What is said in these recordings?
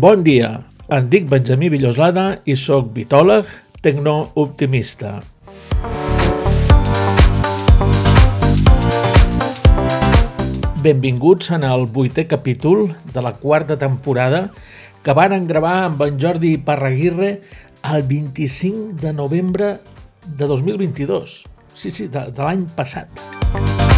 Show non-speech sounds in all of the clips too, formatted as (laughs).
Bon dia, em dic Benjamí Villoslada i sóc vitòleg tecnooptimista. Benvinguts en el vuitè capítol de la quarta temporada que van gravar amb en Jordi Parraguirre el 25 de novembre de 2022. Sí, sí, de, de l'any passat.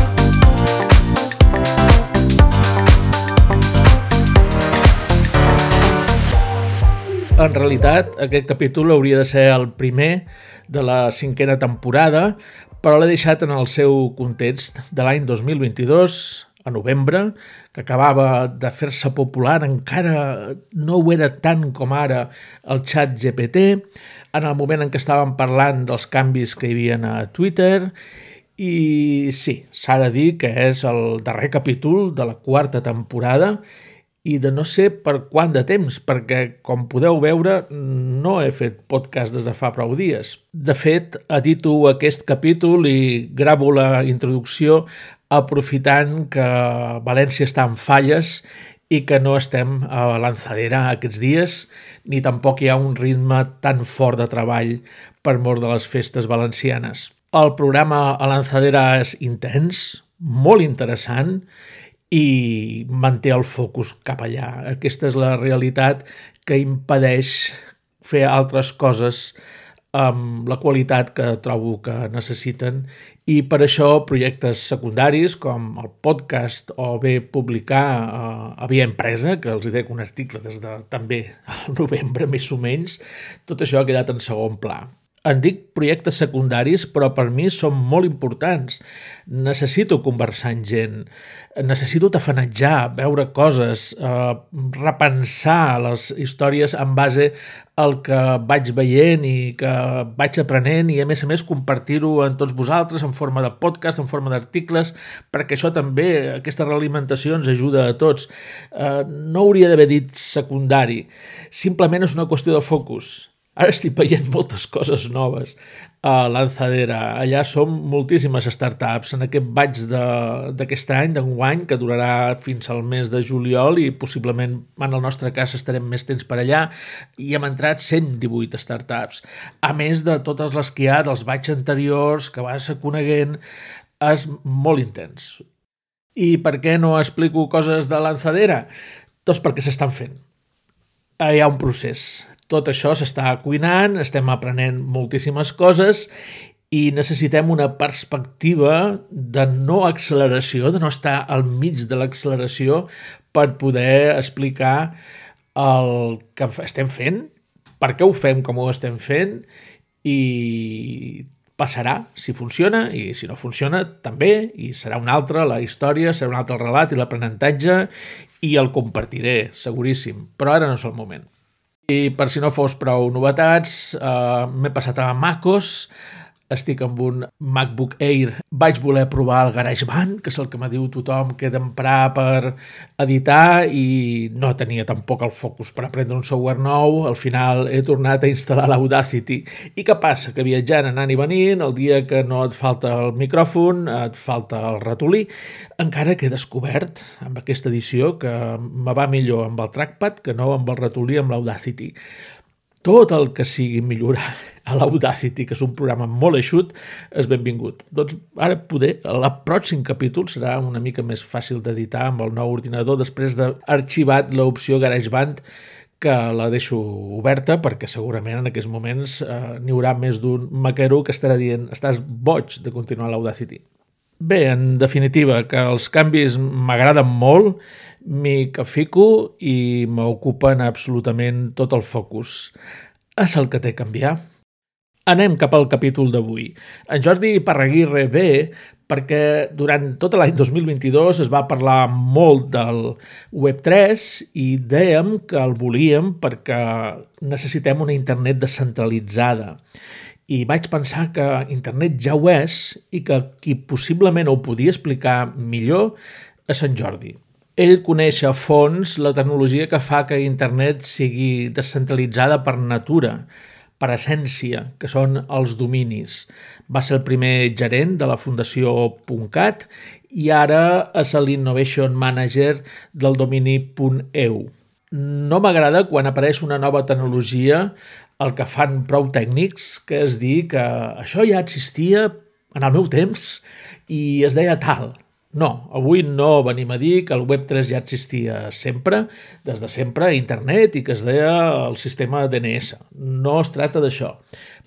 En realitat, aquest capítol hauria de ser el primer de la cinquena temporada, però l'he deixat en el seu context de l'any 2022, a novembre, que acabava de fer-se popular, encara no ho era tant com ara el xat GPT, en el moment en què estàvem parlant dels canvis que hi havia a Twitter, i sí, s'ha de dir que és el darrer capítol de la quarta temporada i de no sé per quant de temps, perquè, com podeu veure, no he fet podcast des de fa prou dies. De fet, edito aquest capítol i gravo la introducció aprofitant que València està en falles i que no estem a lanzadera aquests dies, ni tampoc hi ha un ritme tan fort de treball per mort de les festes valencianes. El programa a lanzadera és intens, molt interessant, i manté el focus cap allà. Aquesta és la realitat que impedeix fer altres coses amb la qualitat que trobo que necessiten i per això projectes secundaris com el podcast o bé publicar eh, a Via Empresa, que els hi dec un article des de també al novembre (laughs) més o menys, tot això ha quedat en segon pla. En dic projectes secundaris, però per mi són molt importants. Necessito conversar amb gent, necessito tafanejar, veure coses, eh, repensar les històries en base al que vaig veient i que vaig aprenent i a més a més compartir-ho amb tots vosaltres en forma de podcast, en forma d'articles, perquè això també, aquesta realimentació ens ajuda a tots. Eh, no hauria d'haver dit secundari, simplement és una qüestió de focus Ara estic veient moltes coses noves a Lanzadera. Allà som moltíssimes startups. En aquest vaig d'aquest any, d'enguany, que durarà fins al mes de juliol i possiblement, en el nostre cas, estarem més temps per allà, i hem entrat 118 startups. A més de totes les que hi ha dels vaig anteriors, que vas coneguent, és molt intens. I per què no explico coses de Lanzadera? Doncs perquè s'estan fent. Hi ha un procés tot això s'està cuinant, estem aprenent moltíssimes coses i necessitem una perspectiva de no acceleració, de no estar al mig de l'acceleració per poder explicar el que estem fent, per què ho fem com ho estem fent i passarà si funciona i si no funciona també i serà una altra la història, serà un altre el relat i l'aprenentatge i el compartiré, seguríssim, però ara no és el moment. I per si no fos prou novetats, eh, m'he passat a MacOS, estic amb un MacBook Air. Vaig voler provar el GarageBand, que és el que me diu tothom que he d'emprar per editar i no tenia tampoc el focus per aprendre un software nou. Al final he tornat a instal·lar l'Audacity. I què passa? Que viatjant, anant i venint, el dia que no et falta el micròfon, et falta el ratolí, encara que he descobert amb aquesta edició que me va millor amb el trackpad que no amb el ratolí amb l'Audacity tot el que sigui millorar a l'Audacity, que és un programa molt eixut, és benvingut. Doncs ara poder, el pròxim capítol serà una mica més fàcil d'editar amb el nou ordinador després d'arxivat l'opció GarageBand que la deixo oberta perquè segurament en aquests moments eh, n'hi haurà més d'un maquero que estarà dient estàs boig de continuar l'Audacity. Bé, en definitiva, que els canvis m'agraden molt, m'hi fico i m'ocupen absolutament tot el focus. És el que té canviar. Anem cap al capítol d'avui. En Jordi Parraguirre ve perquè durant tot l'any 2022 es va parlar molt del Web3 i dèiem que el volíem perquè necessitem una internet descentralitzada i vaig pensar que internet ja ho és i que qui possiblement ho podia explicar millor és Sant Jordi. Ell coneix a fons la tecnologia que fa que internet sigui descentralitzada per natura, per essència, que són els dominis. Va ser el primer gerent de la Fundació .cat i ara és l'Innovation Manager del domini .eu. no m'agrada quan apareix una nova tecnologia el que fan prou tècnics, que és dir que això ja existia en el meu temps i es deia tal. No, avui no venim a dir que el Web3 ja existia sempre, des de sempre a internet i que es deia el sistema DNS. No es tracta d'això,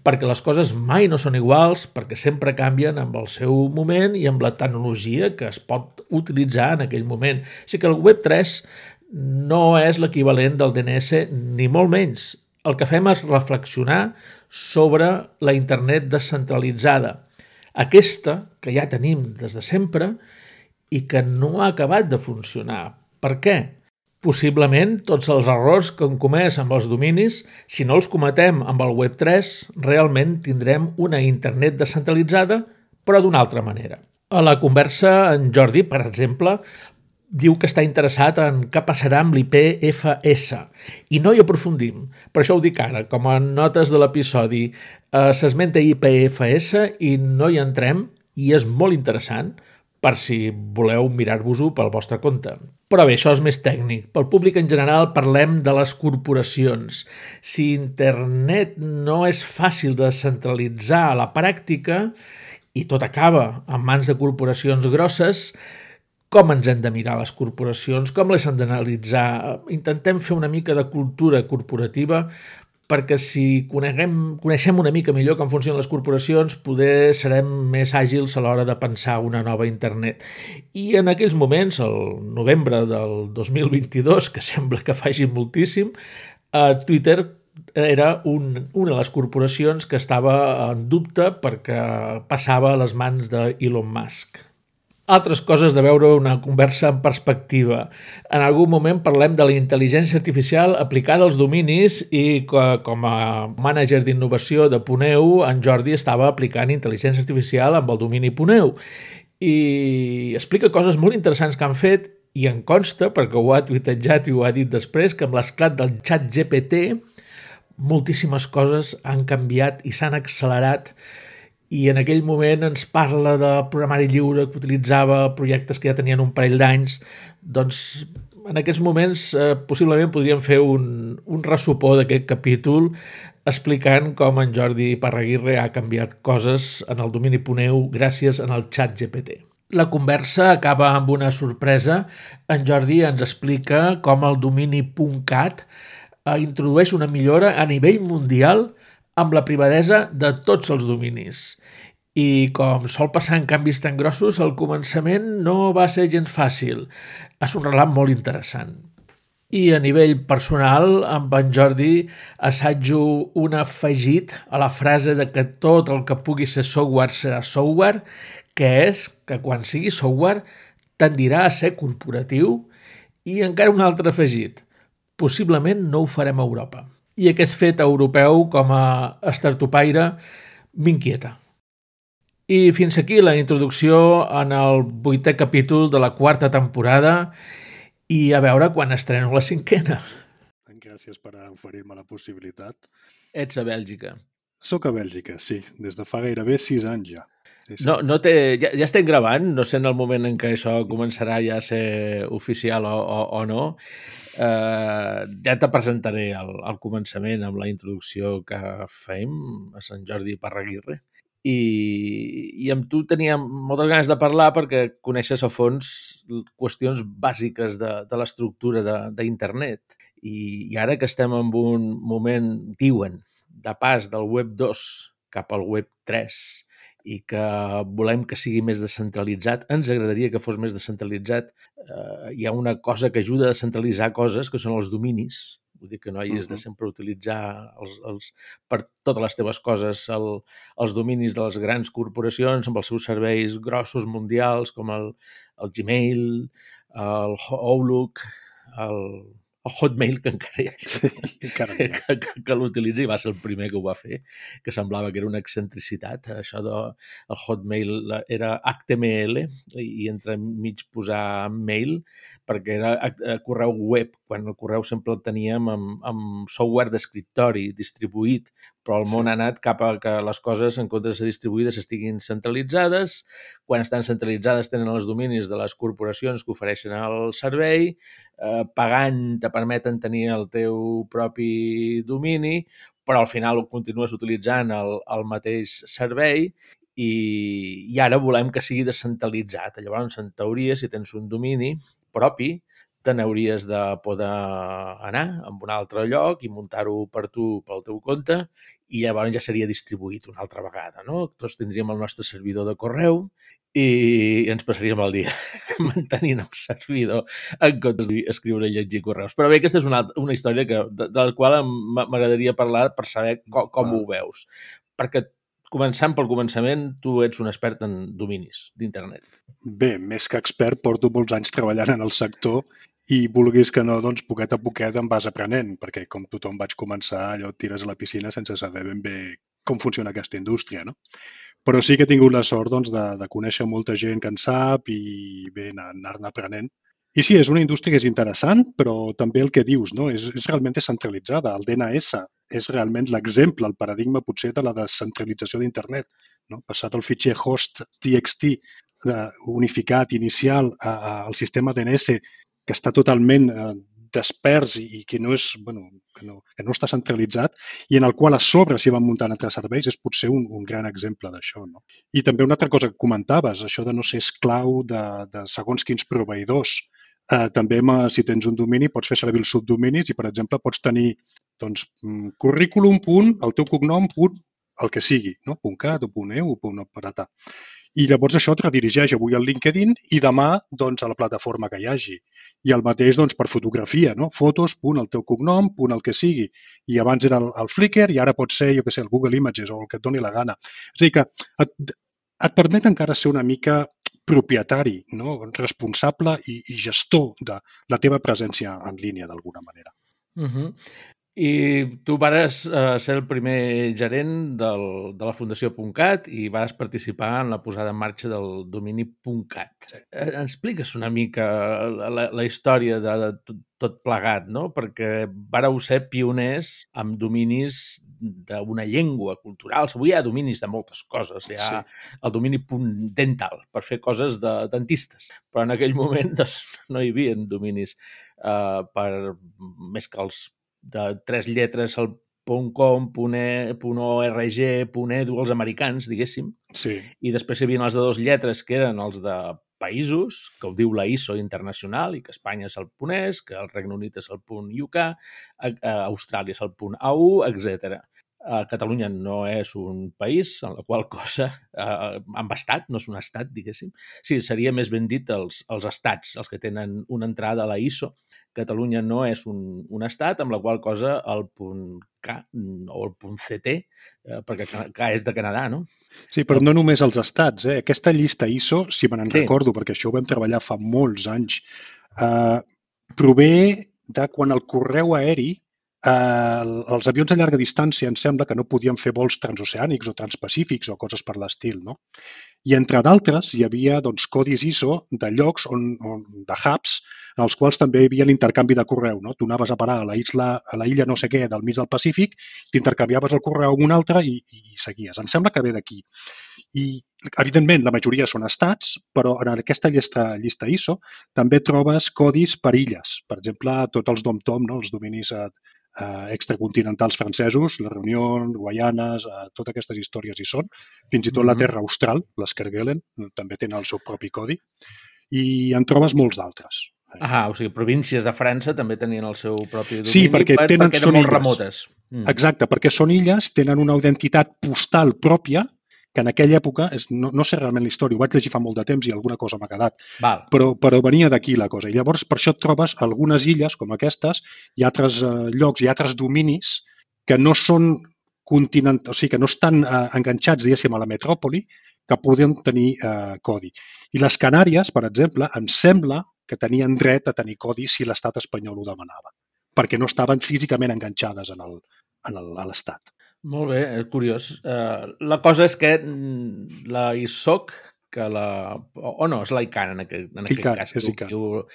perquè les coses mai no són iguals, perquè sempre canvien amb el seu moment i amb la tecnologia que es pot utilitzar en aquell moment. Així que el Web3 no és l'equivalent del DNS ni molt menys. El que fem és reflexionar sobre la internet descentralitzada. Aquesta, que ja tenim des de sempre, i que no ha acabat de funcionar. Per què? Possiblement tots els errors que hem comès amb els dominis, si no els cometem amb el Web3, realment tindrem una internet descentralitzada, però d'una altra manera. A la conversa, en Jordi, per exemple, diu que està interessat en què passarà amb l'IPFS i no hi aprofundim. Per això ho dic ara, com a notes de l'episodi eh, s'esmenta IPFS i no hi entrem i és molt interessant per si voleu mirar-vos-ho pel vostre compte. Però bé, això és més tècnic. Pel públic en general parlem de les corporacions. Si internet no és fàcil de centralitzar a la pràctica i tot acaba en mans de corporacions grosses, com ens hem de mirar les corporacions, com les hem d'analitzar. Intentem fer una mica de cultura corporativa perquè si coneguem, coneixem una mica millor com funcionen les corporacions, poder serem més àgils a l'hora de pensar una nova internet. I en aquells moments, el novembre del 2022, que sembla que faci moltíssim, eh, Twitter era un, una de les corporacions que estava en dubte perquè passava a les mans d'Elon Musk altres coses de veure una conversa en perspectiva. En algun moment parlem de la intel·ligència artificial aplicada als dominis i com a mànager d'innovació de Puneu, en Jordi estava aplicant intel·ligència artificial amb el domini Puneu. I explica coses molt interessants que han fet i en consta, perquè ho ha tuitejat i ho ha dit després, que amb l'esclat del xat GPT moltíssimes coses han canviat i s'han accelerat i en aquell moment ens parla de programari lliure que utilitzava projectes que ja tenien un parell d'anys, doncs en aquests moments eh, possiblement podríem fer un, un ressupor d'aquest capítol explicant com en Jordi Parraguirre ha canviat coses en el domini Poneu gràcies en el xat GPT. La conversa acaba amb una sorpresa. En Jordi ens explica com el domini .cat eh, introdueix una millora a nivell mundial amb la privadesa de tots els dominis. I com sol passar en canvis tan grossos, el començament no va ser gens fàcil. És un relat molt interessant. I a nivell personal, amb en Jordi, assajo un afegit a la frase de que tot el que pugui ser software serà software, que és que quan sigui software tendirà a ser corporatiu i encara un altre afegit. Possiblement no ho farem a Europa i aquest fet europeu com a startupaire m'inquieta. I fins aquí la introducció en el vuitè capítol de la quarta temporada i a veure quan estreno la cinquena. Gràcies per oferir-me la possibilitat. Ets a Bèlgica. Soc a Bèlgica, sí, des de fa gairebé sis anys ja. Sí, sí. No, no té, ja, ja estem gravant, no sé en el moment en què això començarà ja a ser oficial o, o, o no, Eh, ja te presentaré al, al començament amb la introducció que fem a Sant Jordi Parraguirre. I, i amb tu tenia moltes ganes de parlar perquè coneixes a fons qüestions bàsiques de, de l'estructura d'internet. I, I ara que estem en un moment, diuen, de pas del web 2 cap al web 3 i que volem que sigui més descentralitzat. Ens agradaria que fos més descentralitzat. Eh, hi ha una cosa que ajuda a descentralitzar coses, que són els dominis. Vull dir que no hagis uh -huh. de sempre utilitzar els, els, per totes les teves coses el, els dominis de les grans corporacions amb els seus serveis grossos mundials com el, el Gmail, el Outlook, el, el Hotmail, que encara hi ha sí, encara que, que, que, que l'utilitzi, va ser el primer que ho va fer, que semblava que era una excentricitat. Això de el Hotmail era HTML i entre mig posar mail perquè era correu web quan el correu sempre el teníem amb, amb software d'escriptori distribuït, però el món sí. ha anat cap a que les coses, en comptes de ser distribuïdes, estiguin centralitzades. Quan estan centralitzades tenen els dominis de les corporacions que ofereixen el servei, eh, pagant te permeten tenir el teu propi domini, però al final continues utilitzant el, el mateix servei i, i ara volem que sigui descentralitzat. Llavors, en teoria, si tens un domini propi, te n'hauries de poder anar a un altre lloc i muntar-ho per tu pel teu compte i llavors ja seria distribuït una altra vegada. No? Tots tindríem el nostre servidor de correu i ens passaríem el dia (laughs) mantenint el servidor en comptes d'escriure i llegir correus. Però bé, aquesta és una, una història que, de, de la qual m'agradaria parlar per saber com, com ho veus. Perquè començant pel començament, tu ets un expert en dominis d'internet. Bé, més que expert, porto molts anys treballant en el sector i vulguis que no, doncs poquet a poquet em vas aprenent, perquè com tothom vaig començar, allò tires a la piscina sense saber ben bé com funciona aquesta indústria, no? Però sí que he tingut la sort doncs, de, de conèixer molta gent que en sap i bé, anar-ne aprenent. I sí, és una indústria que és interessant, però també el que dius, no? és, és realment descentralitzada. El DNS és realment l'exemple, el paradigma potser de la descentralització d'internet. No? Passat el fitxer host TXT unificat inicial al sistema DNS que està totalment eh, despers i, que no és, bueno, que no, que no està centralitzat i en el qual a sobre s'hi van muntant altres serveis és potser un, un gran exemple d'això. No? I també una altra cosa que comentaves, això de no ser esclau de, de segons quins proveïdors. Eh, també si tens un domini pots fer servir els subdominis i, per exemple, pots tenir doncs, mm, currículum, punt, el teu cognom, punt, el que sigui, no? .cat o .eu o .operatà. I llavors això et redirigeix avui al LinkedIn i demà doncs, a la plataforma que hi hagi. I el mateix doncs, per fotografia, no? fotos, punt, el teu cognom, punt, el que sigui. I abans era el, el Flickr i ara pot ser, jo què sé, el Google Images o el que et doni la gana. És a dir, que et, et permet encara ser una mica propietari, no? responsable i, i gestor de la teva presència en línia d'alguna manera. Uh -huh. I tu vares eh, ser el primer gerent del, de la Fundació .cat i vas participar en la posada en marxa del domini .cat. Sí. Eh, expliques una mica la, la història de, de tot, tot plegat, no? Perquè vareu ser pioners amb dominis d'una llengua cultural. Avui hi ha dominis de moltes coses. Hi ha sí. el domini dental per fer ccoses de dentistes. Però en aquell moment doncs, no hi havia dominis eh, per més que els de tres lletres al .com, .org, .edu, els americans, diguéssim. Sí. I després hi havia els de dos lletres, que eren els de països, que ho diu la ISO internacional, i que Espanya és el punt .es, que el Regne Unit és el punt .uk, a, a Austràlia és el punt .au, etc. Uh, Catalunya no és un país, en la qual (laughs) cosa, uh, amb estat, no és un estat, diguéssim. Sí, seria més ben dit els, els estats, els que tenen una entrada a la ISO, Catalunya no és un, un estat, amb la qual cosa el punt K o el punt CT, eh, perquè K és de Canadà, no? Sí, però no només els estats. Eh? Aquesta llista ISO, si me n'en sí. recordo, perquè això ho vam treballar fa molts anys, eh, prové de quan el correu aeri Eh, els avions a llarga distància em sembla que no podien fer vols transoceànics o transpacífics o coses per l'estil. No? I entre d'altres hi havia doncs, codis ISO de llocs on, on, de hubs en els quals també hi havia l'intercanvi de correu. No? Tu anaves a parar a la, isla, a la illa no sé què del mig del Pacífic, t'intercanviaves el correu amb un altre i, i seguies. Em sembla que ve d'aquí. I, evidentment, la majoria són estats, però en aquesta llista, llista ISO també trobes codis per illes. Per exemple, tots els DOM-TOM, no? els dominis eh, eh, extracontinentals francesos, la Reunió, Guaianes, eh, totes aquestes històries hi són. Fins i tot mm -hmm. la Terra Austral, l'Eskerguelen, també tenen el seu propi codi. I en trobes molts d'altres. Ah, o sigui, províncies de França també tenien el seu propi domini sí, perquè per, tenen, perquè són molt illes. remotes. Mm. Exacte, perquè són illes, tenen una identitat postal pròpia que en aquella època, és, no, no sé realment la història, ho vaig llegir fa molt de temps i alguna cosa m'ha quedat, Val. però, però venia d'aquí la cosa. I llavors per això et trobes algunes illes com aquestes i altres eh, llocs i altres dominis que no són continent, o sigui, que no estan eh, enganxats, diguéssim, a la metròpoli, que poden tenir eh, codi. I les Canàries, per exemple, em sembla que tenien dret a tenir codi si l'estat espanyol ho demanava, perquè no estaven físicament enganxades en el, en el, a l'estat. Molt bé, és curiós. Uh, la cosa és que mm, la ISOC, que la... O no, és l'ICANN en aquest, en aquest ICANN, cas, que, que ho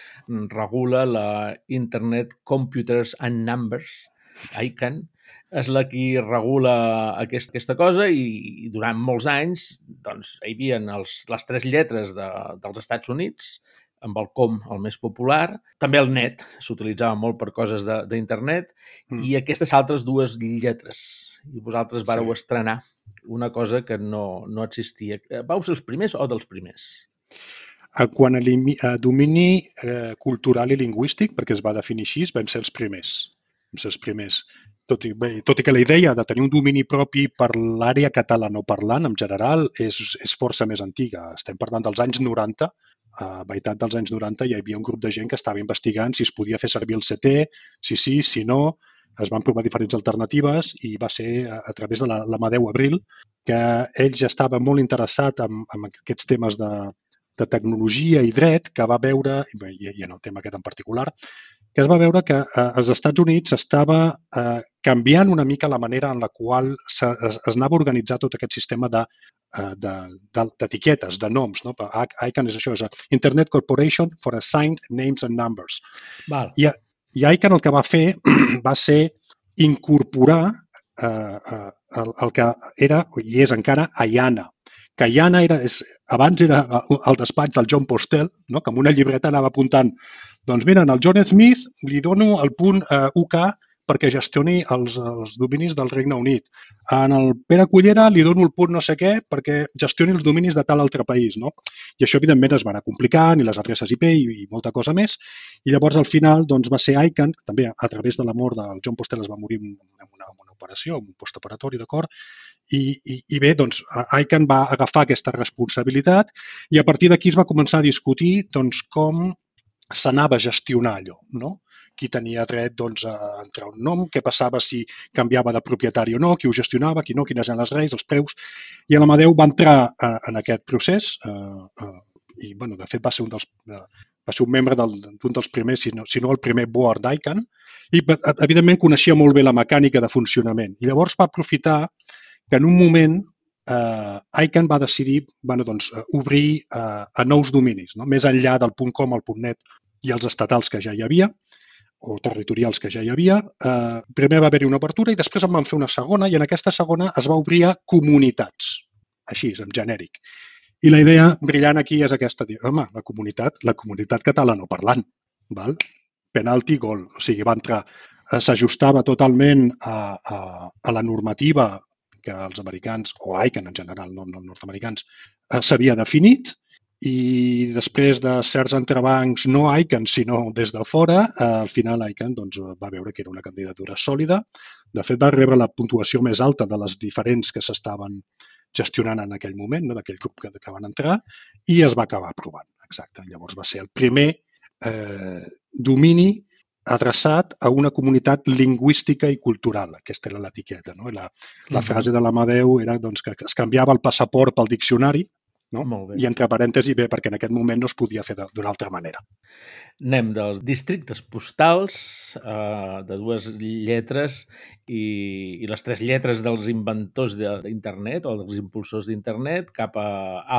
regula la Internet Computers and Numbers, ICANN, és la qui regula aquest, aquesta cosa i, i durant molts anys doncs, hi havia els, les tres lletres de, dels Estats Units, amb el com el més popular. També el net s'utilitzava molt per coses d'internet mm. i aquestes altres dues lletres. I vosaltres vareu sí. estrenar una cosa que no, no existia. Vau ser els primers o dels primers? Quan a, a domini eh, cultural i lingüístic, perquè es va definir així, vam ser els primers. Vam ser els primers. Tot i, bé, tot i que la idea de tenir un domini propi per l'àrea catalanoparlant en general és, és força més antiga. Estem parlant dels anys 90, a meitat dels anys 90 hi havia un grup de gent que estava investigant si es podia fer servir el CT, si sí, si no, es van provar diferents alternatives i va ser a, a través de l'Amadeu Abril que ell ja estava molt interessat en, en aquests temes de, de tecnologia i dret que va veure, i, i en el tema aquest en particular, que es va veure que eh, als Estats Units estava eh, canviant una mica la manera en la qual es, es anava a organitzar tot aquest sistema de eh, d'etiquetes, de, de, de noms. No? ICANN és això, és Internet Corporation for Assigned Names and Numbers. Val. I, i ICANN el que va fer (clears throat) va ser incorporar eh, eh, el, el que era, i és encara, IANA, que IANA era, és, abans era el despatx del John Postel, no? que amb una llibreta anava apuntant doncs mira, el John Smith li dono el punt eh, UK perquè gestioni els, els dominis del Regne Unit. En el Pere Cullera li dono el punt no sé què perquè gestioni els dominis de tal altre país. No? I això, evidentment, es va anar complicant, i les adreces IP i, i molta cosa més. I llavors, al final, doncs, va ser ICANN, també a través de la mort del John Postel es va morir en una, en una operació, en un postoperatori, d'acord? I, i, I bé, doncs, ICANN va agafar aquesta responsabilitat i a partir d'aquí es va començar a discutir doncs, com s'anava a gestionar allò, no? qui tenia dret doncs, a entrar un nom, què passava si canviava de propietari o no, qui ho gestionava, qui no, quines eren les reis, els preus. I l'Amadeu va entrar eh, en aquest procés eh, eh, i, bueno, de fet, va ser un dels, eh, va ser un membre d'un del, dels primers, si no, si no el primer board d'ICANN, i, evidentment, coneixia molt bé la mecànica de funcionament. I llavors va aprofitar que en un moment eh, ICANN va decidir bueno, doncs, obrir eh, a nous dominis, no? més enllà del .com, el .net i els estatals que ja hi havia, o territorials que ja hi havia. Eh, primer va haver-hi una obertura i després en van fer una segona i en aquesta segona es va obrir a comunitats, així, en genèric. I la idea brillant aquí és aquesta, home, la comunitat, la comunitat catalanoparlant, val? penalti, gol. O sigui, va entrar, eh, s'ajustava totalment a, a, a la normativa que els americans, o ICANN en general, no, no nord-americans, eh, s'havia definit i després de certs entrebancs, no ICANN, sinó des de fora, eh, al final ICANN doncs, va veure que era una candidatura sòlida. De fet, va rebre la puntuació més alta de les diferents que s'estaven gestionant en aquell moment, no? d'aquell grup que, que van entrar, i es va acabar aprovant. Exacte. Llavors va ser el primer eh, domini adreçat a una comunitat lingüística i cultural. Aquesta era l'etiqueta. No? La, la frase de l'Amadeu era doncs, que es canviava el passaport pel diccionari, no? Molt bé. I entre parèntesi, bé, perquè en aquest moment no es podia fer d'una altra manera. Anem dels districtes postals eh, de dues lletres i, i les tres lletres dels inventors d'internet o dels impulsors d'internet cap a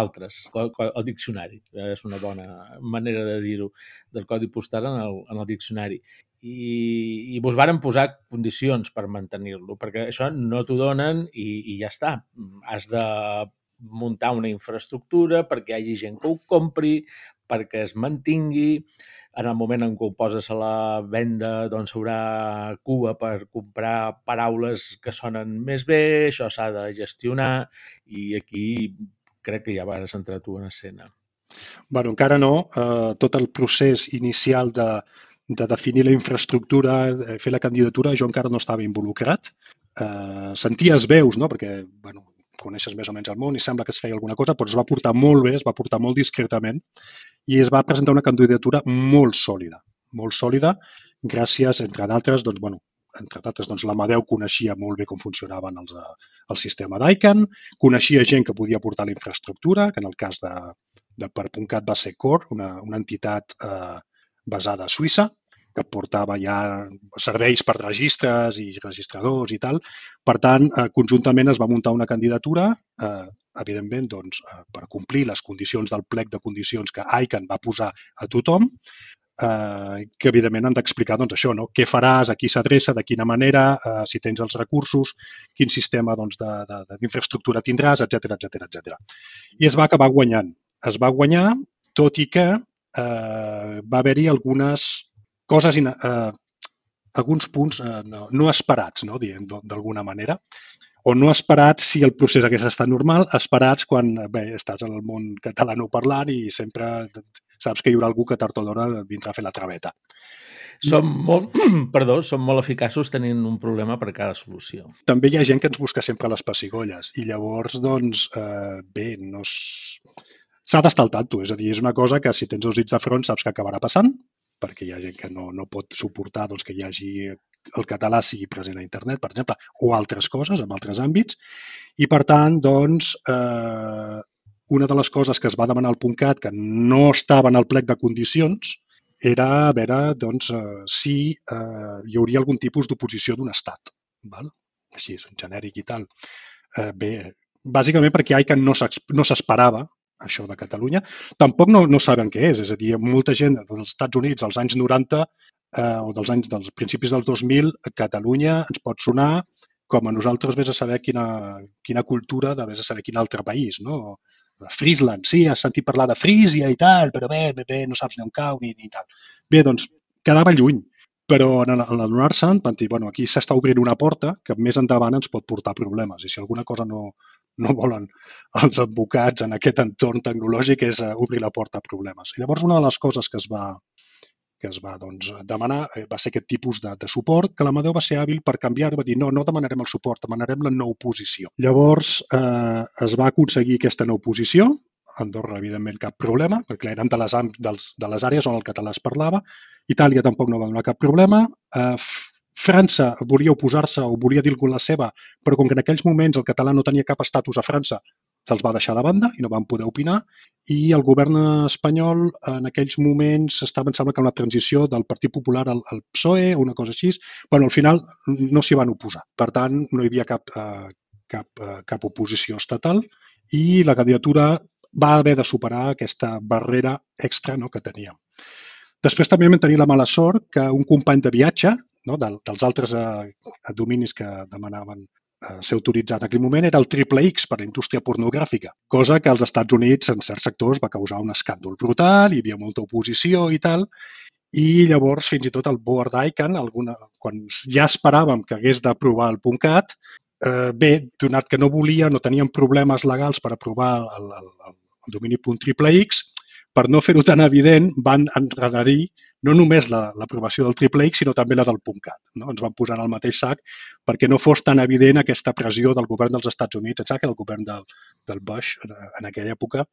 altres, el diccionari. És una bona manera de dir-ho, del codi postal en el, en el diccionari i, i vos varen posar condicions per mantenir-lo, perquè això no t'ho donen i, i ja està. Has de muntar una infraestructura perquè hi hagi gent que ho compri, perquè es mantingui. En el moment en què ho poses a la venda, doncs haurà cua per comprar paraules que sonen més bé, això s'ha de gestionar i aquí crec que ja vas entrar tu en escena. bueno, encara no. Eh, tot el procés inicial de, de definir la infraestructura, fer la candidatura, jo encara no estava involucrat. Eh, senties veus, no? perquè bueno, coneixes més o menys el món i sembla que es feia alguna cosa, però es va portar molt bé, es va portar molt discretament i es va presentar una candidatura molt sòlida, molt sòlida, gràcies, entre d'altres, doncs, bueno, entre d'altres, doncs, l'Amadeu coneixia molt bé com funcionaven els, eh, el sistema d'ICANN, coneixia gent que podia portar la infraestructura, que en el cas de, de per.cat va ser Core, una, una entitat eh, basada a Suïssa, que portava ja serveis per registres i registradors i tal. Per tant, eh, conjuntament es va muntar una candidatura, eh, evidentment, doncs, eh, per complir les condicions del plec de condicions que ICANN va posar a tothom, eh, que evidentment han d'explicar doncs, això, no? què faràs, a qui s'adreça, de quina manera, eh, si tens els recursos, quin sistema d'infraestructura doncs, tindràs, etc etc etc. I es va acabar guanyant. Es va guanyar, tot i que eh, va haver-hi algunes coses, eh, alguns punts eh, no, no esperats, no? diem d'alguna manera, o no esperats si el procés hagués estat normal, esperats quan bé, estàs en el món catalanoparlant i sempre saps que hi haurà algú que tard o d'hora vindrà a fer la traveta. Som molt, (clears throat) perdó, som molt eficaços tenint un problema per cada solució. També hi ha gent que ens busca sempre les pessigolles i llavors, doncs, eh, bé, no s'ha d'estar al tanto. És a dir, és una cosa que si tens els dits de front saps que acabarà passant, perquè hi ha gent que no, no pot suportar doncs, que hi hagi el català sigui present a internet, per exemple, o altres coses, en altres àmbits. I, per tant, doncs, eh, una de les coses que es va demanar al PUNCAT que no estava en el plec de condicions era a veure doncs, eh, si eh, hi hauria algun tipus d'oposició d'un estat. Val? Així, en genèric i tal. Eh, bé, bàsicament perquè ICANN no s'esperava això de Catalunya. Tampoc no, no saben què és, és a dir, molta gent dels Estats Units als anys 90 eh, o dels anys dels principis dels 2000, a Catalunya ens pot sonar com a nosaltres vés a saber quina, quina cultura de vés a saber quin altre país, no? Friesland, sí, has sentit parlar de Frísia i tal, però bé, bé, bé no saps ni on cau ni, ni tal. Bé, doncs, quedava lluny, però en l'adonar-se'n van dir, bueno, aquí s'està obrint una porta que més endavant ens pot portar problemes i si alguna cosa no, no volen els advocats en aquest entorn tecnològic és uh, obrir la porta a problemes. I llavors una de les coses que es va, que es va doncs, demanar eh, va ser aquest tipus de, de suport, que l'Amadeu va ser hàbil per canviar va dir no, no demanarem el suport, demanarem la no oposició. Llavors eh, es va aconseguir aquesta no oposició, Andorra, evidentment, cap problema, perquè eren de les, dels, de les àrees on el català es parlava. Itàlia tampoc no va donar cap problema. Eh, França volia oposar-se o volia dir la seva, però com que en aquells moments el català no tenia cap estatus a França, se'ls va deixar de banda i no van poder opinar i el govern espanyol en aquells moments estava, em sembla que una transició del Partit Popular al, al PSOE o una cosa així. bueno, al final no s'hi van oposar. Per tant, no hi havia cap, eh, cap, eh, cap oposició estatal i la candidatura va haver de superar aquesta barrera extra no, que teníem. Després també vam tenir la mala sort que un company de viatge no, dels altres eh, dominis que demanaven Eh, ser autoritzat. En aquell moment era el triple X per a la indústria pornogràfica, cosa que als Estats Units en certs sectors va causar un escàndol brutal, hi havia molta oposició i tal, i llavors fins i tot el board ICANN, alguna, quan ja esperàvem que hagués d'aprovar el .cat, eh, bé, donat que no volia, no tenien problemes legals per aprovar el, el, el domini .xxx, per no fer-ho tan evident, van enredarir no només l'aprovació la, del triple X, sinó també la del .cat. No? Ens van posar en el mateix sac perquè no fos tan evident aquesta pressió del govern dels Estats Units, exacte, el govern del, del Bush en, en aquella època,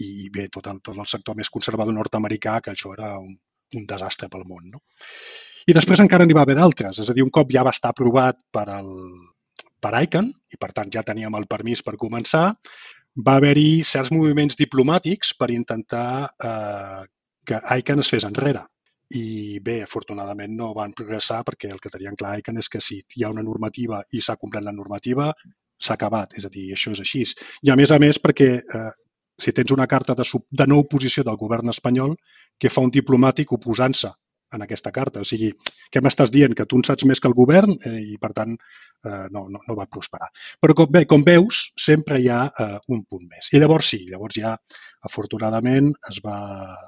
i bé, tot el, tot el sector més conservador nord-americà, que això era un, un desastre pel món. No? I després encara n'hi va haver d'altres, és a dir, un cop ja va estar aprovat per, el, per ICANN, i per tant ja teníem el permís per començar, va haver-hi certs moviments diplomàtics per intentar eh, que ICANN es fes enrere i bé, afortunadament no van progressar perquè el que tenien clar ICANN és que si hi ha una normativa i s'ha complert la normativa, s'ha acabat, és a dir, això és així. I a més a més perquè eh, si tens una carta de, sub, de no oposició del govern espanyol, que fa un diplomàtic oposant-se en aquesta carta. O sigui, què m'estàs dient? Que tu en saps més que el govern eh, i, per tant, eh, no, no, no va prosperar. Però, com, bé, com veus, sempre hi ha eh, un punt més. I llavors sí, llavors ja, afortunadament, es va,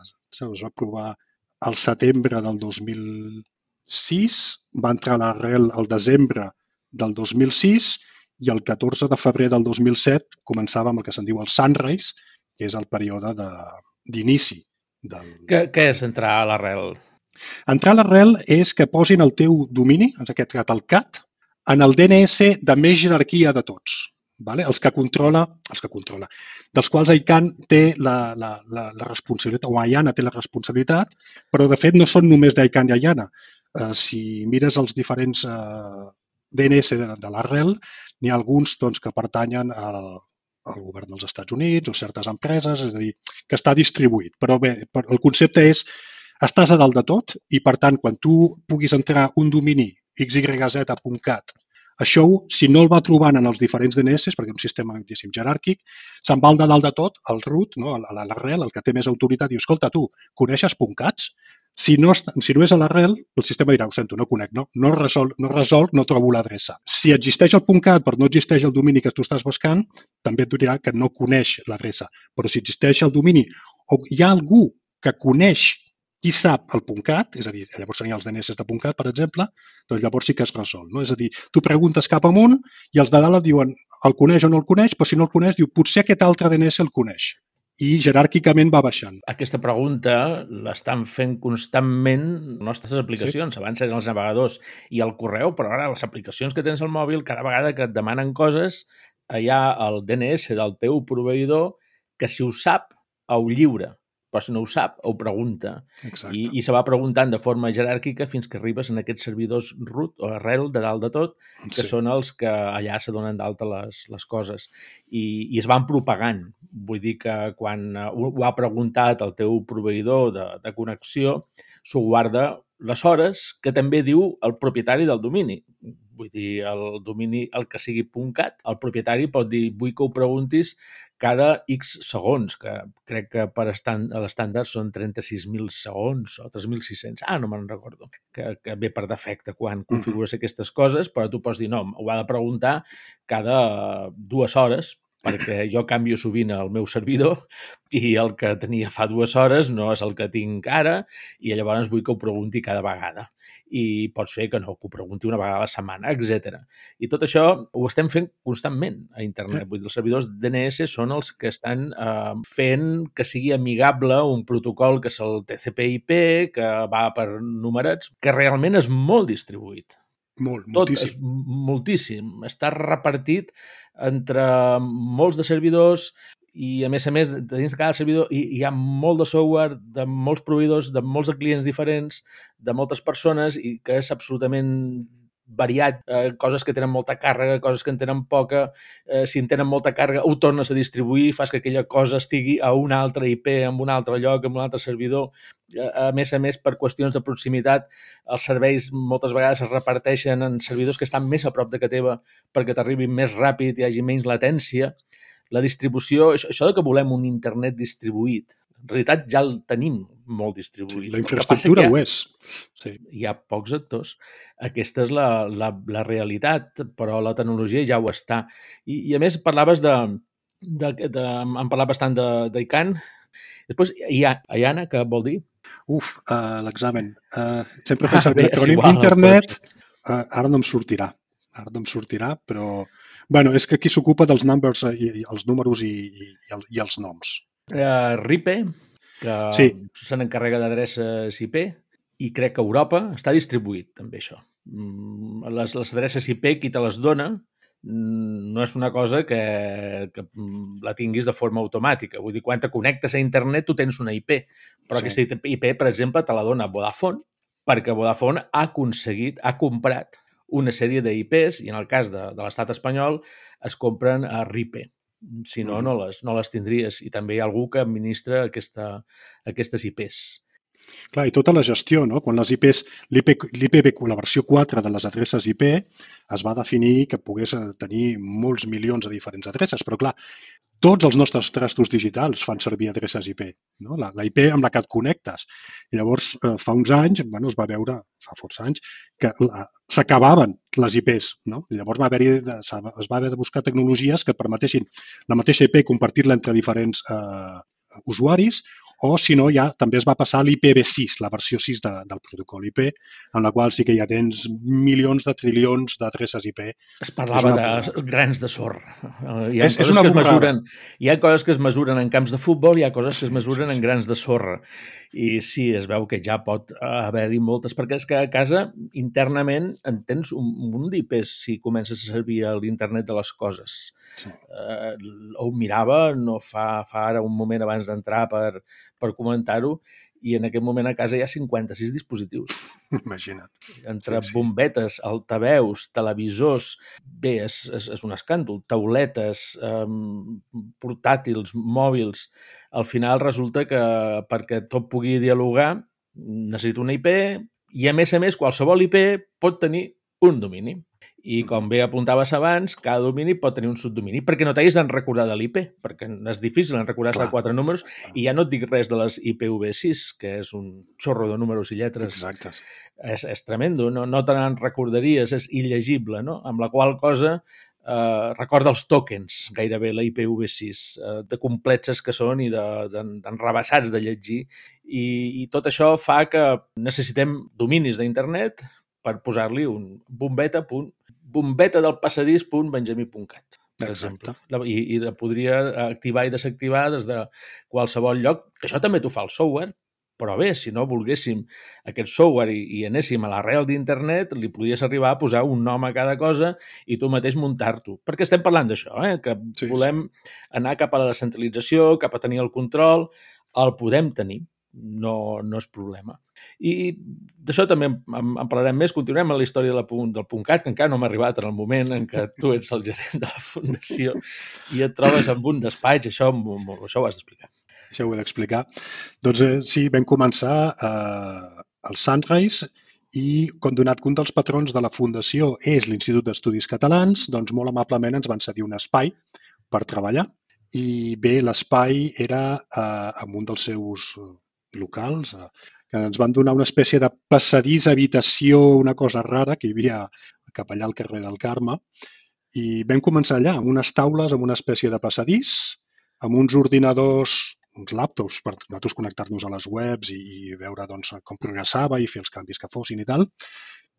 es va aprovar al setembre del 2006, va entrar a l'arrel al desembre del 2006 i el 14 de febrer del 2007 començava amb el que se'n diu el Sunrise, que és el període d'inici. Del... Què, què és entrar a l'arrel? Entrar a l'arrel és que posin el teu domini, en aquest cas el CAT, en el DNS de més jerarquia de tots vale? els que controla, els que controla, dels quals ICANN té la, la, la, la responsabilitat, o IANA té la responsabilitat, però de fet no són només d'ICANN i IANA. Eh, si mires els diferents eh, DNS de, de l'arrel, n'hi ha alguns doncs, que pertanyen al, al govern dels Estats Units o certes empreses, és a dir, que està distribuït. Però bé, el concepte és estàs a dalt de tot i, per tant, quan tu puguis entrar un domini xyz.cat Això, si no el va trobant en els diferents DNS, perquè és un sistema diguéssim, jeràrquic, se'n va al de dalt de tot, al root, no? l'arrel, el que té més autoritat, diu, escolta, tu, coneixes .cats? Si no, si no és a l'arrel, el sistema dirà, ho sento, no conec, no, no resol, no, resol, no trobo l'adreça. Si existeix el .cat però no existeix el domini que tu estàs buscant, també et dirà que no coneix l'adreça. Però si existeix el domini o hi ha algú que coneix qui sap el .cat, és a dir, llavors tenia els DNS de .cat, per exemple, doncs llavors sí que es resol. No? És a dir, tu preguntes cap amunt i els de dalt et diuen el coneix o no el coneix, però si no el coneix, diu potser aquest altre DNS el coneix i jeràrquicament va baixant. Aquesta pregunta l'estan fent constantment nostres aplicacions. Sí. Abans eren els navegadors i el correu, però ara les aplicacions que tens al mòbil, cada vegada que et demanen coses, hi ha el DNS del teu proveïdor que si ho sap, ho lliura però no ho sap, ho pregunta. I, I se va preguntant de forma jeràrquica fins que arribes en aquests servidors root o arrel de dalt de tot, que sí. són els que allà se donen d'alta les, les coses. I, I es van propagant. Vull dir que quan ho, ho ha preguntat el teu proveïdor de, de connexió, s'ho guarda les hores que també diu el propietari del domini. Vull dir, el domini, el que sigui .cat, el propietari pot dir vull que ho preguntis cada X segons, que crec que per estant, a l'estàndard són 36.000 segons o 3.600. Ah, no me'n recordo. Que, que ve per defecte quan configures uh -huh. aquestes coses, però tu pots dir, no, ho ha de preguntar cada dues hores perquè jo canvio sovint el meu servidor i el que tenia fa dues hores no és el que tinc ara i llavors vull que ho pregunti cada vegada. I pots fer que no, que ho pregunti una vegada a la setmana, etc. I tot això ho estem fent constantment a internet. Vull dir, els servidors DNS són els que estan eh, fent que sigui amigable un protocol que és el TCP/IP, que va per numerats, que realment és molt distribuït. Molt, Tot moltíssim. és moltíssim. Està repartit entre molts de servidors i, a més a més, dins de cada servidor hi, hi ha molt de software de molts proveïdors, de molts de clients diferents, de moltes persones i que és absolutament variat, eh, coses que tenen molta càrrega, coses que en tenen poca, eh, si en tenen molta càrrega ho tornes a distribuir, fas que aquella cosa estigui a un altre IP, en un altre lloc, en un altre servidor. Eh, a més a més, per qüestions de proximitat, els serveis moltes vegades es reparteixen en servidors que estan més a prop de que teva perquè t'arribin més ràpid i hi hagi menys latència. La distribució, això de que volem un internet distribuït, en realitat ja el tenim molt distribuït. Sí, la infraestructura ho és. Sí. Hi ha pocs actors. Aquesta és la, la, la realitat, però la tecnologia ja ho està. I, i a més, parlaves de... de, de hem parlat bastant d'ICANN. Després, IANA, què vol dir? Uf, uh, l'examen. Uh, sempre fem servir l'acrònim internet. Uh, ara no em sortirà. Ara no em sortirà, però... bueno, és que aquí s'ocupa dels numbers i, i els números i, i, i els noms. Uh, RIPE, que sí. se n'encarrega d'adreces IP, i crec que a Europa està distribuït també això. Mm, les, les adreces IP, qui te les dona, mm, no és una cosa que, que mm, la tinguis de forma automàtica. Vull dir, quan te connectes a internet tu tens una IP, però sí. aquesta IP, per exemple, te la dona Vodafone perquè Vodafone ha aconseguit, ha comprat una sèrie d'IPs i en el cas de, de l'estat espanyol es compren a RIPE si no, no les, no les tindries. I també hi ha algú que administra aquesta, aquestes IPs. Clar, i tota la gestió, no? Quan les IPs, l'IPv, la versió 4 de les adreces IP es va definir que pogués eh, tenir molts milions de diferents adreces, però clar, tots els nostres trastos digitals fan servir adreces IP, no? la, la IP amb la que et connectes. I llavors, eh, fa uns anys, bueno, es va veure, fa força anys, que s'acabaven les IPs. No? I llavors va haver es va haver de buscar tecnologies que permetessin la mateixa IP compartir-la entre diferents eh, usuaris o si no, ja també es va passar a l'IPv6, la versió 6 de, del protocol IP, en la qual sí que ja tens milions de trilions d'adreces IP. Es parlava una... de grans de sorra. Hi ha, és, coses és que es mesuren, hi ha coses que es mesuren en camps de futbol, hi ha coses que es mesuren en grans de sorra. I sí, es veu que ja pot haver-hi moltes, perquè és que a casa internament en tens un munt d'IPs si comences a servir l'internet de les coses. Sí. Uh, ho mirava no fa, fa ara un moment abans d'entrar per, per comentar-ho, i en aquest moment a casa hi ha 56 dispositius. Imagina't. Entre sí, sí. bombetes, altaveus, televisors... Bé, és, és, és un escàndol. Tauletes, eh, portàtils, mòbils... Al final resulta que perquè tot pugui dialogar necessita una IP i, a més a més, qualsevol IP pot tenir un domini. I com bé apuntaves abans, cada domini pot tenir un subdomini, perquè no t'hagis de recordar de l'IP, perquè és difícil en recordar-se de quatre números, i ja no et dic res de les IPv6, que és un xorro de números i lletres. Exacte. És, és tremendo, no, no te n'en recordaries, és il·legible, no? Amb la qual cosa eh, recorda els tokens, gairebé, la IPv6, eh, de complexes que són i d'enrebaçats de, de, de llegir. I, I tot això fa que necessitem dominis d'internet per posar-li un bombeta, punt, bombeta del passadís.benjamí.cat per Exacte. exemple. I, I la podria activar i desactivar des de qualsevol lloc. Això també t'ho fa el software, però bé, si no volguéssim aquest software i, i anéssim a l'arrel d'internet, li podries arribar a posar un nom a cada cosa i tu mateix muntar-t'ho. Perquè estem parlant d'això, eh? que sí, volem sí. anar cap a la descentralització, cap a tenir el control. El podem tenir, no, no és problema. I d'això també en, en parlarem més. Continuem a la història de la, del .cat, que encara no m'ha arribat en el moment en què tu ets el gerent de la fundació i et trobes amb un despatx. Això, això ho has d'explicar això ho he d'explicar. Doncs eh, sí, vam començar eh, el Sunrise i, com donat un dels patrons de la Fundació és l'Institut d'Estudis Catalans, doncs molt amablement ens van cedir un espai per treballar. I bé, l'espai era eh, en un dels seus locals, eh, que ens van donar una espècie de passadís, habitació, una cosa rara que hi havia cap allà al carrer del Carme, i vam començar allà, amb unes taules, amb una espècie de passadís, amb uns ordinadors uns laptops per nosaltres connectar-nos a les webs i, i veure doncs, com progressava i fer els canvis que fossin i tal,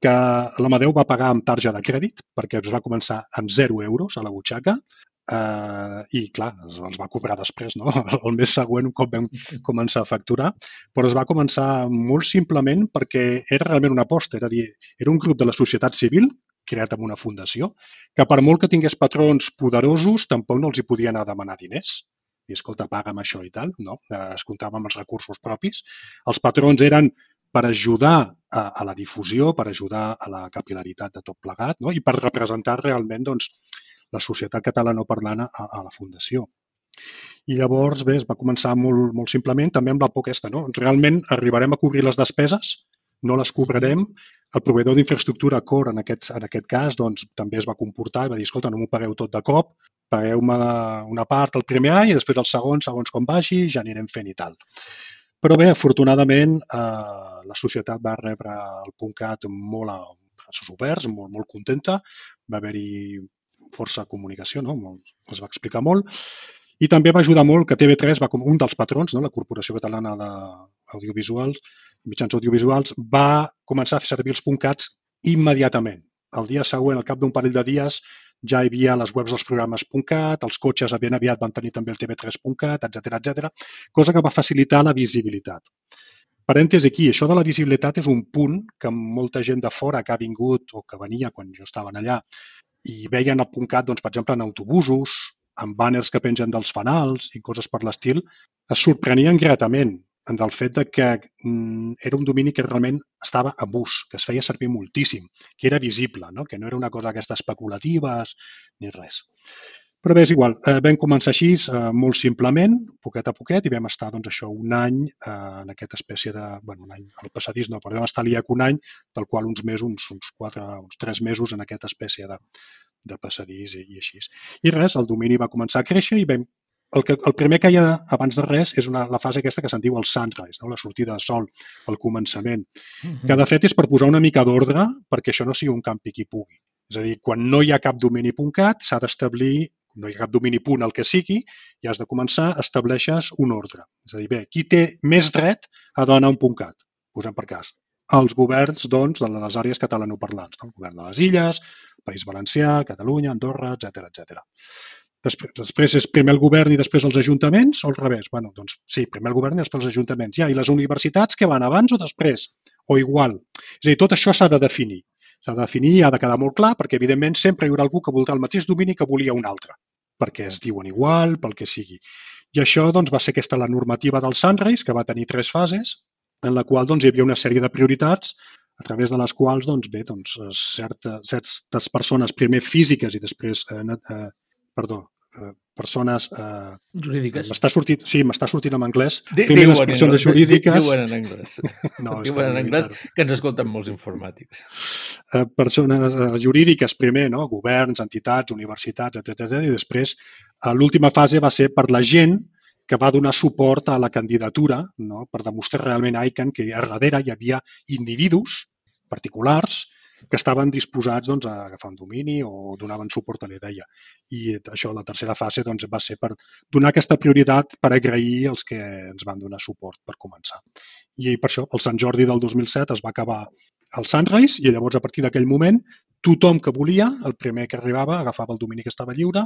que l'Amadeu va pagar amb tarja de crèdit perquè es va començar amb 0 euros a la butxaca eh, i, clar, es, els va cobrar després, no? (laughs) el mes següent, un cop vam començar a facturar, però es va començar molt simplement perquè era realment una aposta, era, dir, era un grup de la societat civil creat amb una fundació, que per molt que tingués patrons poderosos, tampoc no els hi podia anar a demanar diners i escolta, paga'm això i tal, no? Eh, es comptava amb els recursos propis. Els patrons eren per ajudar a, a la difusió, per ajudar a la capilaritat de tot plegat no? i per representar realment doncs, la societat catalanoparlana a, a la Fundació. I llavors, bé, es va començar molt, molt simplement també amb la por aquesta. No? Realment arribarem a cobrir les despeses, no les cobrarem. El proveïdor d'infraestructura Core, en aquest, en aquest cas, doncs, també es va comportar i va dir, escolta, no m'ho pagueu tot de cop, pagueu-me una part el primer any i després el segon, segons com vagi, ja anirem fent i tal. Però bé, afortunadament, eh, la societat va rebre el .cat molt a braços oberts, molt, molt contenta. Va haver-hi força comunicació, no? es va explicar molt. I també va ajudar molt que TV3, va com un dels patrons, no? la Corporació Catalana d'Audiovisuals, mitjans audiovisuals, va començar a fer servir els .cats immediatament. El dia següent, al cap d'un parell de dies, ja hi havia les webs dels programes .cat, els cotxes ben aviat van tenir també el TV3.cat, etc etc, cosa que va facilitar la visibilitat. Parèntesi aquí, això de la visibilitat és un punt que molta gent de fora que ha vingut o que venia quan jo estava allà i veien el .cat, doncs, per exemple, en autobusos, amb banners que pengen dels fanals i coses per l'estil, es sorprenien gratament del fet de que mm, era un domini que realment estava a bus, que es feia servir moltíssim, que era visible, no? que no era una cosa d'aquestes especulatives ni res. Però bé, és igual. Eh, vam començar així, eh, molt simplement, poquet a poquet, i vam estar doncs, això un any eh, en aquesta espècie de... bueno, un any, el passadís no, però vam estar a l'IAC un any, del qual uns mesos, uns, uns quatre, uns tres mesos en aquesta espècie de, de passadís i, i així. I res, el domini va començar a créixer i vam el, que, el primer que hi ha abans de res és una, la fase aquesta que se'n diu el sunrise, no? la sortida de sol, el començament, que de fet és per posar una mica d'ordre perquè això no sigui un campi qui pugui. És a dir, quan no hi ha cap domini.cat s'ha d'establir, no hi ha cap domini punt el que sigui, i has de començar, estableixes un ordre. És a dir, bé, qui té més dret a donar un .cat? Posem per cas. Els governs, doncs, de les àrees catalanoparlants. No? El govern de les Illes, País Valencià, Catalunya, Andorra, etc etc. Després, després és primer el govern i després els ajuntaments o al revés? bueno, doncs sí, primer el govern i després els ajuntaments. Ja, i les universitats què van, abans o després? O igual? És a dir, tot això s'ha de definir. S'ha de definir i ha de quedar molt clar perquè, evidentment, sempre hi haurà algú que voldrà el mateix domini que volia un altre, perquè es diuen igual, pel que sigui. I això doncs, va ser aquesta la normativa del Sunrise, que va tenir tres fases, en la qual doncs, hi havia una sèrie de prioritats a través de les quals doncs, bé, doncs, certa, certes persones, primer físiques i després eh, eh, perdó, persones... Eh, jurídiques. M'està sortint, sí, m'està sortint en anglès. Di, Primer les persones jurídiques... Diuen en anglès. (laughs) No, diuen en anglès que ens escolten molts informàtics. eh, persones eh, jurídiques primer, no? governs, entitats, universitats, etc. I després eh, l'última fase va ser per la gent que va donar suport a la candidatura no? per demostrar realment a ICANN que a darrere hi havia individus particulars que estaven disposats doncs, a agafar un domini o donaven suport a la idea. I això, la tercera fase, doncs, va ser per donar aquesta prioritat per agrair els que ens van donar suport per començar. I per això, el Sant Jordi del 2007 es va acabar el Sunrise i llavors a partir d'aquell moment tothom que volia, el primer que arribava, agafava el domini que estava lliure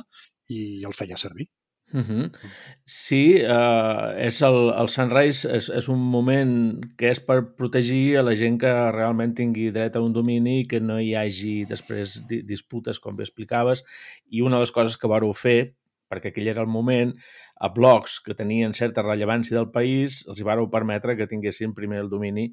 i el feia servir. Uh -huh. Sí, uh, és el, el Sunrise és, és un moment que és per protegir a la gent que realment tingui dret a un domini i que no hi hagi després di disputes, com bé explicaves, i una de les coses que vareu fer, perquè aquell era el moment, a blocs que tenien certa rellevància del país, els hi vareu permetre que tinguessin primer el domini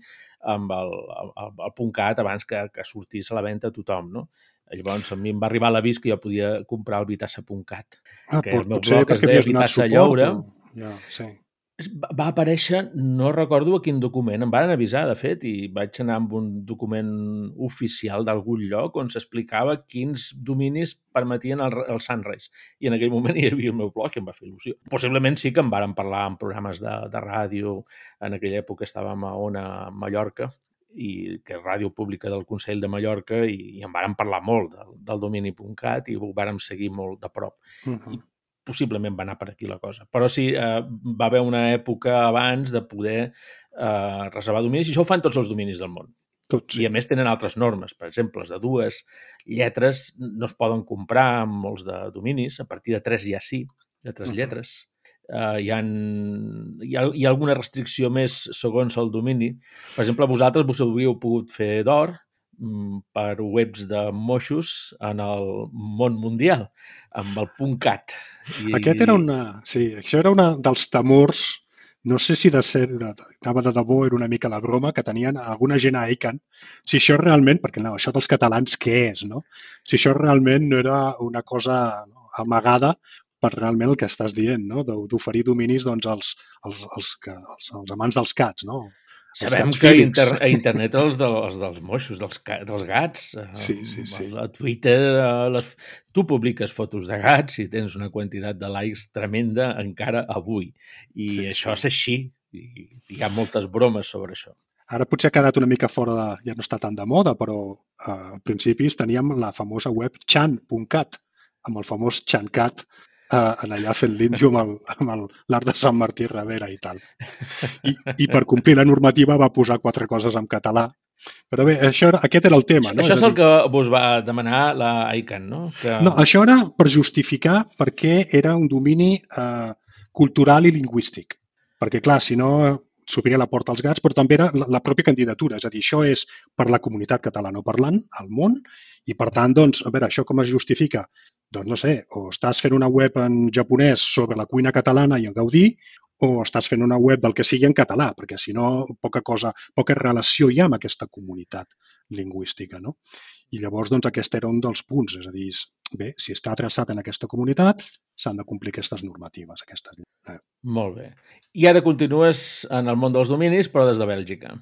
amb el, el, el .cat abans que, que sortís a la venda tothom, no? Llavors, a mi em va arribar l'avís que jo podia comprar el Vitassa.cat. Ah, que pot, el meu blog es deia Vitassa suport. O... Ja, sí. Va aparèixer, no recordo a quin document, em van avisar, de fet, i vaig anar amb un document oficial d'algun lloc on s'explicava quins dominis permetien el, el Sunrise. I en aquell moment hi havia el meu blog i em va fer il·lusió. Possiblement sí que en varen parlar en programes de, de ràdio, en aquella època estàvem a Ona, Mallorca, i que és ràdio pública del Consell de Mallorca i, i en varen parlar molt del, del domini.cat i ho vàrem seguir molt de prop Uh -huh. possiblement va anar per aquí la cosa. Però sí, eh, va haver una època abans de poder eh, reservar dominis, i això ho fan tots els dominis del món. Tot I a més tenen altres normes. Per exemple, les de dues lletres no es poden comprar amb molts de dominis, a partir de tres ja sí, de tres Mhm. lletres. Uh, hi, ha, hi, ha, hi ha alguna restricció més segons el domini. Per exemple, vosaltres vos hauríeu pogut fer d'or mm, per webs de moixos en el món mundial, amb el .cat. I, Aquest era una... Sí, això era una dels temors no sé si de ser, anava de debò, era una mica la broma que tenien alguna gent a ICANN, si això realment, perquè no, això dels catalans què és, no? Si això realment no era una cosa amagada per realment el que estàs dient, no? D'oferir dominis doncs, als, als, als, que, als, als amants dels cats, no? Els Sabem que inter a internet els, de, els dels moixos, dels, dels gats, eh, Sí, sí, sí. a Twitter eh, les, tu publiques fotos de gats i tens una quantitat de likes tremenda encara avui. I Sí, això sí. és així. I hi ha moltes bromes sobre això. Ara potser ha quedat una mica fora de... ja no està tan de moda, però eh, al principis teníem la famosa web chan.cat, amb el famós chancat eh, en allà fent l'índio amb l'art de Sant Martí darrere i tal. I, I per complir la normativa va posar quatre coses en català. Però bé, això era, aquest era el tema. No? això és a el dir, que vos va demanar la ICANN, no? Que... no, això era per justificar per què era un domini eh, cultural i lingüístic. Perquè, clar, si no s'obria la porta als gats, però també era la, la pròpia candidatura. És a dir, això és per la comunitat catalanoparlant al món i, per tant, doncs, a veure, això com es justifica? Doncs no sé, o estàs fent una web en japonès sobre la cuina catalana i el Gaudí, o estàs fent una web del que sigui en català, perquè si no, poca cosa, poca relació hi ha amb aquesta comunitat lingüística, no? I llavors, doncs, aquest era un dels punts, és a dir, bé, si està adreçat en aquesta comunitat, s'han de complir aquestes normatives, aquestes eh, Molt bé. I ara continues en el món dels dominis, però des de Bèlgica.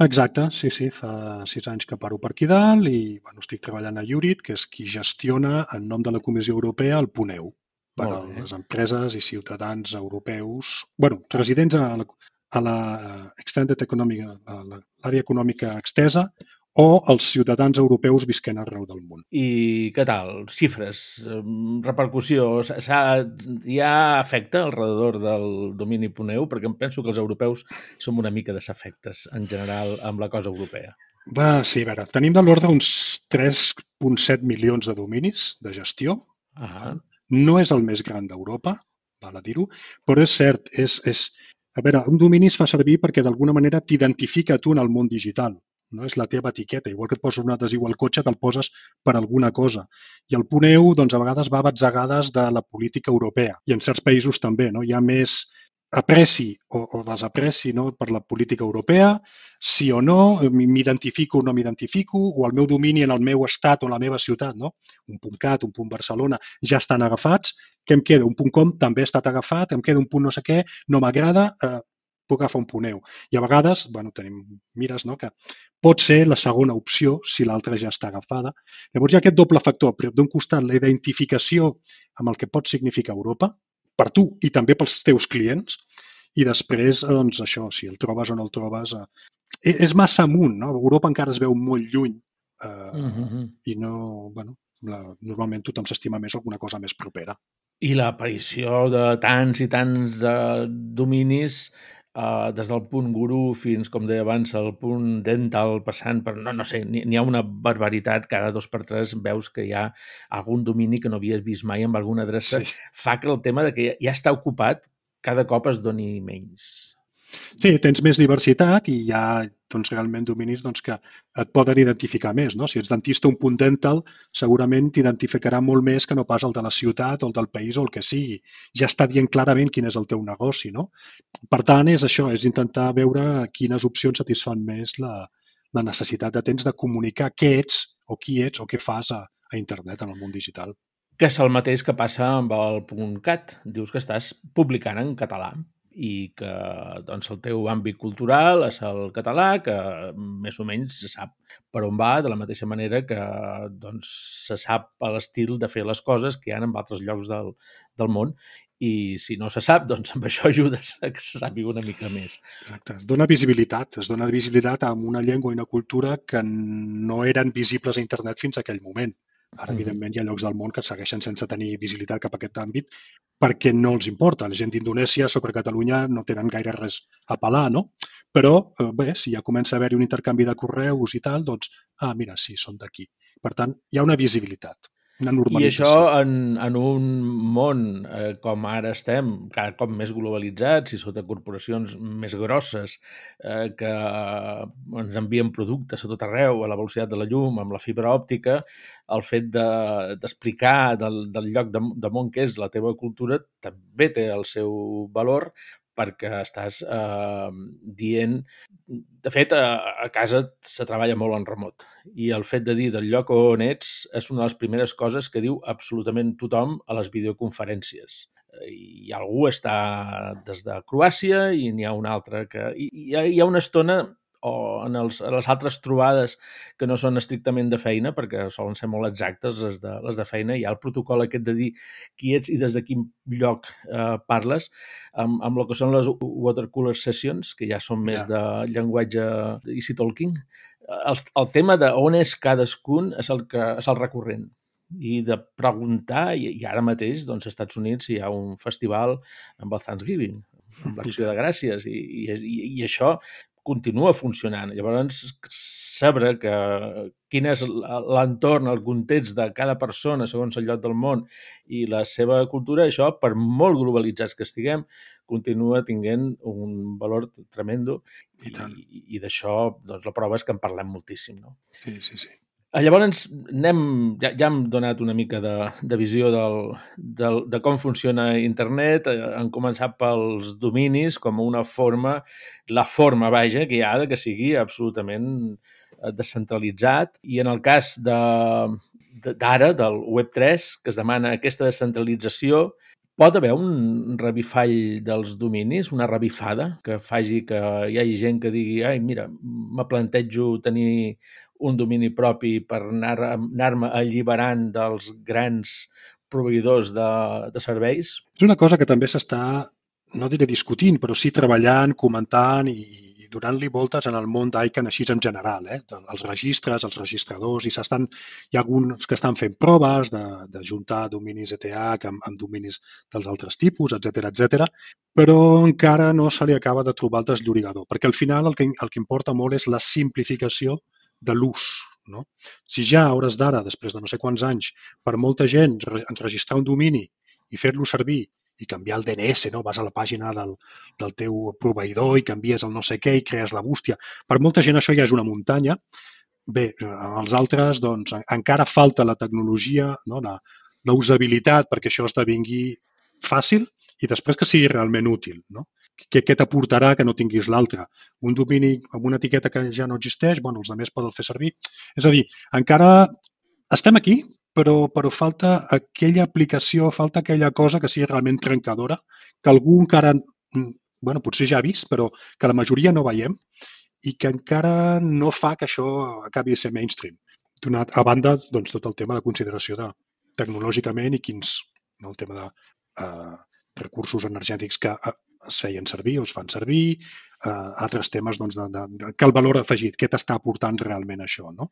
Exacte, sí, sí, fa sis anys que paro per aquí dalt i bueno, estic treballant a Jurit, que és qui gestiona en nom de la Comissió Europea el PUNEU per a les empreses i ciutadans europeus, bueno, residents a la, a la Extended Economic, a l'àrea econòmica extesa o els ciutadans europeus visquent arreu del món. I què tal? Xifres, repercussió, hi ha efecte al redador del domini Puneu? Perquè em penso que els europeus som una mica desafectes en general amb la cosa europea. Va, sí, a veure, tenim de l'ordre uns 3,7 milions de dominis de gestió, Ah, no és el més gran d'Europa, val a dir-ho, però és cert, és, és, a veure, un domini es fa servir perquè d'alguna manera t'identifica tu en el món digital. No és la teva etiqueta. Igual que et poses un adhesiu al cotxe, te'l poses per alguna cosa. I el punt EU, doncs, a vegades va a batzegades de la política europea. I en certs països també, no? Hi ha més apreci o, o desapreci no, per la política europea, sí o no, m'identifico o no m'identifico, o el meu domini en el meu estat o la meva ciutat, no? un punt cat, un punt Barcelona, ja estan agafats, què em queda? Un punt com també ha estat agafat, em queda un punt no sé què, no m'agrada, eh, puc agafar un punt EU. I a vegades, bueno, tenim mires, no?, que pot ser la segona opció si l'altra ja està agafada. Llavors hi ha aquest doble factor. D'un costat, la identificació amb el que pot significar Europa, per tu i també pels teus clients. I després, doncs, això, si el trobes o no el trobes, eh, és massa amunt, no? Europa encara es veu molt lluny eh, uh -huh. i no, bueno, la, normalment tothom s'estima més alguna cosa més propera. I l'aparició de tants i tants de dominis uh, des del punt guru fins, com deia abans, al punt dental, passant per... No, no sé, n'hi ha una barbaritat. Cada dos per tres veus que hi ha algun domini que no havies vist mai amb alguna adreça. Sí. Fa que el tema de que ja està ocupat cada cop es doni menys. Sí, tens més diversitat i hi ha doncs, realment dominis doncs, que et poden identificar més. No? Si ets dentista un punt dental, segurament t'identificarà molt més que no pas el de la ciutat o el del país o el que sigui. Ja està dient clarament quin és el teu negoci. No? Per tant, és això, és intentar veure quines opcions satisfan més la, la necessitat de tens de comunicar què ets o qui ets o què fas a, a internet, en el món digital. Que és el mateix que passa amb el .cat. Dius que estàs publicant en català i que doncs, el teu àmbit cultural és el català, que més o menys se sap per on va, de la mateixa manera que doncs, se sap l'estil de fer les coses que hi ha en altres llocs del, del món i si no se sap, doncs amb això (laughs) ajudes a que se sàpiga una mica més. Exacte, es dona visibilitat, es dona visibilitat a una llengua i una cultura que no eren visibles a internet fins a aquell moment. Ara, evidentment, hi ha llocs del món que segueixen sense tenir visibilitat cap a aquest àmbit perquè no els importa. La gent d'Indonèsia sobre Catalunya no tenen gaire res a pelar, no? Però, eh, bé, si ja comença a haver-hi un intercanvi de correus i tal, doncs, ah, mira, sí, són d'aquí. Per tant, hi ha una visibilitat una normalització. I això en, en un món eh, com ara estem, cada cop més globalitzats i sota corporacions més grosses eh, que ens envien productes a tot arreu a la velocitat de la llum, amb la fibra òptica, el fet d'explicar de, del, del lloc de, de món que és la teva cultura també té el seu valor perquè estàs eh, dient... De fet, a, a casa se treballa molt en remot i el fet de dir del lloc on ets és una de les primeres coses que diu absolutament tothom a les videoconferències. I algú està des de Croàcia i n'hi ha un altre que... I, hi, ha, hi ha una estona o en, els, en les altres trobades que no són estrictament de feina, perquè solen ser molt exactes les de, les de feina, hi ha el protocol aquest de dir qui ets i des de quin lloc eh, parles, amb, amb el que són les watercooler sessions, que ja són més yeah. de llenguatge easy talking. El, el tema de on és cadascun és el, que, és el recurrent i de preguntar, i, i ara mateix doncs, als Estats Units hi ha un festival amb el Thanksgiving, amb (laughs) l'acció de gràcies, i, i, i això continua funcionant. Llavors, saber que quin és l'entorn, el context de cada persona segons el lloc del món i la seva cultura, això, per molt globalitzats que estiguem, continua tinguent un valor tremendo i, i, i d'això doncs, la prova és que en parlem moltíssim. No? Sí, sí, sí. Eh, llavors, anem, ja, ja hem donat una mica de, de visió del, del, de com funciona internet. Han eh, començat pels dominis com una forma, la forma, vaja, que hi ha de que sigui absolutament eh, descentralitzat. I en el cas d'ara, de, de, del Web3, que es demana aquesta descentralització, pot haver un revifall dels dominis, una revifada, que faci que hi hagi gent que digui ai, mira, me plantejo tenir un domini propi per anar-me anar alliberant dels grans proveïdors de, de serveis? És una cosa que també s'està, no diré discutint, però sí treballant, comentant i, donant-li voltes en el món d'ICANN així en general, eh? els registres, els registradors, i s'estan, hi ha alguns que estan fent proves de, de juntar dominis ETH amb, amb dominis dels altres tipus, etc etc. però encara no se li acaba de trobar el desllorigador, perquè al final el que, el que importa molt és la simplificació de l'ús. No? Si ja a hores d'ara, després de no sé quants anys, per molta gent enregistrar un domini i fer-lo servir i canviar el DNS, no? vas a la pàgina del, del teu proveïdor i canvies el no sé què i crees la bústia. Per molta gent això ja és una muntanya. Bé, els altres, doncs, encara falta la tecnologia, no? la, la usabilitat perquè això esdevingui fàcil i després que sigui realment útil. No? Què, què t'aportarà que no tinguis l'altre. Un domini amb una etiqueta que ja no existeix, bueno, els altres poden fer servir. És a dir, encara estem aquí, però, però falta aquella aplicació, falta aquella cosa que sigui realment trencadora, que algú encara, mm, bueno, potser ja ha vist, però que la majoria no veiem i que encara no fa que això acabi de ser mainstream. Donat, a banda, doncs, tot el tema de consideració de tecnològicament i quins, no, el tema de eh, recursos energètics que eh, es feien servir o es fan servir, eh, altres temes doncs, de, de, de, que el valor afegit, què t'està aportant realment això. No?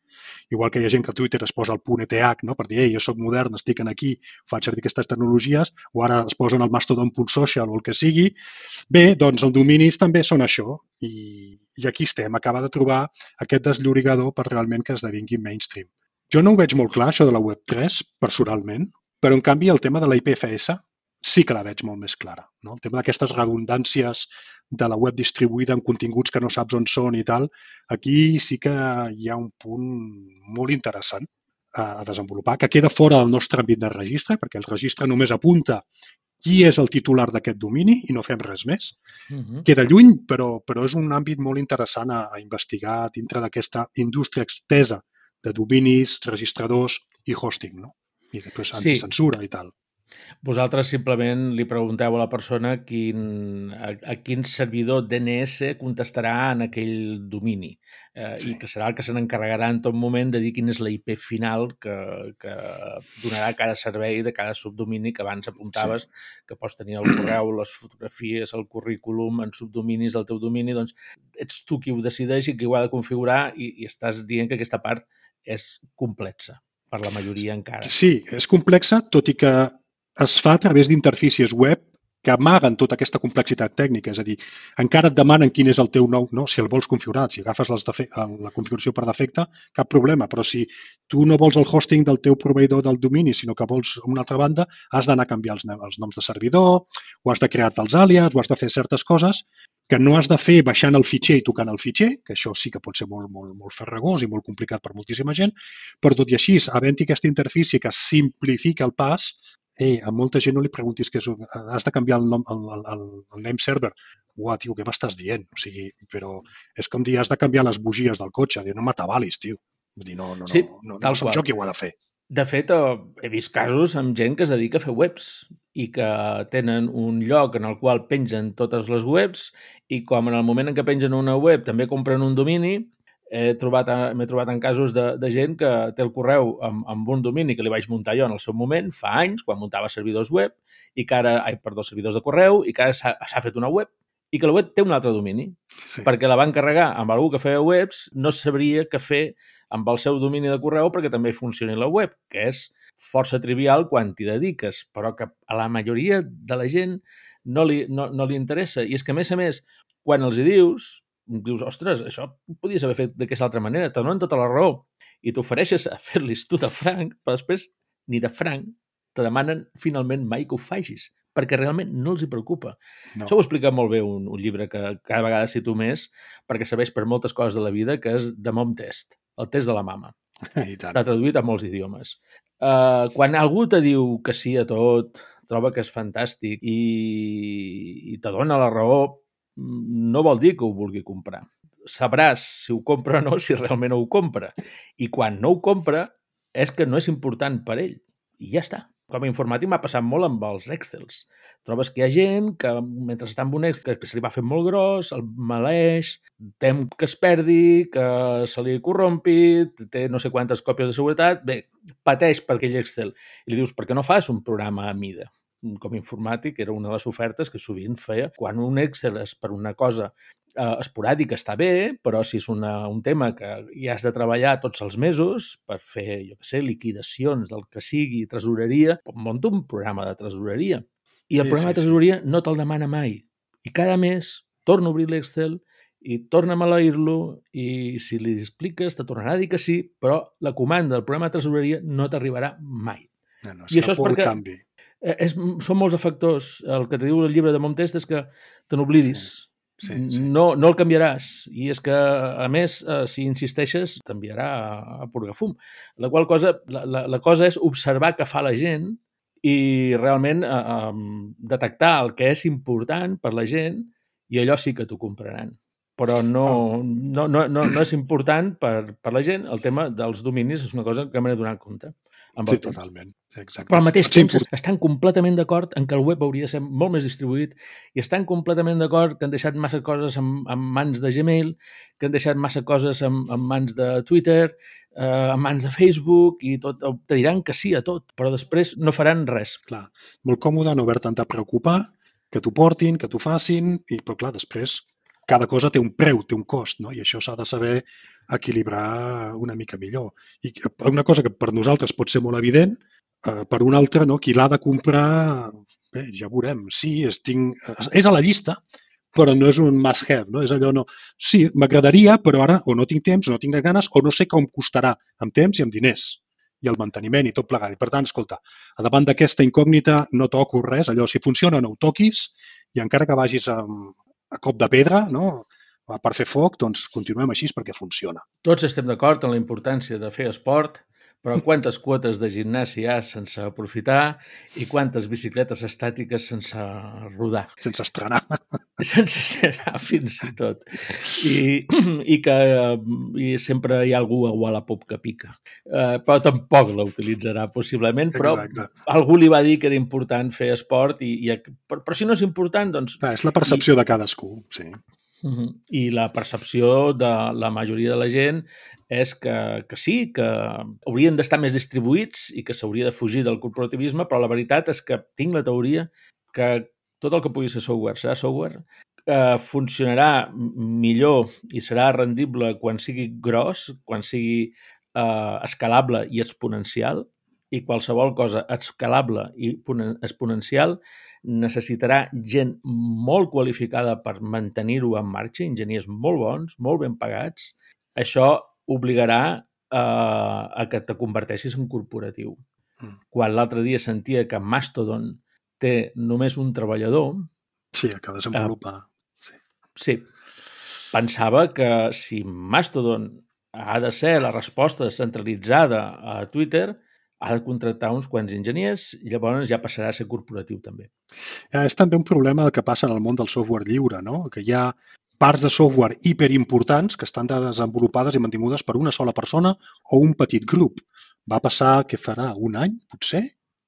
Igual que hi ha gent que a Twitter es posa el punt ETH no? per dir, ei, jo sóc modern, estic aquí, faig servir aquestes tecnologies, o ara es posen el mastodon.social o el que sigui. Bé, doncs els dominis també són això i, i aquí estem, acaba de trobar aquest desllorigador per realment que esdevingui mainstream. Jo no ho veig molt clar, això de la Web3, personalment, però en canvi el tema de la IPFS sí que la veig molt més clara. No? El tema d'aquestes redundàncies de la web distribuïda en continguts que no saps on són i tal, aquí sí que hi ha un punt molt interessant a desenvolupar, que queda fora del nostre àmbit de registre, perquè el registre només apunta qui és el titular d'aquest domini i no fem res més. Uh. -huh. Queda lluny, però, però és un àmbit molt interessant a, a investigar dintre d'aquesta indústria extesa de dominis, registradors i hosting, no? I després anticensura sí. i tal. Vosaltres simplement li pregunteu a la persona quin, a, a quin servidor DNS contestarà en aquell domini eh, sí. i que serà el que se n'encarregarà en tot moment de dir quin és la IP final que, que donarà cada servei de cada subdomini que abans apuntaves, sí. que pots tenir el correu, les fotografies, el currículum en subdominis del teu domini, doncs ets tu qui ho decideix i qui ho ha de configurar i, i estàs dient que aquesta part és complexa per la majoria encara. Sí, és complexa, tot i que es fa a través d'interfícies web que amaguen tota aquesta complexitat tècnica, és a dir, encara et demanen quin és el teu nou, no? si el vols configurat, si agafes les la configuració per defecte, cap problema, però si tu no vols el hosting del teu proveïdor del domini, sinó que vols una altra banda, has d'anar a canviar els, els noms de servidor, o has de crear-te els àlies, o has de fer certes coses que no has de fer baixant el fitxer i tocant el fitxer, que això sí que pot ser molt, molt, molt ferragós i molt complicat per moltíssima gent, però tot i així, havent-hi aquesta interfície que simplifica el pas, Ei, a molta gent no li preguntis que és has de canviar el, nom, el, el, el name server. Uah, tio, què m'estàs dient? O sigui, però és com dir, has de canviar les bugies del cotxe. Dir, no m'atabalis, tio. Vull dir, no, no, sí, no, no, no soc jo qui ho ha de fer. De fet, eh, he vist casos amb gent que es dedica a fer webs i que tenen un lloc en el qual pengen totes les webs i com en el moment en què pengen una web també compren un domini, he trobat, m'he trobat en casos de, de gent que té el correu amb, amb un domini que li vaig muntar jo en el seu moment, fa anys, quan muntava servidors web, i que ara, ai, perdó, servidors de correu, i que ara s'ha fet una web, i que la web té un altre domini, sí. perquè la van carregar amb algú que feia webs, no sabria què fer amb el seu domini de correu perquè també funcioni la web, que és força trivial quan t'hi dediques, però que a la majoria de la gent no li, no, no li interessa. I és que, a més a més, quan els hi dius, dius, ostres, això podies haver fet d'aquesta altra manera, te donen tota la raó i t'ofereixes a fer-los tu de franc, però després ni de franc te demanen finalment mai que ho facis, perquè realment no els hi preocupa. No. Això ho explica molt bé un, un llibre que cada vegada cito més, perquè serveix per moltes coses de la vida, que és The Mom Test, el test de la mama. (laughs) Està traduït a molts idiomes. Uh, quan algú te diu que sí a tot, troba que és fantàstic i, i te dona la raó, no vol dir que ho vulgui comprar. Sabràs si ho compra o no si realment ho compra. I quan no ho compra és que no és important per ell. I ja està. Com a informàtic m'ha passat molt amb els Excels. Trobes que hi ha gent que, mentre està amb un Excel que se li va fer molt gros, el maleix, tem que es perdi, que se li corrompi, té no sé quantes còpies de seguretat, bé, pateix per aquell Excel. I li dius, per què no fas un programa a mida? com a informàtic era una de les ofertes que sovint feia. Quan un Excel és per una cosa eh, esporàdica està bé, però si és una, un tema que hi has de treballar tots els mesos per fer, jo què sé, liquidacions del que sigui, tresoreria, munta un programa de tresoreria. I el sí, programa sí, de tresoreria sí. no te'l demana mai. I cada mes torna a obrir l'Excel i torna a maleir-lo i si li expliques te tornarà a dir que sí, però la comanda del programa de tresoreria no t'arribarà mai. No, no, I això és perquè canvi. Eh, és, són molts factors. El que te diu el llibre de Montest és que te n'oblidis. Sí, sí, sí. No, no el canviaràs. I és que, a més, eh, si insisteixes, t'enviarà a, a purgar fum. La qual cosa, la, la, la cosa és observar què fa la gent i realment eh, eh, detectar el que és important per la gent i allò sí que t'ho compraran. Però no, no, no, no, no és important per, per la gent. El tema dels dominis és una cosa que hem de donar compte. Amb sí, el totalment. Exacte. Però al mateix Sí, temps estan completament d'acord en que el web hauria de ser molt més distribuït i estan completament d'acord que han deixat massa coses en, en mans de Gmail, que han deixat massa coses en, en mans de Twitter, eh, en mans de Facebook i tot. Te diran que sí a tot, però després no faran res. clar, molt còmode no haver-te'n de preocupar, que t'ho portin, que t'ho facin, i, però clar, després cada cosa té un preu, té un cost, no? i això s'ha de saber equilibrar una mica millor. I una cosa que per nosaltres pot ser molt evident, eh, per un altre, no? qui l'ha de comprar, bé, ja veurem, sí, és, tinc, és a la llista, però no és un must-have, no? És allò no... Sí, m'agradaria, però ara o no tinc temps, o no tinc ganes, o no sé com costarà, amb temps i amb diners i el manteniment i tot plegat. I per tant, escolta, a davant d'aquesta incògnita no toco res, allò si funciona no ho toquis i encara que vagis a, a cop de pedra, no? Per fer foc, doncs continuem així perquè funciona. Tots estem d'acord en la importància de fer esport, però quantes quotes de gimnàs hi ha sense aprofitar i quantes bicicletes estàtiques sense rodar, Sense estrenar. (laughs) sense estrenar fins i tot. I, i que i sempre hi ha algú a Wallapop que pica. Uh, però tampoc la utilitzarà, possiblement, però Exacte. algú li va dir que era important fer esport i, i però, però si no és important, doncs Clar, és la percepció de cadascú, sí. Mhm. I la percepció de la majoria de la gent és que, que sí, que haurien d'estar més distribuïts i que s'hauria de fugir del corporativisme, però la veritat és que tinc la teoria que tot el que pugui ser software serà software, eh, funcionarà millor i serà rendible quan sigui gros, quan sigui eh, escalable i exponencial, i qualsevol cosa escalable i ponen- exponencial necessitarà gent molt qualificada per mantenir-ho en marxa, enginyers molt bons, molt ben pagats. Això obligarà eh, a que te converteixis en corporatiu. Mm. Quan l'altre dia sentia que Mastodon té només un treballador, Sí, el que desenvolupa. Sí. sí, pensava que si Mastodon ha de ser la resposta descentralitzada a Twitter, ha de contractar uns quants enginyers i llavors ja passarà a ser corporatiu també. Eh, És també un problema que passa en el món del software lliure, no? que hi ha parts de software hiperimportants que estan desenvolupades i mantingudes per una sola persona o un petit grup. Va passar, què farà, un any, potser?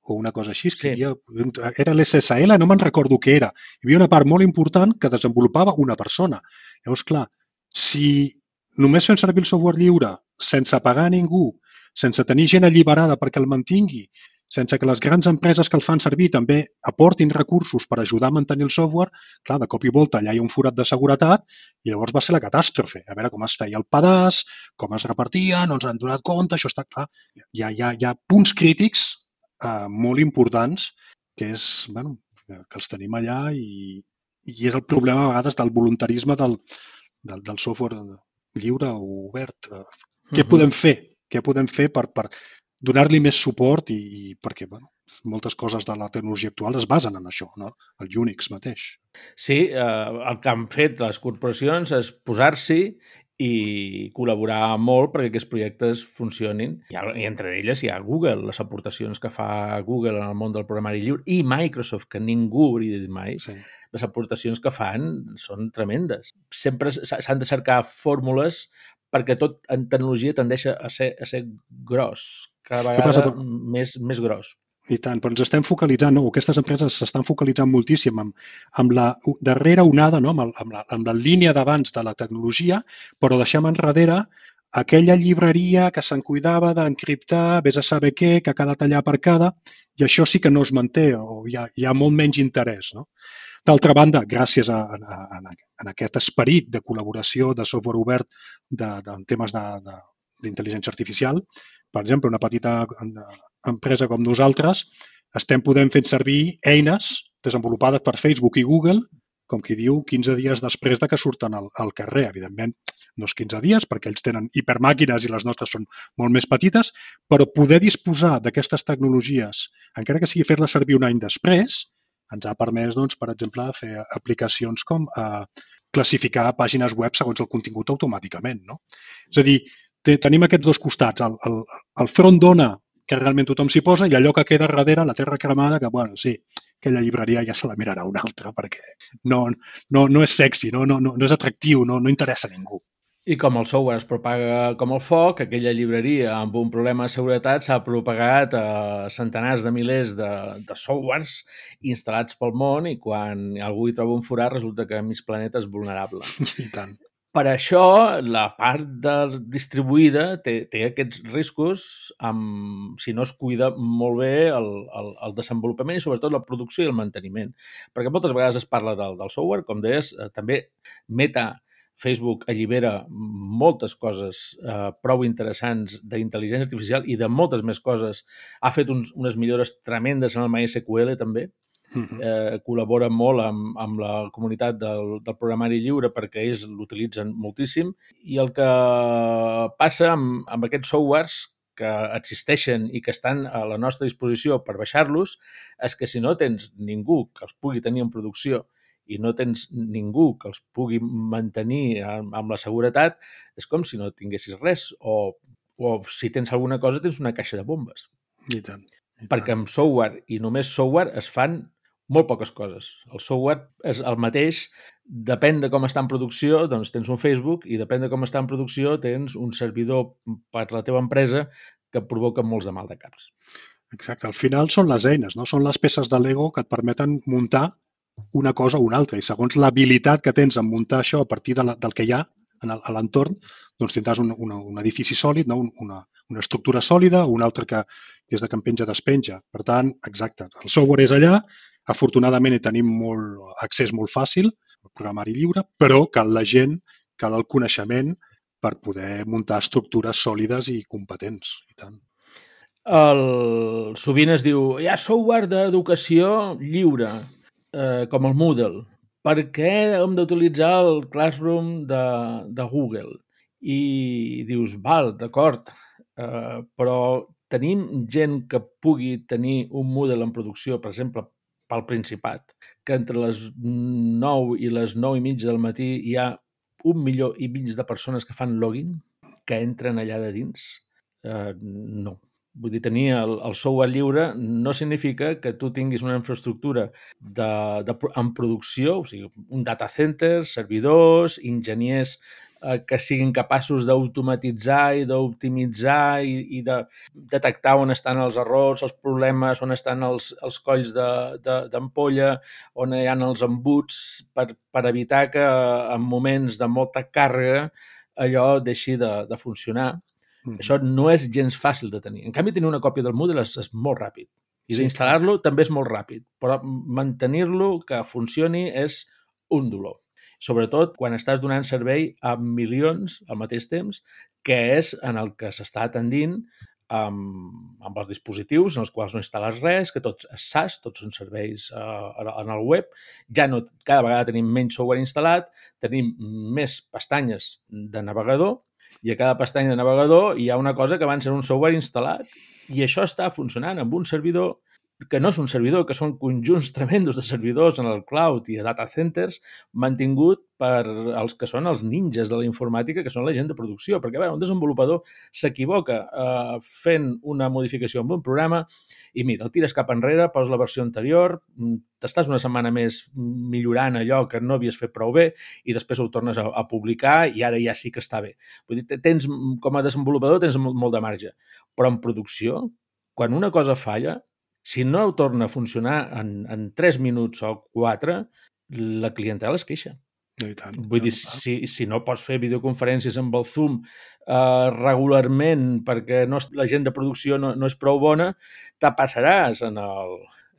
O una cosa així. Que Sí. hi havia, era l'SSL, no me'n recordo què era. Hi havia una part molt important que desenvolupava una persona. Llavors, clar, si només fem servir el software lliure sense pagar a ningú, sense tenir gent alliberada perquè el mantingui, sense que les grans empreses que el fan servir també aportin recursos per ajudar a mantenir el software, clar, de cop i volta allà hi ha un forat de seguretat i llavors va ser la catàstrofe. A veure com es feia el pedaç, com es repartia, no ens han donat compte, això està clar. Hi ha, hi ha, hi ha punts crítics eh, molt importants que és, bueno, que els tenim allà i, i és el problema a vegades del voluntarisme del, del, del software lliure o obert. Eh, Què Mhm. podem fer? Què podem fer per, per donar-li més suport i, i perquè bueno, moltes coses de la tecnologia actual es basen en això, no? el Unix mateix. Sí, eh, el que han fet les corporacions és posar-s'hi i col·laborar molt perquè aquests projectes funcionin. I, I entre elles hi ha Google, les aportacions que fa Google en el món del programari lliure i Microsoft, que ningú hauria dit mai, Sí. les aportacions que fan són tremendes. Sempre s'han de cercar fórmules perquè tot en tecnologia tendeix a ser, a ser gros, cada Què passa, vegada però- més, més gros. I tant, però ens estem focalitzant, no? aquestes empreses s'estan focalitzant moltíssim amb, amb la darrera onada, no? amb, el, amb, la, amb la línia d'abans de la tecnologia, però deixem enrere aquella llibreria que se'n cuidava d'encriptar, vés a saber què, que ha quedat allà aparcada, i això sí que no es manté, o hi ha, hi ha molt menys interès. No? D'altra banda, gràcies a, a, a, a aquest esperit de col·laboració de software obert de, de, en temes d'intel·ligència artificial, per exemple, una petita empresa com nosaltres, estem podent fer servir eines desenvolupades per Facebook i Google, com qui diu, 15 dies després de que surten al, al carrer. Evidentment, no és 15 dies, perquè ells tenen hipermàquines i les nostres són molt més petites, però poder disposar d'aquestes tecnologies, encara que sigui fer-les servir un any després, ens ha permès, doncs, per exemple, fer aplicacions com eh, classificar pàgines web segons el contingut automàticament. No? És a dir, te- tenim aquests dos costats, el, el, el front dona que realment tothom s'hi posa i allò que queda darrere, la terra cremada, que, bueno, sí, aquella llibreria ja se la mirarà una altra perquè no, no, no és sexy, no, no, no, és atractiu, no, no interessa a ningú. I com el software es propaga com el foc, aquella llibreria amb un problema de seguretat s'ha propagat a centenars de milers de, de softwares instal·lats pel món i quan algú hi troba un forat resulta que mig planeta és vulnerable. (laughs) I tant. Per això, la part de distribuïda té, té aquests riscos amb, si no es cuida molt bé el, el, el desenvolupament i sobretot la producció i el manteniment. Perquè moltes vegades es parla del, del software, com deies, eh, també Meta Facebook allibera moltes coses eh, prou interessants d'intel·ligència artificial i de moltes més coses. Ha fet uns, unes millores tremendes en el MySQL també. Uh -huh. eh, col·labora molt amb, amb la comunitat del, del programari lliure perquè ells l'utilitzen moltíssim i el que passa amb, amb aquests softwares que existeixen i que estan a la nostra disposició per baixar-los és que si no tens ningú que els pugui tenir en producció i no tens ningú que els pugui mantenir amb, amb la seguretat, és com si no tinguessis res. O, o si tens alguna cosa, tens una caixa de bombes. I tant. I tant. Perquè amb software i només software es fan molt poques coses. El software és el mateix, depèn de com està en producció, doncs tens un Facebook i depèn de com està en producció tens un servidor per la teva empresa que provoca molts de mal de caps. Exacte. Al final són les eines, no? Són les peces de Lego que et permeten muntar una cosa o una altra. I segons l'habilitat que tens en muntar això a partir de la, del que hi ha a l'entorn, doncs tindràs un, una, un edifici sòlid, no? una, una estructura sòlida, un altre que, que és de que empenja despenja. Per tant, exacte, el software és allà, afortunadament hi tenim molt, accés molt fàcil, el programari lliure, però cal la gent, cal el coneixement per poder muntar estructures sòlides i competents. I tant. El, sovint es diu, hi ha software d'educació lliure eh, com el Moodle. Per què hem d'utilitzar el Classroom de, de Google? I dius, val, d'acord, eh, però tenim gent que pugui tenir un Moodle en producció, per exemple, pel Principat, que entre les 9 i les 9 i mitja del matí hi ha un milió i mig de persones que fan login, que entren allà de dins? Eh, no. Vull dir, tenir el, el software lliure no significa que tu tinguis una infraestructura de, de, en producció, o sigui, un data center, servidors, enginyers eh, que siguin capaços d'automatitzar i d'optimitzar i, i de detectar on estan els errors, els problemes, on estan els, els colls d'ampolla, on hi ha els embuts per, per evitar que en moments de molta càrrega allò deixi de, de funcionar Mm. Això no és gens fàcil de tenir. En canvi, tenir una còpia del Moodle és, és molt ràpid. I sí, d'instal·lar-lo també és molt ràpid. Però mantenir-lo, que funcioni, és un dolor. Sobretot quan estàs donant servei a milions al mateix temps, que és en el que s'està atendint amb, amb els dispositius en els quals no instal·les res, que tots és SaaS, tots són serveis uh, en el web. Ja no, cada vegada tenim menys software instal·lat, tenim més pestanyes de navegador i a cada pestanya de navegador hi ha una cosa que van ser un software instal·lat i això està funcionant amb un servidor que no és un servidor, que són conjunts (laughs) tremendos de servidors en el cloud i a data centers mantingut per els que són els ninjas de la informàtica, que són la gent de producció. Perquè, a veure, un desenvolupador s'equivoca eh, fent una modificació amb un programa i mira, el tires cap enrere, poses la versió anterior, mm, t'estàs una setmana més millorant allò que no havies fet prou bé i després ho tornes a, a publicar i ara ja sí que està bé. Vull dir, tens, com a desenvolupador tens molt, molt de marge, però en producció, quan una cosa falla, si no torna a funcionar en, en 3 minuts o 4, la clientela es queixa. I tant, Vull dir, si, si no pots fer videoconferències amb el Zoom eh, regularment perquè no, la gent de producció no, no és prou bona, te passaràs en el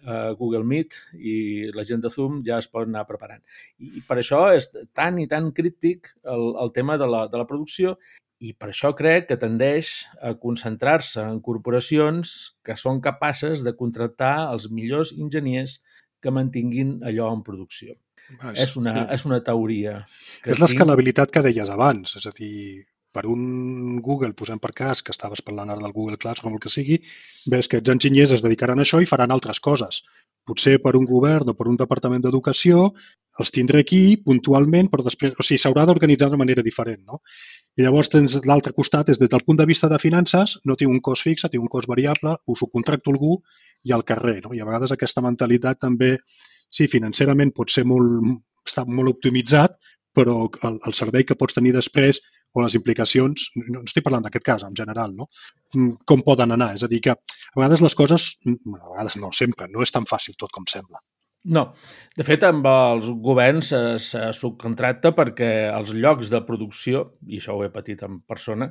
eh, Google Meet i la gent de Zoom ja es pot anar preparant. I per això és tan i tan crític el, el tema de la, de la producció i per això crec que tendeix a concentrar-se en corporacions que són capaces de contractar els millors enginyers que mantinguin allò en producció. Ah, és, és, una, és una teoria. Que és l'escalabilitat tinc... que deies abans, és a dir, per un Google, posem per cas, que estaves parlant ara del Google Classroom o el que sigui, ves que aquests enginyers es dedicaran a això i faran altres coses. Potser per un govern o per un departament d'educació els tindré aquí puntualment, però després, o sigui, s'haurà d'organitzar de manera diferent, no? I llavors tens l'altre costat, és des del punt de vista de finances, no té un cost fix, té un cost variable, ho subcontracto algú i al carrer. No? I a vegades aquesta mentalitat també, sí, financerament pot ser molt, està molt optimitzat, però el, el servei que pots tenir després o les implicacions, no estic parlant d'aquest cas, en general, no? Mm, com poden anar. És a dir, que a vegades les coses, mm, a vegades no, sempre, no és tan fàcil tot com sembla. No. De fet, amb els governs se subcontracta perquè els llocs de producció, i això ho he patit en persona,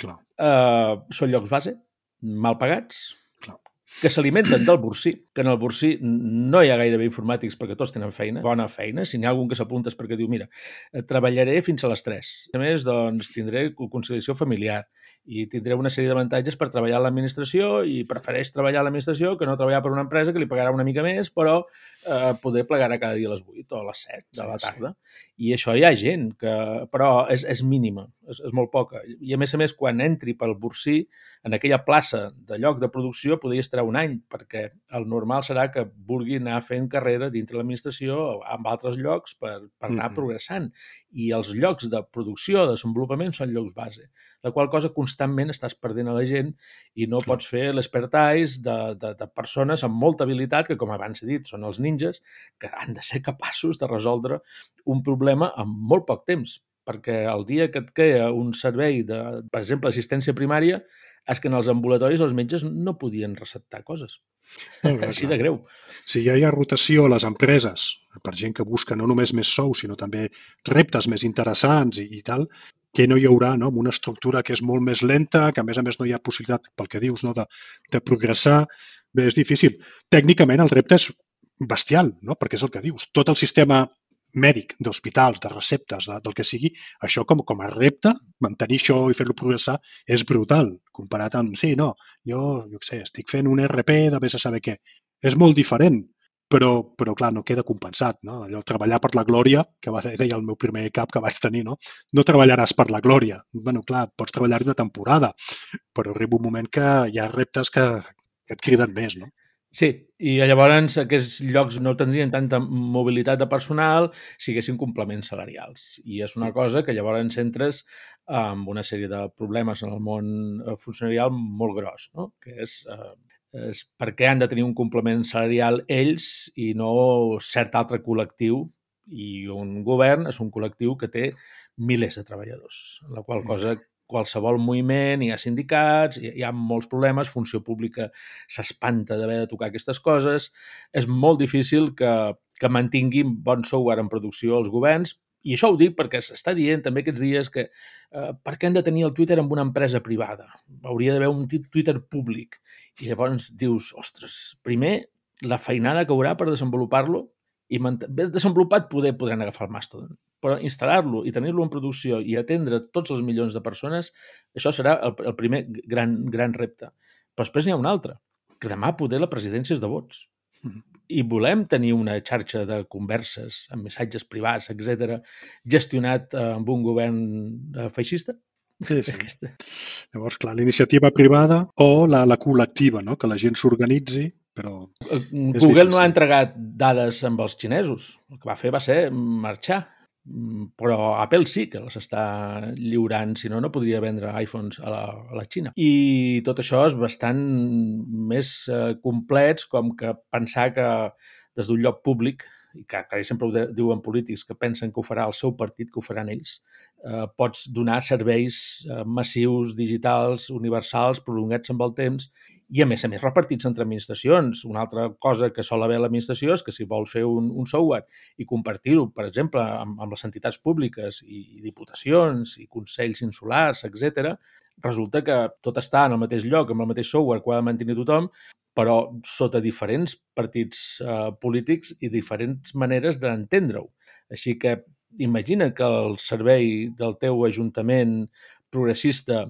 Clar. eh, són llocs base, mal pagats, Clar. Que s'alimenten del bursí, que en el bursí no hi ha gairebé informàtics perquè tots tenen feina, bona feina. Si n'hi ha algun que s'apunta és perquè diu, mira, treballaré fins a les 3. A més, doncs, tindré conciliació familiar i tindré una sèrie d'avantatges per treballar a l'administració i prefereix treballar a l'administració que no treballar per una empresa que li pagarà una mica més, però eh, poder plegarà cada dia a les 8 o a les 7 de la tarda. I això hi ha gent, que, però és, és mínima, és, és molt poca. I a més a més, quan entri pel Bursí, en aquella plaça de lloc de producció podria estar un any, perquè el normal serà que vulgui anar fent carrera dintre l'administració en altres llocs per, per anar mm -hmm. progressant. I els llocs de producció, de desenvolupament, són llocs base la qual cosa constantment estàs perdent a la gent i no pots fer l'expertise de, de, de persones amb molta habilitat, que com abans he dit, són els ninjas, que han de ser capaços de resoldre un problema en molt poc temps, perquè el dia que et crea un servei de, per exemple, assistència primària, és que en els ambulatoris els metges no podien receptar coses. (laughs) Així de greu. Si ja hi ha rotació a les empreses per gent que busca no només més sous, sinó també reptes més interessants i, i tal, que no hi haurà no? amb una estructura que és molt més lenta, que a més a més no hi ha possibilitat, pel que dius, no? de, de progressar. Bé, és difícil. Tècnicament el repte és bestial, no? perquè és el que dius. Tot el sistema mèdic d'hospitals, de receptes, de, del que sigui, això com, com a repte, mantenir això i fer-lo progressar és brutal, comparat amb, sí, no, jo, jo sé, estic fent un RP de vés a saber què. És molt diferent, però, però clar, no queda compensat. No? Allò, treballar per la glòria, que va deia el meu primer cap que vaig tenir, no? no treballaràs per la glòria. bueno, clar, pots treballar una temporada, però arriba un moment que hi ha reptes que, que et criden més, no? Sí, i llavors aquests llocs no tindrien tanta mobilitat de personal si haguessin complements salarials. I és una cosa que llavors entres amb una sèrie de problemes en el món eh, funcionarial molt gros, no? que és eh, és per què han de tenir un complement salarial ells i no cert altre col·lectiu i un govern és un col·lectiu que té milers de treballadors, la qual cosa qualsevol moviment, hi ha sindicats, hi ha molts problemes, funció pública s'espanta d'haver de tocar aquestes coses, és molt difícil que, que mantinguin bon software en producció els governs, i això ho dic perquè s'està dient també aquests dies que eh, per què han de tenir el Twitter amb una empresa privada? Hauria d'haver un Twitter públic. I llavors dius, ostres, primer, la feinada que haurà per desenvolupar-lo i desenvolupat poder podran agafar el Mastodon, però instal·lar-lo i tenir-lo en producció i atendre tots els milions de persones, això serà el, el primer gran, gran repte. Però després n'hi ha un altre, que demà poder la presidència és de vots. Mm -hmm i volem tenir una xarxa de converses amb missatges privats, etc, gestionat eh, amb un govern eh, feixista? Sí, sí. (laughs) Aquesta. Llavors, clar, la iniciativa privada o la, la col·lectiva, no? que la gent s'organitzi, però... Eh, Google no ha entregat dades amb els xinesos. El que va fer va ser marxar però Apple sí que les està lliurant, si no, no podria vendre iPhones a la, a la Xina. I tot això és bastant més eh, complets com que pensar que des d'un lloc públic i que, que sempre ho diuen polítics que pensen que ho farà el seu partit, que ho faran ells, eh, pots donar serveis eh, massius, digitals, universals, prolongats amb el temps i, a més a més, repartits entre administracions. Una altra cosa que sol haver l'administració és que si vol fer un, un software i compartir-ho, per exemple, amb, amb les entitats públiques i, i diputacions i consells insulars, etc, resulta que tot està en el mateix lloc, amb el mateix software que ho ha de mantenir tothom, però sota diferents partits eh, polítics i diferents maneres d'entendre-ho. Així que imagina que el servei del teu ajuntament progressista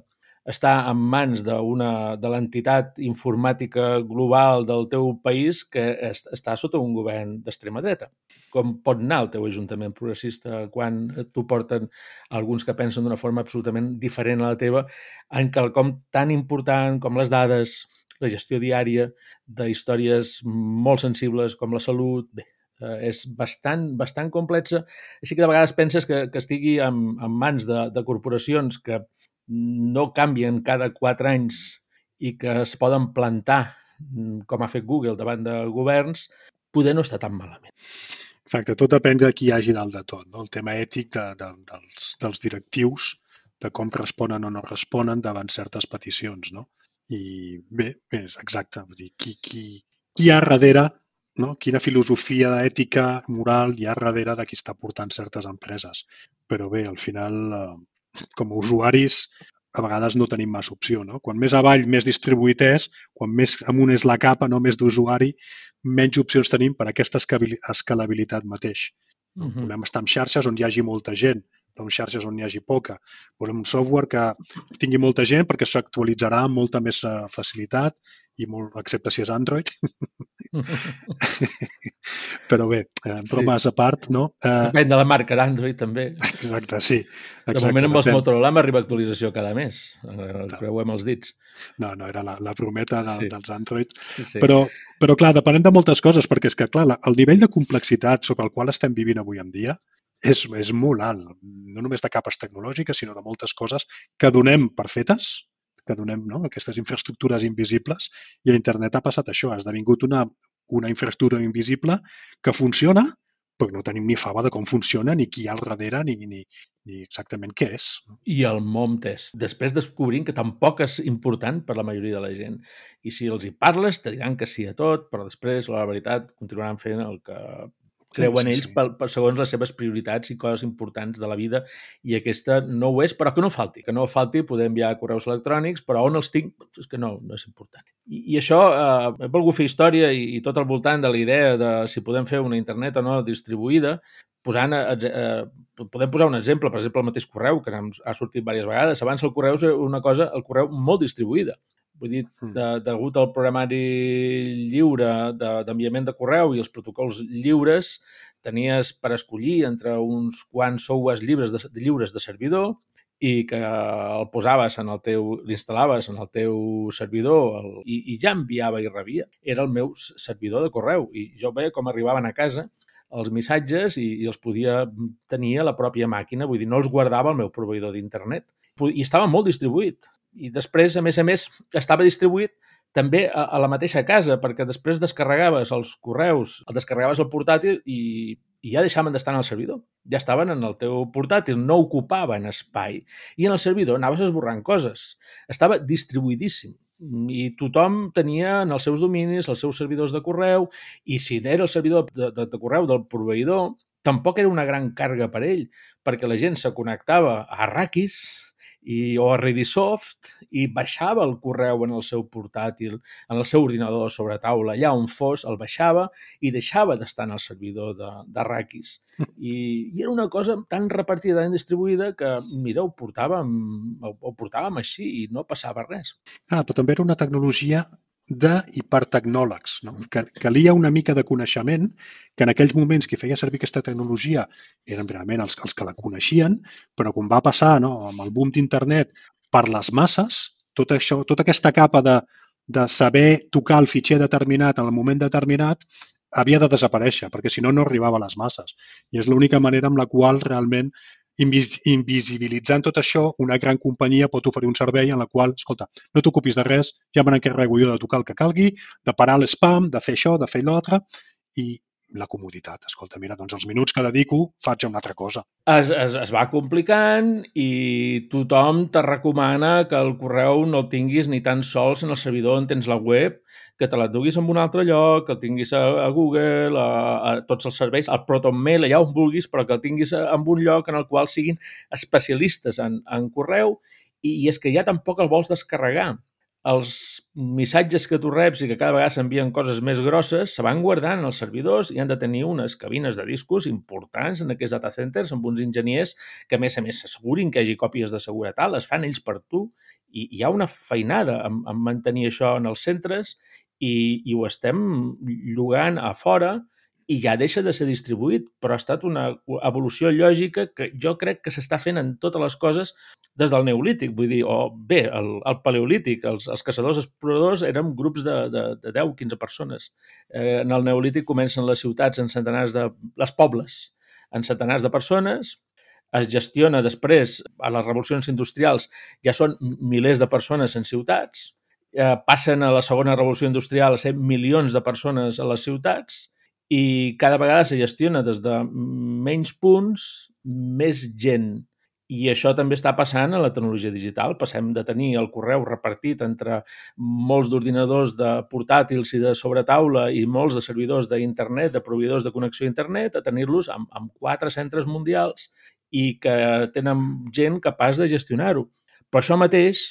està en mans de, una, de l'entitat informàtica global del teu país que est, està sota un govern d'extrema dreta. Com pot anar el teu ajuntament progressista quan t'ho porten alguns que pensen d'una forma absolutament diferent a la teva en quelcom tan important com les dades, la gestió diària de històries molt sensibles com la salut, bé, eh, és bastant, bastant complexa, així que de vegades penses que, que estigui en, en mans de, de corporacions que no canvien cada quatre anys i que es poden plantar com ha fet Google davant de governs, poder no està tan malament. Exacte, tot depèn de qui hi hagi dalt de tot. No? El tema ètic de, de, dels, dels directius, de com responen o no responen davant certes peticions. No? I bé, és exacte. Vull dir, qui, qui, qui hi ha darrere, no? quina filosofia ètica, moral hi ha darrere de qui està portant certes empreses. Però bé, al final, eh, com a usuaris, a vegades no tenim massa opció. No? Quan més avall, més distribuït és, quan més amunt és la capa, no més d'usuari, menys opcions tenim per aquesta escalabilitat mateix. Uh -huh. Volem estar en xarxes on hi hagi molta gent, no en xarxes on hi hagi poca. Volem un software que tingui molta gent perquè s'actualitzarà amb molta més eh, facilitat i molt, excepte si és Android. (laughs) (laughs) Però bé, eh, bromes sí. a part, no? Eh... Depèn de la marca d'Android, també. Exacte, sí. Exacte, de moment amb els Motorola m'arriba actualització cada mes. Eh, creuem els dits. No, no, era la, la prometa de, sí. dels Android. Sí. Però, però, clar, depenent de moltes coses, perquè és que, clar, el nivell de complexitat sobre el qual estem vivint avui en dia és, és molt alt, no només de capes tecnològiques, sinó de moltes coses que donem per fetes, que donem no? aquestes infraestructures invisibles, i a internet ha passat això, ha esdevingut una, una infraestructura invisible que funciona, però no tenim ni fava de com funciona, ni qui hi ha al darrere, ni, ni, ni exactament què és. I el mom test. Després descobrim que tampoc és important per la majoria de la gent. I si els hi parles, te diran que sí a tot, però després, la veritat, continuaran fent el que creuen sí, sí, ells sí. Per, per, segons les seves prioritats i coses importants de la vida i aquesta no ho és, però que no falti, que no falti poder enviar correus electrònics, però on els tinc? És que no, no és important. I, i això, eh, he volgut fer història i, i tot al voltant de la idea de si podem fer una internet o no distribuïda, posant, eh, eh, podem posar un exemple, per exemple, el mateix correu, que ha sortit diverses vegades. Abans el correu és una cosa, el correu molt distribuïda. Vull dir, mm. de, degut al programari lliure d'enviament de, de correu i els protocols lliures, tenies per escollir entre uns quants softwares lliures de, lliures de servidor i que el posaves en el teu, l'instal·laves en el teu servidor el, i, i ja enviava i rebia. Era el meu servidor de correu i jo veia com arribaven a casa els missatges i, i els podia tenir a la pròpia màquina, vull dir, no els guardava el meu proveïdor d'internet. I estava molt distribuït i després, a més a més, estava distribuït també a, a la mateixa casa, perquè després descarregaves els correus, el descarregaves al portàtil i, i ja deixaven d'estar en el servidor. Ja estaven en el teu portàtil, no ocupaven espai. I en el servidor anaves esborrant coses. Estava distribuïdíssim i tothom tenia en els seus dominis els seus servidors de correu i si era el servidor de, de, de correu del proveïdor, tampoc era una gran càrrega per ell, perquè la gent se connectava a Arrakis, i, o a Redisoft i baixava el correu en el seu portàtil, en el seu ordinador sobre taula, allà on fos, el baixava i deixava d'estar en el servidor d'Arrakis. I, I era una cosa tan repartida, tan distribuïda, que, mira, ho portàvem, ho portàvem així i no passava res. Ah, però també era una tecnologia d'hipertecnòlegs. No? Que calia una mica de coneixement, que en aquells moments qui feia servir aquesta tecnologia eren realment els, els que la coneixien, però quan va passar no, amb el boom d'internet per les masses, tot això, tota aquesta capa de, de saber tocar el fitxer determinat en el moment determinat havia de desaparèixer, perquè si no, no arribava a les masses. I és l'única manera amb la qual realment invisibilitzant tot això, una gran companyia pot oferir un servei en la qual, escolta, no t'ocupis de res, ja me n'encarrego jo de tocar el que calgui, de parar l'spam, de fer això, de fer l'altre, i la comoditat. Escolta, mira, doncs els minuts que dedico faig una altra cosa. Es, es, es va complicant i tothom te recomana que el correu no el tinguis ni tan sols en el servidor on tens la web, que te la duguis en un altre lloc, que el tinguis a, a Google, a, a tots els serveis, al ProtonMail, allà on vulguis, però que el tinguis en un lloc en el qual siguin especialistes en, en correu i, i és que ja tampoc el vols descarregar els missatges que tu reps i que cada vegada s'envien coses més grosses se van guardant en els servidors i han de tenir unes cabines de discos importants en aquests data centers amb uns enginyers que, a més a més, s'assegurin que hi hagi còpies de seguretat, les fan ells per tu i hi ha una feinada en, en mantenir això en els centres i, i ho estem llogant a fora i ja deixa de ser distribuït, però ha estat una evolució lògica que jo crec que s'està fent en totes les coses des del neolític, vull dir, o bé, el, el paleolític, els, els caçadors exploradors eren grups de, de, de 10-15 persones. Eh, en el neolític comencen les ciutats en centenars de... les pobles en centenars de persones, es gestiona després, a les revolucions industrials, ja són milers de persones en ciutats, eh, passen a la segona revolució industrial a ser milions de persones a les ciutats i cada vegada se gestiona des de menys punts, més gent. I això també està passant a la tecnologia digital. Passem de tenir el correu repartit entre molts d'ordinadors de portàtils i de sobretaula i molts de servidors d'internet, de proveïdors de connexió a internet, a tenir-los amb, amb quatre centres mundials i que tenen gent capaç de gestionar-ho. Però això mateix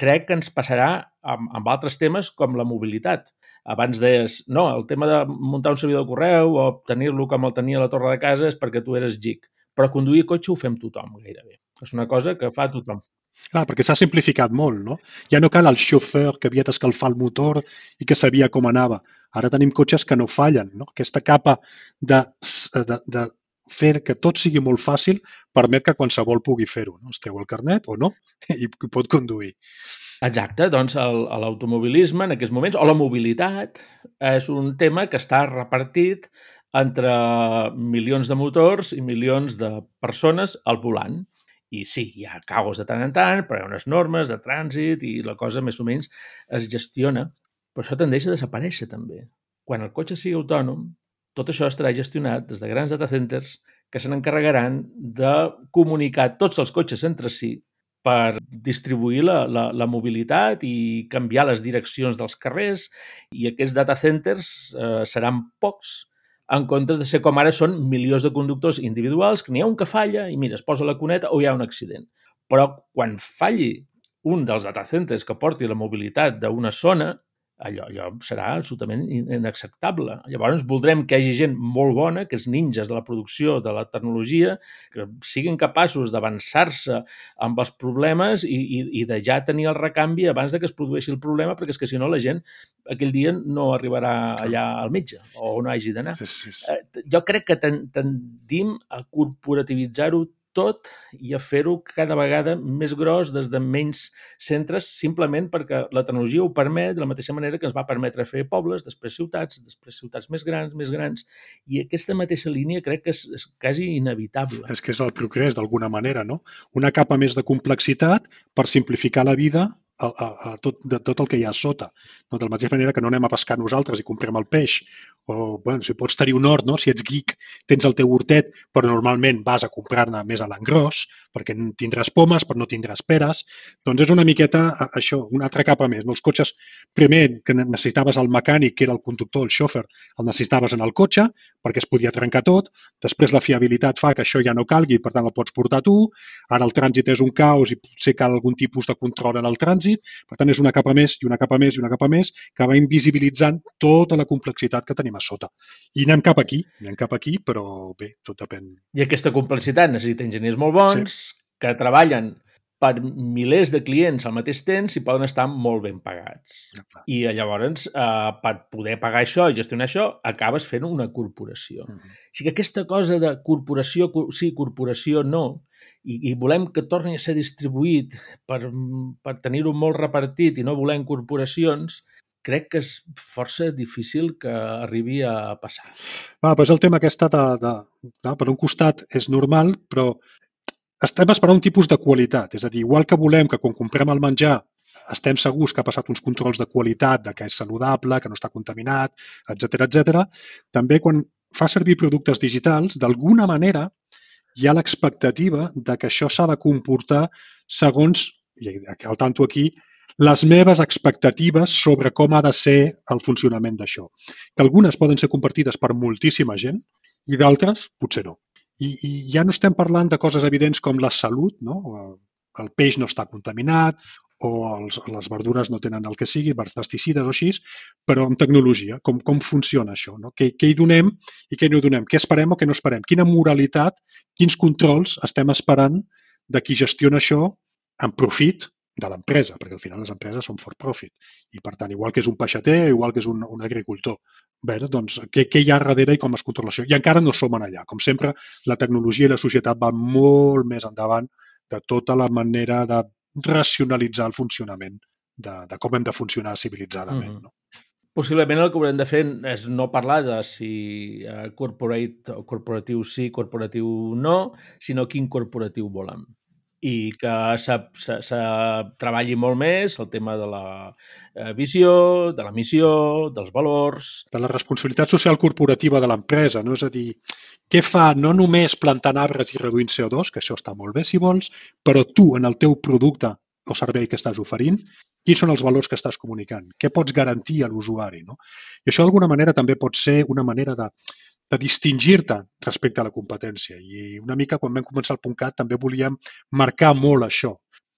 crec que ens passarà amb, amb altres temes com la mobilitat. Abans deies, no, el tema de muntar un servidor de correu o tenir-lo com el tenia la torre de casa és perquè tu eres geek. Però conduir cotxe ho fem tothom, gairebé. És una cosa que fa tothom. Clar, perquè s'ha simplificat molt, no? Ja no cal el xofer que havia d'escalfar el motor i que sabia com anava. Ara tenim cotxes que no fallen, no? Aquesta capa de, de, de fer que tot sigui molt fàcil permet que qualsevol pugui fer-ho. No? Es treu el carnet o no (laughs) i pot conduir. Exacte, doncs l'automobilisme en aquests moments, o la mobilitat, és un tema que està repartit entre milions de motors i milions de persones al volant. I sí, hi ha caos de tant en tant, però hi ha unes normes de trànsit i la cosa més o menys es gestiona. Però això tendeix a desaparèixer també. Quan el cotxe sigui autònom, tot això estarà gestionat des de grans data centers que se n'encarregaran de comunicar tots els cotxes entre si per distribuir la, la, la mobilitat i canviar les direccions dels carrers i aquests data centers eh, seran pocs en comptes de ser com ara són milions de conductors individuals, que n'hi ha un que falla i mira, es posa la cuneta o hi ha un accident. Però quan falli un dels data centers que porti la mobilitat d'una zona, allò, allò serà absolutament inacceptable. Llavors voldrem que hi hagi gent molt bona, que és ninjas de la producció de la tecnologia, que siguin capaços d'avançar-se amb els problemes i, i, i de ja tenir el recanvi abans de que es produeixi el problema, perquè és que si no la gent aquell dia no arribarà allà al metge o no hagi d'anar. Sí, sí, sí. Eh, jo crec que tendim a corporativitzar-ho tot i a fer-ho cada vegada més gros des de menys centres, simplement perquè la tecnologia ho permet de la mateixa manera que ens va permetre fer pobles, després ciutats, després ciutats més grans, més grans, i aquesta mateixa línia crec que és, és quasi inevitable. És que és el progrés, d'alguna manera, no? Una capa més de complexitat per simplificar la vida a, a, a tot, de tot el que hi ha a sota. No? De la mateixa manera que no anem a pescar nosaltres i comprem el peix, o bueno, si pots tenir un hort, no? si ets geek, tens el teu hortet, però normalment vas a comprar-ne més a l'engròs, perquè tindràs pomes, però no tindràs peres, doncs és una miqueta això, una altra capa més. Els cotxes, primer que necessitaves el mecànic, que era el conductor, el xòfer, el necessitaves en el cotxe, perquè es podia trencar tot, després la fiabilitat fa que això ja no calgui, per tant el pots portar tu, ara el trànsit és un caos i potser cal algun tipus de control en el trànsit, per tant és una capa més i una capa més i una capa més que va invisibilitzant tota la complexitat que tenim a sota. I anem cap aquí, anem cap aquí, però bé, tot depèn. I aquesta complexitat necessita enginyers molt bons sí. Que treballen per milers de clients al mateix temps i poden estar molt ben pagats. Ja, I llavors, eh, per poder pagar això i gestionar això, acabes fent una corporació. Mm -hmm. O sigui que aquesta cosa de corporació, sí, corporació no, i, i volem que torni a ser distribuït per, per tenir-ho molt repartit i no volem corporacions, crec que és força difícil que arribi a passar. Va, doncs el tema aquest de, de, de, per un costat és normal, però estem esperant un tipus de qualitat. És a dir, igual que volem que quan comprem el menjar estem segurs que ha passat uns controls de qualitat, de que és saludable, que no està contaminat, etc etc. també quan fa servir productes digitals, d'alguna manera hi ha l'expectativa de que això s'ha de comportar segons, i al tanto aquí, les meves expectatives sobre com ha de ser el funcionament d'això. Que algunes poden ser compartides per moltíssima gent i d'altres potser no. I, I ja no estem parlant de coses evidents com la salut, no? el peix no està contaminat o els, les verdures no tenen el que sigui, pesticides o així, però amb tecnologia, com, com funciona això, no? Què, què hi donem i què no donem, què esperem o què no esperem, quina moralitat, quins controls estem esperant de qui gestiona això en profit de l'empresa, perquè al final les empreses són for profit. I per tant, igual que és un peixater, igual que és un, un agricultor. Bé, doncs, què, què hi ha darrere i com es controla això? I encara no som en allà. Com sempre, la tecnologia i la societat van molt més endavant de tota la manera de racionalitzar el funcionament de, de com hem de funcionar civilitzadament. Mm -hmm. no? Possiblement el que haurem de fer és no parlar de si uh, corporate o corporatiu sí, corporatiu no, sinó quin corporatiu volem i que se, se, se treballi molt més el tema de la eh, visió, de la missió, dels valors... De la responsabilitat social corporativa de l'empresa, no? És a dir, què fa no només plantant arbres i reduint CO2, que això està molt bé si vols, però tu en el teu producte o servei que estàs oferint, quins són els valors que estàs comunicant, què pots garantir a l'usuari. No? I això d'alguna manera també pot ser una manera de, de distingir-te respecte a la competència. I una mica quan vam començar el .cat també volíem marcar molt això.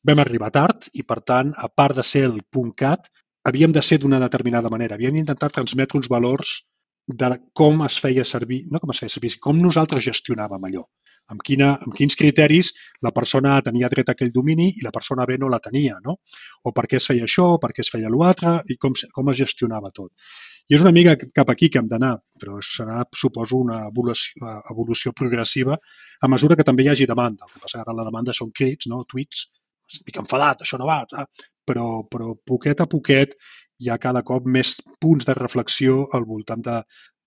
Vam arribar tard i, per tant, a part de ser el .cat, havíem de ser d'una determinada manera. Havíem d'intentar transmetre uns valors de com es feia servir, no com es feia servir, com nosaltres gestionàvem allò amb, quina, amb quins criteris la persona A tenia dret a aquell domini i la persona B no la tenia, no? O per què es feia això, o per què es feia l'altre, i com, com es gestionava tot. I és una mica cap aquí que hem d'anar, però serà, suposo, una evolució, evolució progressiva a mesura que també hi hagi demanda. El que passa ara la demanda són crits, no? tuits, estic enfadat, això no va, però, però poquet a poquet hi ha cada cop més punts de reflexió al voltant de,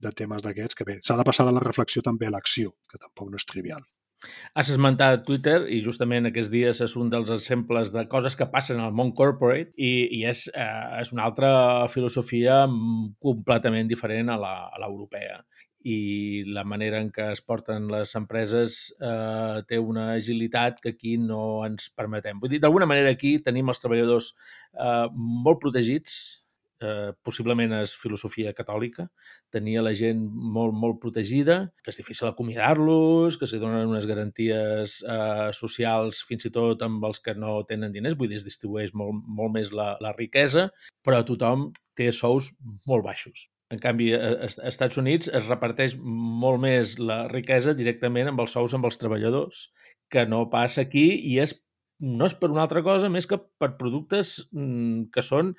de temes d'aquests, que bé, s'ha de passar de la reflexió també a l'acció, que tampoc no és trivial. Has esmentat Twitter i justament aquests dies és un dels exemples de coses que passen al món corporate i, i és, eh, és una altra filosofia completament diferent a l'europea i la manera en què es porten les empreses eh, té una agilitat que aquí no ens permetem. Vull dir, d'alguna manera aquí tenim els treballadors eh, molt protegits, eh, possiblement és filosofia catòlica, tenia la gent molt, molt protegida, que és difícil acomiadar-los, que s'hi donen unes garanties eh, socials fins i tot amb els que no tenen diners, vull dir, es distribueix molt, molt més la, la riquesa, però tothom té sous molt baixos. En canvi, als Estats Units es reparteix molt més la riquesa directament amb els sous amb els treballadors, que no passa aquí i és no és per una altra cosa més que per productes mm, que són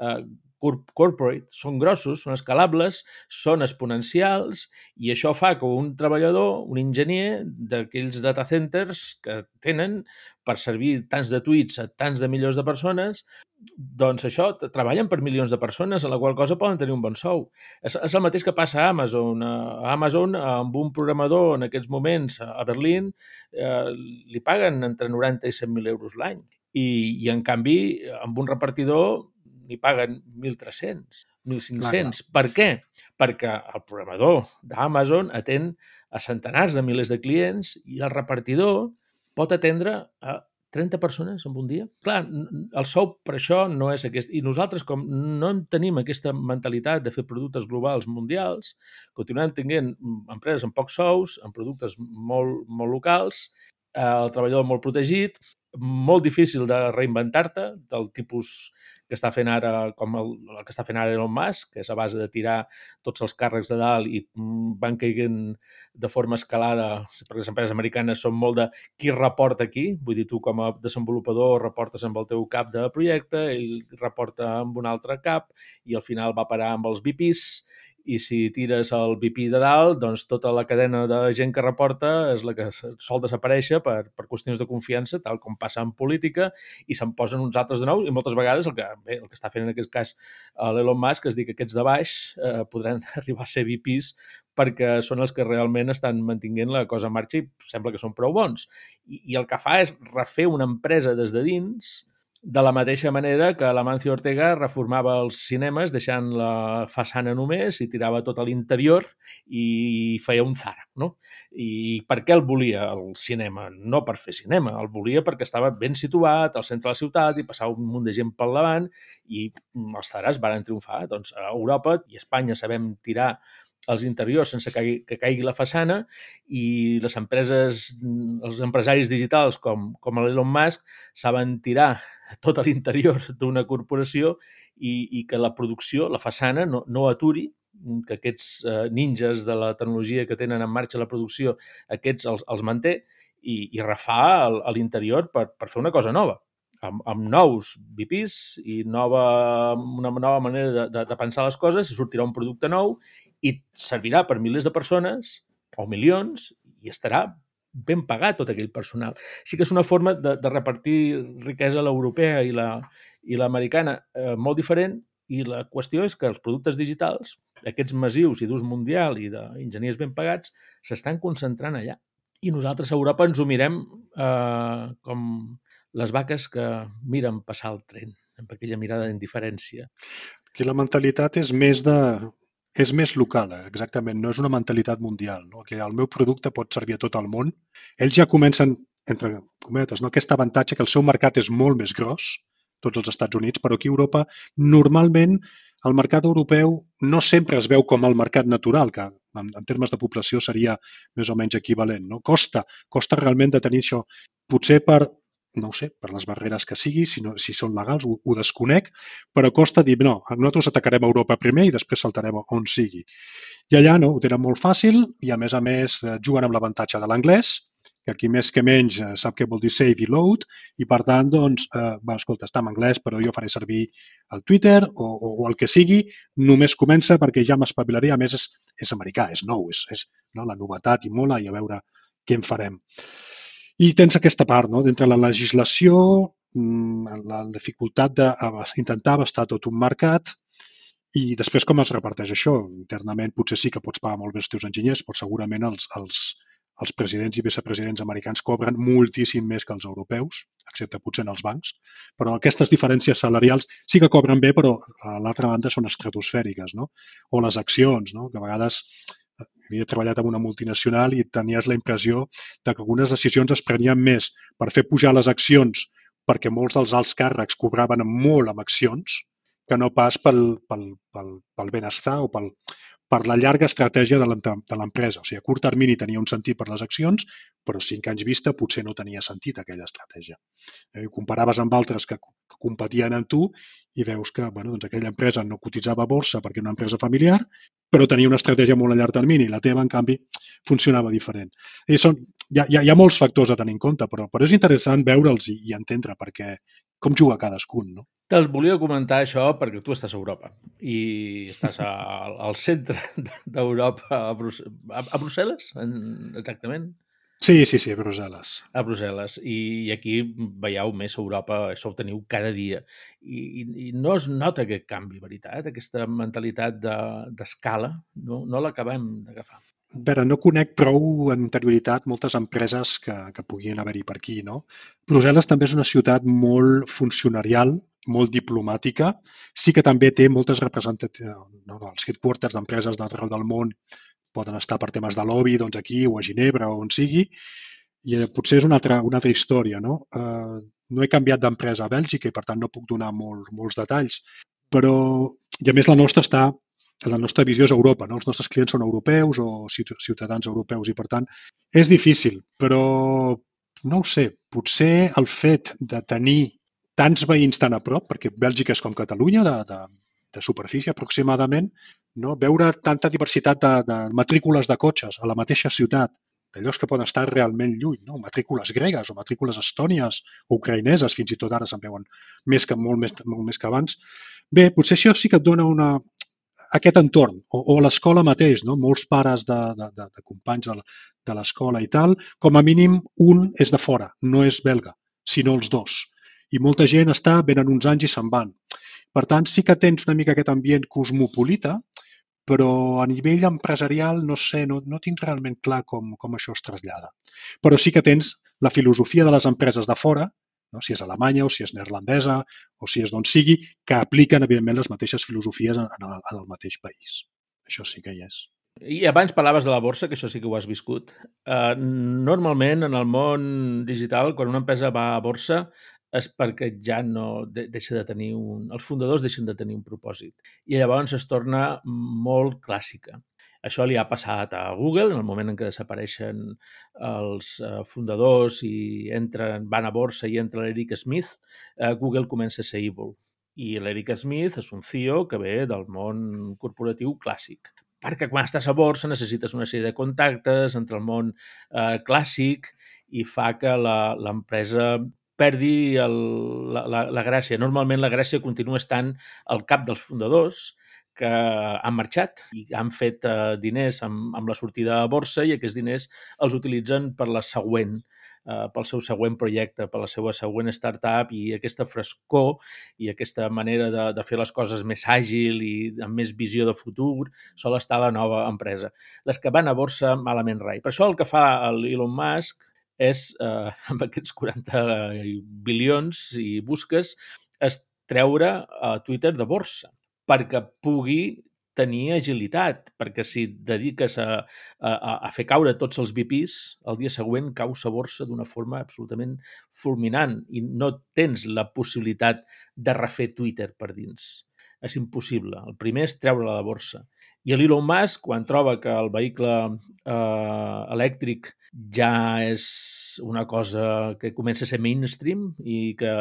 eh, corporate, són grossos, són escalables, són exponencials i això fa que un treballador, un enginyer d'aquells data centers que tenen per servir tants de tuits a tants de milions de persones, doncs això, treballen per milions de persones, a la qual cosa poden tenir un bon sou. És, és el mateix que passa a Amazon. A Amazon, amb un programador en aquests moments a Berlín, eh, li paguen entre 90 i 100.000 euros l'any. I, I, en canvi, amb un repartidor n'hi paguen 1.300, 1.500. Per què? Perquè el programador d'Amazon atén a centenars de milers de clients i el repartidor pot atendre a 30 persones en un dia. Clar, el sou per això no és aquest. I nosaltres, com no tenim aquesta mentalitat de fer productes globals mundials, continuem tinguent empreses amb pocs sous, amb productes molt, molt locals, eh, el treballador molt protegit, molt difícil de reinventar-te, del tipus que està fent ara, com el, el que està fent ara Elon Musk, que és a base de tirar tots els càrrecs de dalt i mm, van caiguent de forma escalada, perquè les empreses americanes són molt de qui reporta aquí, vull dir, tu com a desenvolupador reportes amb el teu cap de projecte, ell reporta amb un altre cap i al final va parar amb els VPs i si tires el VP de dalt, doncs tota la cadena de gent que reporta és la que sol desaparèixer per, per qüestions de confiança, tal com passa en política, i se'n posen uns altres de nou, i moltes vegades el que, bé, el que està fent en aquest cas l'Elon Musk és dir que aquests de baix eh, podran (laughs) arribar a ser VPs perquè són els que realment estan mantinguent la cosa en marxa i sembla que són prou bons. I, i el que fa és refer una empresa des de dins de la mateixa manera que l'Amancio Ortega reformava els cinemes deixant la façana només i tirava tot a l'interior i feia un Zara, no? I per què el volia, el cinema? No per fer cinema, el volia perquè estava ben situat al centre de la ciutat i passava un munt de gent pel davant i els Zaras van triomfar. Doncs a Europa i a Espanya sabem tirar els interiors sense que, que caigui la façana i les empreses, els empresaris digitals com, com l'Elon Musk saben tirar tot a l'interior d'una corporació i, i que la producció, la façana, no, no aturi, que aquests eh, ninjas de la tecnologia que tenen en marxa la producció, aquests els, els manté i, i refà a l'interior per, per fer una cosa nova amb, amb nous VPs i nova, una nova manera de, de, de pensar les coses, i sortirà un producte nou i servirà per milers de persones o milions i estarà ben pagat tot aquell personal. Sí que és una forma de, de repartir riquesa l'europea i la l'americana eh, molt diferent i la qüestió és que els productes digitals, aquests massius i d'ús mundial i d'enginyers ben pagats, s'estan concentrant allà. I nosaltres a Europa ens ho mirem eh, com les vaques que miren passar el tren, amb aquella mirada d'indiferència. Aquí la mentalitat és més de és més local, eh? exactament, no és una mentalitat mundial. No? Que el meu producte pot servir a tot el món. Ells ja comencen, entre cometes, no? aquest avantatge que el seu mercat és molt més gros, tots els Estats Units, però aquí a Europa normalment el mercat europeu no sempre es veu com el mercat natural, que en, en termes de població seria més o menys equivalent. No? Costa, costa realment de tenir això. Potser per no ho sé, per les barreres que sigui, si, no, si són legals, ho, ho desconec, però costa dir, no, nosaltres atacarem Europa primer i després saltarem on sigui. I allà no, ho tenen molt fàcil i a més a més eh, juguen amb l'avantatge de l'anglès, que aquí més que menys eh, sap què vol dir save i load, i per tant, doncs, eh, va, escolta, està en anglès, però jo faré servir el Twitter o, o, o el que sigui, només comença perquè ja m'espavilaré, a més és, és americà, és nou, és, és no, la novetat i mola i a veure què en farem. I tens aquesta part, no? d'entre la legislació, mm, la dificultat d'intentar abastar tot un mercat i després com es reparteix això. Internament potser sí que pots pagar molt bé els teus enginyers, però segurament els, els, els presidents i vicepresidents americans cobren moltíssim més que els europeus, excepte potser en els bancs, però aquestes diferències salarials sí que cobren bé, però a l'altra banda són estratosfèriques, no? O les accions, no? que a vegades havia treballat en una multinacional i tenies la impressió de que algunes decisions es prenien més per fer pujar les accions perquè molts dels alts càrrecs cobraven molt amb accions que no pas pel, pel, pel, pel benestar o pel, per la llarga estratègia de l'empresa. O sigui, a curt termini tenia un sentit per les accions, però cinc anys vista potser no tenia sentit aquella estratègia. Eh, comparaves amb altres que, que competien amb tu i veus que bueno, doncs aquella empresa no cotitzava a borsa perquè era una empresa familiar, però tenia una estratègia molt a llarg termini. La teva, en canvi, funcionava diferent. I són, hi, ha, hi ha molts factors a tenir en compte, però, però és interessant veure'ls i, i entendre perquè com juga cadascun. No? Te'l volia comentar això perquè tu estàs a Europa i estàs a, al centre (laughs) d'Europa, a, Brus a, a Brussel·les, exactament? Sí, sí, sí, a Brussel·les. A Brussel·les. I, I aquí veieu més Europa, això ho teniu cada dia. I, i, i no es nota aquest canvi, veritat? Aquesta mentalitat d'escala, de, no, no l'acabem d'agafar. A veure, no conec prou en anterioritat moltes empreses que, que puguin haver-hi per aquí, no? Brussel·les també és una ciutat molt funcionarial, molt diplomàtica. Sí que també té moltes representatives, no, els headquarters d'empreses d'arreu del món poden estar per temes de lobby doncs aquí o a Ginebra o on sigui, i eh, potser és una altra, una altra història. No, eh, no he canviat d'empresa a Bèlgica i per tant no puc donar molt, molts detalls, però i a més la nostra està la nostra visió és Europa, no? els nostres clients són europeus o ciutadans europeus i per tant és difícil, però no ho sé, potser el fet de tenir tants veïns tan a prop, perquè Bèlgica és com Catalunya, de, de, de superfície aproximadament, no? veure tanta diversitat de, de matrícules de cotxes a la mateixa ciutat, llocs que poden estar realment lluny, no? matrícules gregues o matrícules estònies o ucraïneses, fins i tot ara se'n veuen més que, molt, més, molt més que abans. Bé, potser això sí que et dona una, aquest entorn, o, o l'escola mateix, no? molts pares de, de, de, de companys de, de l'escola i tal, com a mínim un és de fora, no és belga, sinó els dos i molta gent està, venen uns anys i se'n van. Per tant, sí que tens una mica aquest ambient cosmopolita, però a nivell empresarial no sé, no, no tinc realment clar com, com això es trasllada. Però sí que tens la filosofia de les empreses de fora, no? si és alemanya o si és neerlandesa o si és d'on sigui, que apliquen, evidentment, les mateixes filosofies en el, en el mateix país. Això sí que hi és. I abans parlaves de la borsa, que això sí que ho has viscut. Uh, normalment, en el món digital, quan una empresa va a borsa, és perquè ja no de, deixa de tenir un... Els fundadors deixen de tenir un propòsit. I llavors es torna molt clàssica. Això li ha passat a Google en el moment en què desapareixen els eh, fundadors i entren, van a borsa i entra l'Eric Smith, eh, Google comença a ser evil. I l'Eric Smith és un CEO que ve del món corporatiu clàssic. Perquè quan estàs a borsa necessites una sèrie de contactes entre el món eh, clàssic i fa que l'empresa perdi el, la, la, la gràcia. Normalment la gràcia continua estant al cap dels fundadors, que han marxat i han fet eh, diners amb, amb la sortida a borsa i aquests diners els utilitzen per la següent eh, pel seu següent projecte, per la seva següent startup i aquesta frescor i aquesta manera de, de fer les coses més àgil i amb més visió de futur sol estar la nova empresa. Les que van a borsa, malament rai. Per això el que fa l'Elon Musk és, eh, (laughs) amb aquests 40 bilions i busques, es treure a Twitter de borsa perquè pugui tenir agilitat, perquè si et dediques a, a, a fer caure tots els VPs, el dia següent cau sa borsa d'una forma absolutament fulminant i no tens la possibilitat de refer Twitter per dins. És impossible. El primer és treure-la de borsa. I l'Elon Musk, quan troba que el vehicle eh, elèctric ja és una cosa que comença a ser mainstream i que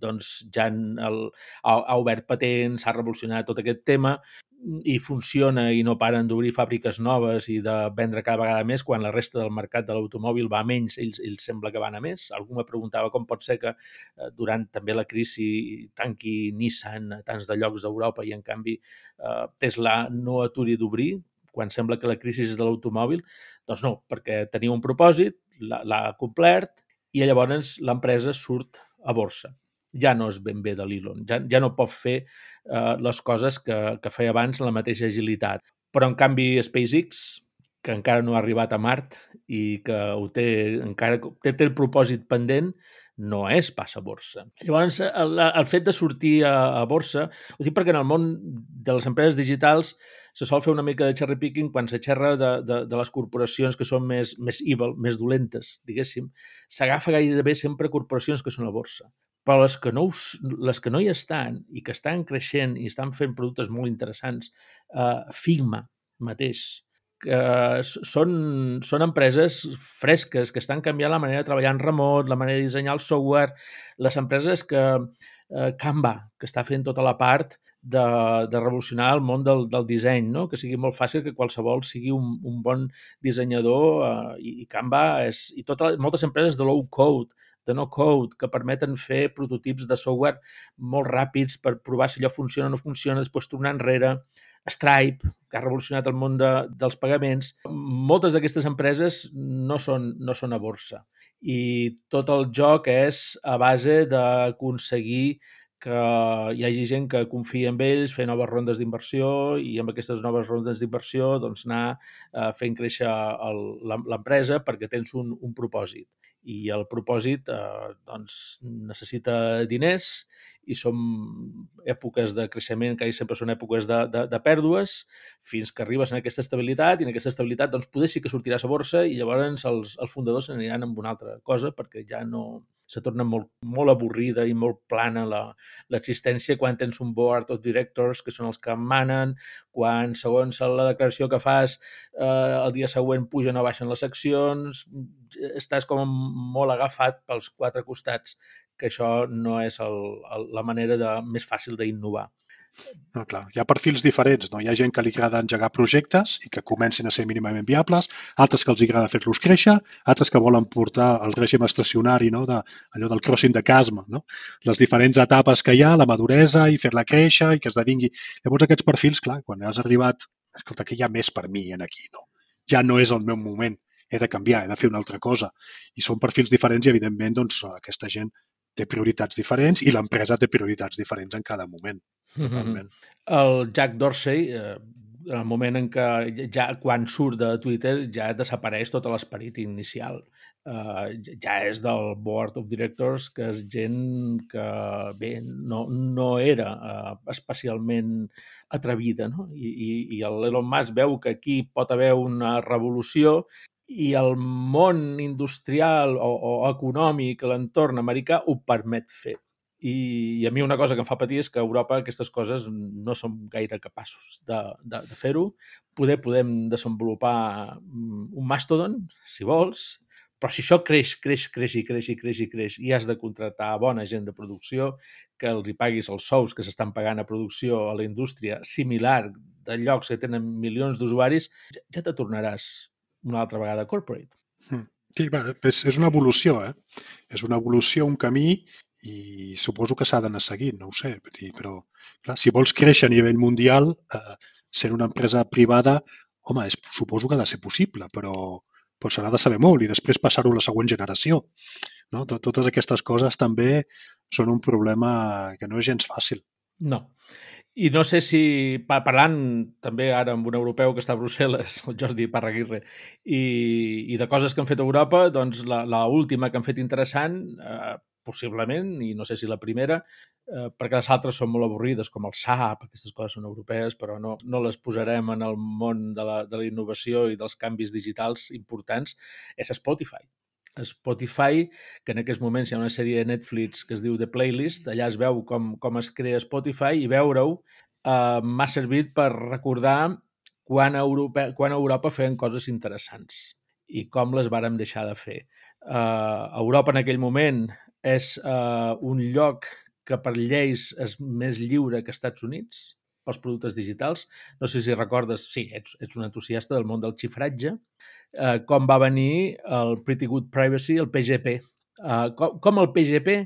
doncs, ja el, ha, ha obert patents, ha revolucionat tot aquest tema, i funciona i no paren d'obrir fàbriques noves i de vendre cada vegada més quan la resta del mercat de l'automòbil va a menys, ells, ells sembla que van a més. Algú me preguntava com pot ser que eh, durant també la crisi tanqui Nissan a tants de llocs d'Europa i en canvi eh, Tesla no aturi d'obrir quan sembla que la crisi és de l'automòbil. Doncs no, perquè tenia un propòsit, l'ha complert i llavors l'empresa surt a borsa ja no és ben bé de l'Elon, ja, ja no pot fer eh, les coses que, que feia abans la mateixa agilitat. Però, en canvi, SpaceX, que encara no ha arribat a Mart i que ho té, encara té, té el propòsit pendent, no és pas a borsa. Llavors, el, el fet de sortir a, a borsa, ho dic perquè en el món de les empreses digitals se sol fer una mica de cherry picking quan se xerra de, de, de les corporacions que són més, més evil, més dolentes, diguéssim. S'agafa gairebé sempre corporacions que són a borsa. Però les que, no, les que no hi estan i que estan creixent i estan fent productes molt interessants, eh, Figma mateix, que són, són empreses fresques que estan canviant la manera de treballar en remot, la manera de dissenyar el software, les empreses que eh, Canva, que està fent tota la part de, de revolucionar el món del, del disseny, no? que sigui molt fàcil que qualsevol sigui un, un bon dissenyador eh, i, i Canva és, i tota, moltes empreses de low code, de no-code que permeten fer prototips de software molt ràpids per provar si allò funciona o no funciona, després tornar enrere. Stripe, que ha revolucionat el món de, dels pagaments. Moltes d'aquestes empreses no són, no són a borsa i tot el joc és a base d'aconseguir que hi hagi gent que confia en ells, fer noves rondes d'inversió i amb aquestes noves rondes d'inversió doncs, anar eh, fent créixer l'empresa perquè tens un, un propòsit i el propòsit eh, doncs, necessita diners i som èpoques de creixement que sempre són èpoques de, de, de pèrdues fins que arribes a aquesta estabilitat i en aquesta estabilitat doncs, poder sí que sortiràs a borsa i llavors els, els fundadors s'aniran amb una altra cosa perquè ja no, se torna molt, molt avorrida i molt plana l'existència quan tens un board of directors que són els que manen, quan segons la declaració que fas eh, el dia següent pugen o baixen les accions, estàs com molt agafat pels quatre costats, que això no és el, el, la manera de, més fàcil d'innovar. No, clar, hi ha perfils diferents. No? Hi ha gent que li agrada engegar projectes i que comencin a ser mínimament viables, altres que els agrada fer-los créixer, altres que volen portar el règim estacionari, no? de, allò del crossing de casma, no? les diferents etapes que hi ha, la maduresa i fer-la créixer i que esdevingui... Llavors aquests perfils, clar, quan has arribat, escolta, que hi ha més per mi en aquí, no? Ja no és el meu moment, he de canviar, he de fer una altra cosa. I són perfils diferents i, evidentment, doncs, aquesta gent té prioritats diferents i l'empresa té prioritats diferents en cada moment. Totalment. Mm -hmm. El Jack Dorsey, eh, en el moment en què ja quan surt de Twitter ja desapareix tot l'esperit inicial. Uh, ja és del Board of Directors, que és gent que, bé, no, no era uh, especialment atrevida, no? I, i, i l'Elon Musk veu que aquí pot haver una revolució i el món industrial o, o econòmic, l'entorn americà, ho permet fer. I, I a mi una cosa que em fa patir és que a Europa aquestes coses no som gaire capaços de, de, de fer-ho. Poder podem desenvolupar mm, un mastodon, si vols, però si això creix, creix, creix i creix i creix i creix i has de contractar bona gent de producció, que els hi paguis els sous que s'estan pagant a producció a la indústria similar de llocs que tenen milions d'usuaris, ja te tornaràs una altra vegada corporate. Hmm. Sí, va, és, és una evolució, eh? És una evolució, un camí i suposo que s'ha d'anar seguint, no ho sé, però clar, si vols créixer a nivell mundial, eh, sent una empresa privada, home, és, suposo que ha de ser possible, però, però se n'ha de saber molt i després passar-ho a la següent generació. No? Totes aquestes coses també són un problema que no és gens fàcil. No. I no sé si, parlant també ara amb un europeu que està a Brussel·les, el Jordi Parraguirre, i, i de coses que han fet a Europa, doncs la, la última que han fet interessant, eh, possiblement, i no sé si la primera, eh, perquè les altres són molt avorrides, com el SAP, aquestes coses són europees, però no, no les posarem en el món de la, de la innovació i dels canvis digitals importants, és Spotify. Spotify, que en aquests moments hi ha una sèrie de Netflix que es diu The Playlist, allà es veu com, com es crea Spotify i veure-ho eh, m'ha servit per recordar quan a, Europa, quan a Europa feien coses interessants i com les vàrem deixar de fer. Uh, Europa en aquell moment és uh, un lloc que per lleis és més lliure que Estats Units, pels productes digitals. No sé si recordes, sí, ets, ets un entusiasta del món del xifratge, eh, com va venir el Pretty Good Privacy, el PGP. Eh, com, com el PGP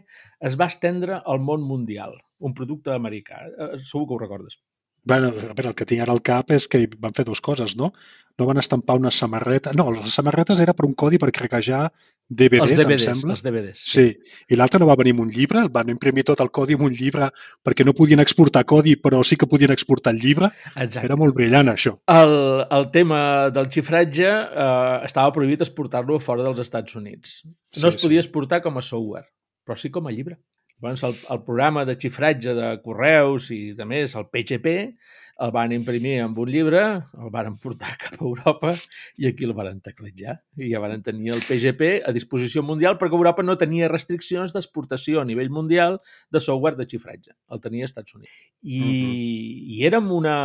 es va estendre al món mundial, un producte americà. Eh, segur que ho recordes. Bueno, a veure, el que tinc ara al cap és que van fer dues coses, no? No van estampar una samarreta... No, les samarretes era per un codi per craquejar DVDs, els DVDs em sembla. Els DVDs, sí. sí. I l'altre no va venir amb un llibre, van imprimir tot el codi amb un llibre perquè no podien exportar codi, però sí que podien exportar el llibre. Exacte. Era molt brillant, això. El, el tema del xifratge eh, estava prohibit exportar-lo fora dels Estats Units. No sí, es podia sí. exportar com a software, però sí com a llibre. Llavors, el, el programa de xifratge de correus i de més, el PGP, el van imprimir amb un llibre, el van portar (laughs) cap a Europa i aquí el van tecletjar. I ja van tenir el PGP a disposició mundial perquè Europa no tenia restriccions d'exportació a nivell mundial de software de xifratge. El tenia als Estats Units. I, uh -huh. i érem una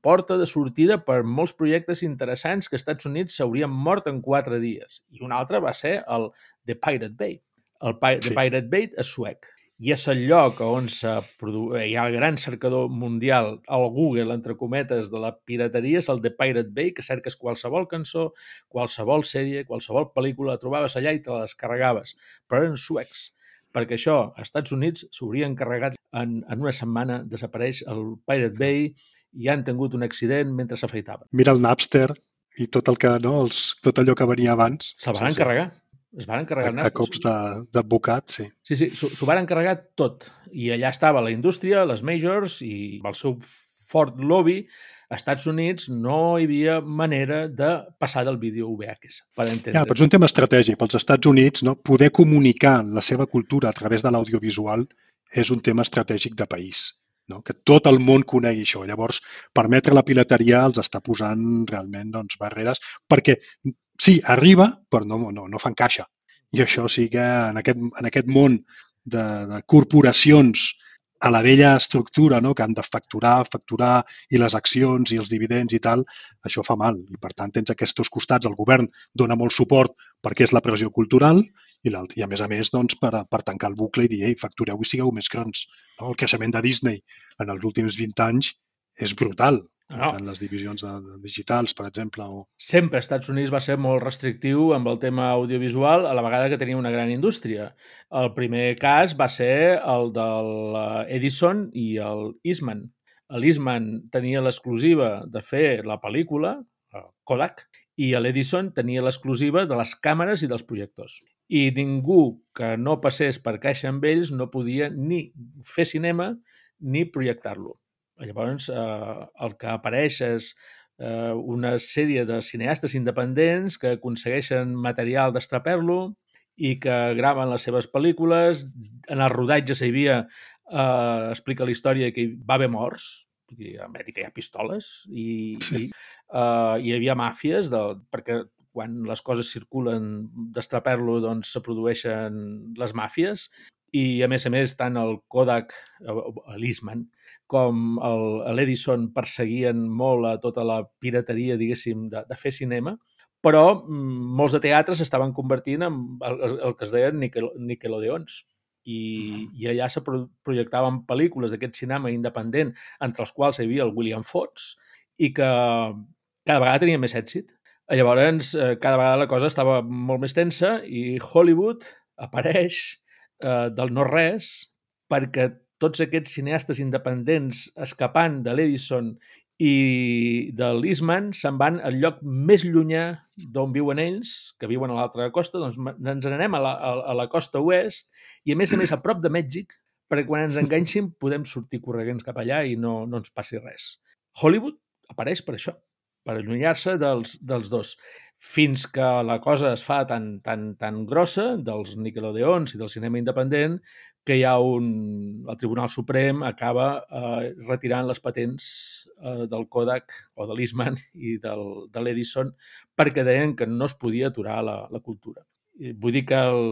porta de sortida per molts projectes interessants que als Estats Units s'haurien mort en quatre dies. I un altre va ser el The Pirate Bay el Pi sí. The Pirate Bay és suec i és el lloc on hi ha el gran cercador mundial, el Google, entre cometes, de la pirateria, és el The Pirate Bay, que cerques qualsevol cançó, qualsevol sèrie, qualsevol pel·lícula, la trobaves allà i te la descarregaves. Però eren suecs, perquè això, als Estats Units s'hauria encarregat en, en una setmana, desapareix el Pirate Bay i han tingut un accident mentre s'afeitaven. Mira el Napster i tot el que, no, els, tot allò que venia abans. Se'l van sí, encarregar. Sí. Es van encarregar a, a cops d'advocat, sí. Sí, sí, s'ho van encarregar tot. I allà estava la indústria, les majors i el seu fort lobby a Estats Units no hi havia manera de passar del vídeo VHS, per entendre. Ja, però és un tema estratègic. Pels Estats Units, no? poder comunicar la seva cultura a través de l'audiovisual és un tema estratègic de país. No? Que tot el món conegui això. Llavors, permetre la pirateria els està posant realment doncs, barreres perquè sí, arriba, però no, no, no fan caixa. I això sí que en aquest, en aquest món de, de corporacions a la vella estructura, no? que han de facturar, facturar, i les accions i els dividends i tal, això fa mal. I per tant tens aquests costats, el govern dona molt suport perquè és la pressió cultural i, i a més a més doncs, per, per tancar el bucle i dir, ei, factureu i sigueu més grans. No? El creixement de Disney en els últims 20 anys és brutal. No. En les divisions de, de digitals, per exemple. O... Sempre Estats Units va ser molt restrictiu amb el tema audiovisual, a la vegada que tenia una gran indústria. El primer cas va ser el de l'Edison i el Eastman. L'Eastman tenia l'exclusiva de fer la pel·lícula, Kodak, i l'Edison tenia l'exclusiva de les càmeres i dels projectors. I ningú que no passés per caixa amb ells no podia ni fer cinema ni projectar-lo. Llavors, eh, el que apareix és eh, una sèrie de cineastes independents que aconsegueixen material d'estraper-lo i que graven les seves pel·lícules. En el rodatge hi havia, eh, explica la història que hi va haver morts, a Amèrica hi ha pistoles i, i eh, hi havia màfies de, perquè quan les coses circulen d'estraper-lo doncs se produeixen les màfies i a més a més tant el Kodak, l'Eastman, com l'Edison perseguien molt a tota la pirateria, diguéssim, de, de fer cinema, però mm, molts de teatres estaven convertint en el, el que es deien Nickel, Nickelodeons. I, I allà se projectaven pel·lícules d'aquest cinema independent, entre els quals hi havia el William Fox, i que cada vegada tenia més èxit. Llavors, eh, cada vegada la cosa estava molt més tensa i Hollywood apareix eh, del no-res perquè tots aquests cineastes independents escapant de l'Edison i de l'Isman se'n van al lloc més llunyà d'on viuen ells, que viuen a l'altra costa, doncs ens n'anem a, la, a, la costa oest i, a més a més, a prop de Mèxic, perquè quan ens enganxin podem sortir corregents cap allà i no, no ens passi res. Hollywood apareix per això, per allunyar-se dels, dels dos, fins que la cosa es fa tan, tan, tan grossa dels Nickelodeons i del cinema independent que hi ha un... El Tribunal Suprem acaba eh, retirant les patents eh, del Kodak o de l'Eastman i del, de l'Edison perquè deien que no es podia aturar la, la cultura. I vull dir que el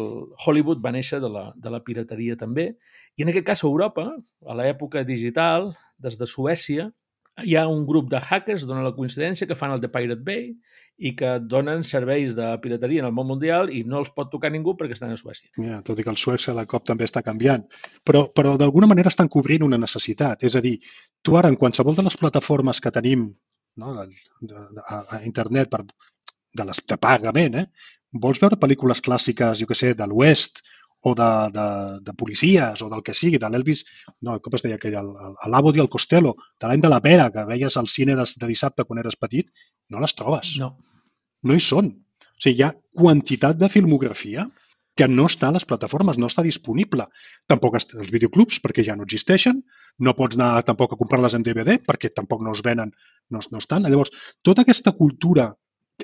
Hollywood va néixer de la, de la pirateria també i en aquest cas a Europa, a l'època digital, des de Suècia, hi ha un grup de hackers, dona la coincidència, que fan el de Pirate Bay i que donen serveis de pirateria en el món mundial i no els pot tocar ningú perquè estan a Suècia. Ja, tot i que el Suècia la cop també està canviant. Però, però d'alguna manera estan cobrint una necessitat. És a dir, tu ara en qualsevol de les plataformes que tenim no, de, de, a, internet per, de, les, de pagament, eh? vols veure pel·lícules clàssiques, jo que sé, de l'Oest o de, de, de policies o del que sigui, de l'Elvis, no, com es deia aquell, l'Abodi al Costello, de l'any de la pera, que veies al cine de, de dissabte quan eres petit, no les trobes. No. No hi són. O sigui, hi ha quantitat de filmografia que no està a les plataformes, no està disponible. Tampoc els videoclubs, perquè ja no existeixen, no pots anar tampoc a comprar-les en DVD, perquè tampoc no es venen, no, no estan. Llavors, tota aquesta cultura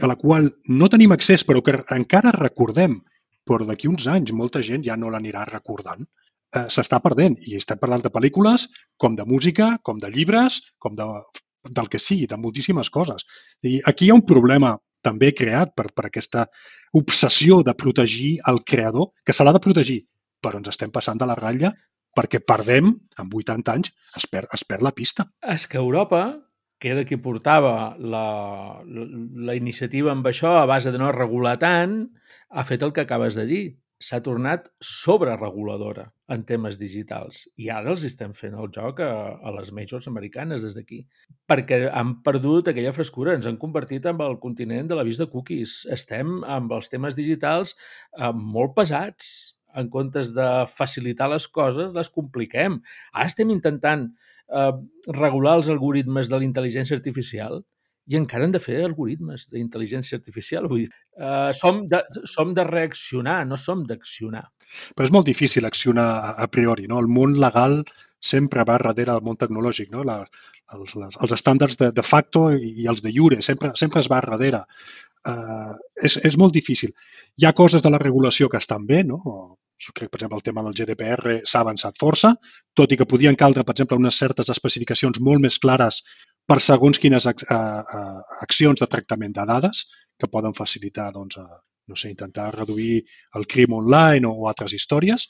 a la qual no tenim accés, però que encara recordem però d'aquí uns anys molta gent ja no l'anirà recordant. Eh, S'està perdent i estem parlant de pel·lícules com de música, com de llibres, com de, del que sigui, de moltíssimes coses. I aquí hi ha un problema també creat per, per aquesta obsessió de protegir el creador, que se l'ha de protegir, però ens estem passant de la ratlla perquè perdem, en 80 anys, es perd, es perd la pista. És que Europa, que era qui portava la, la, la iniciativa amb això a base de no regular tant, ha fet el que acabes de dir. S'ha tornat sobrereguladora en temes digitals. I ara els estem fent el joc a, a les majors americanes des d'aquí. Perquè han perdut aquella frescura. Ens han convertit en el continent de l'avís de cookies. Estem amb els temes digitals eh, molt pesats. En comptes de facilitar les coses, les compliquem. Ara estem intentant regular els algoritmes de la intel·ligència artificial i encara han de fer algoritmes d'intel·ligència artificial. Vull dir, uh, som, de, som de reaccionar, no som d'accionar. Però és molt difícil accionar a priori. No? El món legal sempre va darrere del món tecnològic. No? La, els, les, els estàndards de, de facto i, els de jure sempre, sempre es va darrere. Uh, és, és molt difícil. Hi ha coses de la regulació que estan bé, no? Jo crec, per exemple, el tema del GDPR s'ha avançat força, tot i que podien caldre, per exemple, unes certes especificacions molt més clares per segons quines accions de tractament de dades que poden facilitar, doncs, no sé, intentar reduir el crim online o altres històries,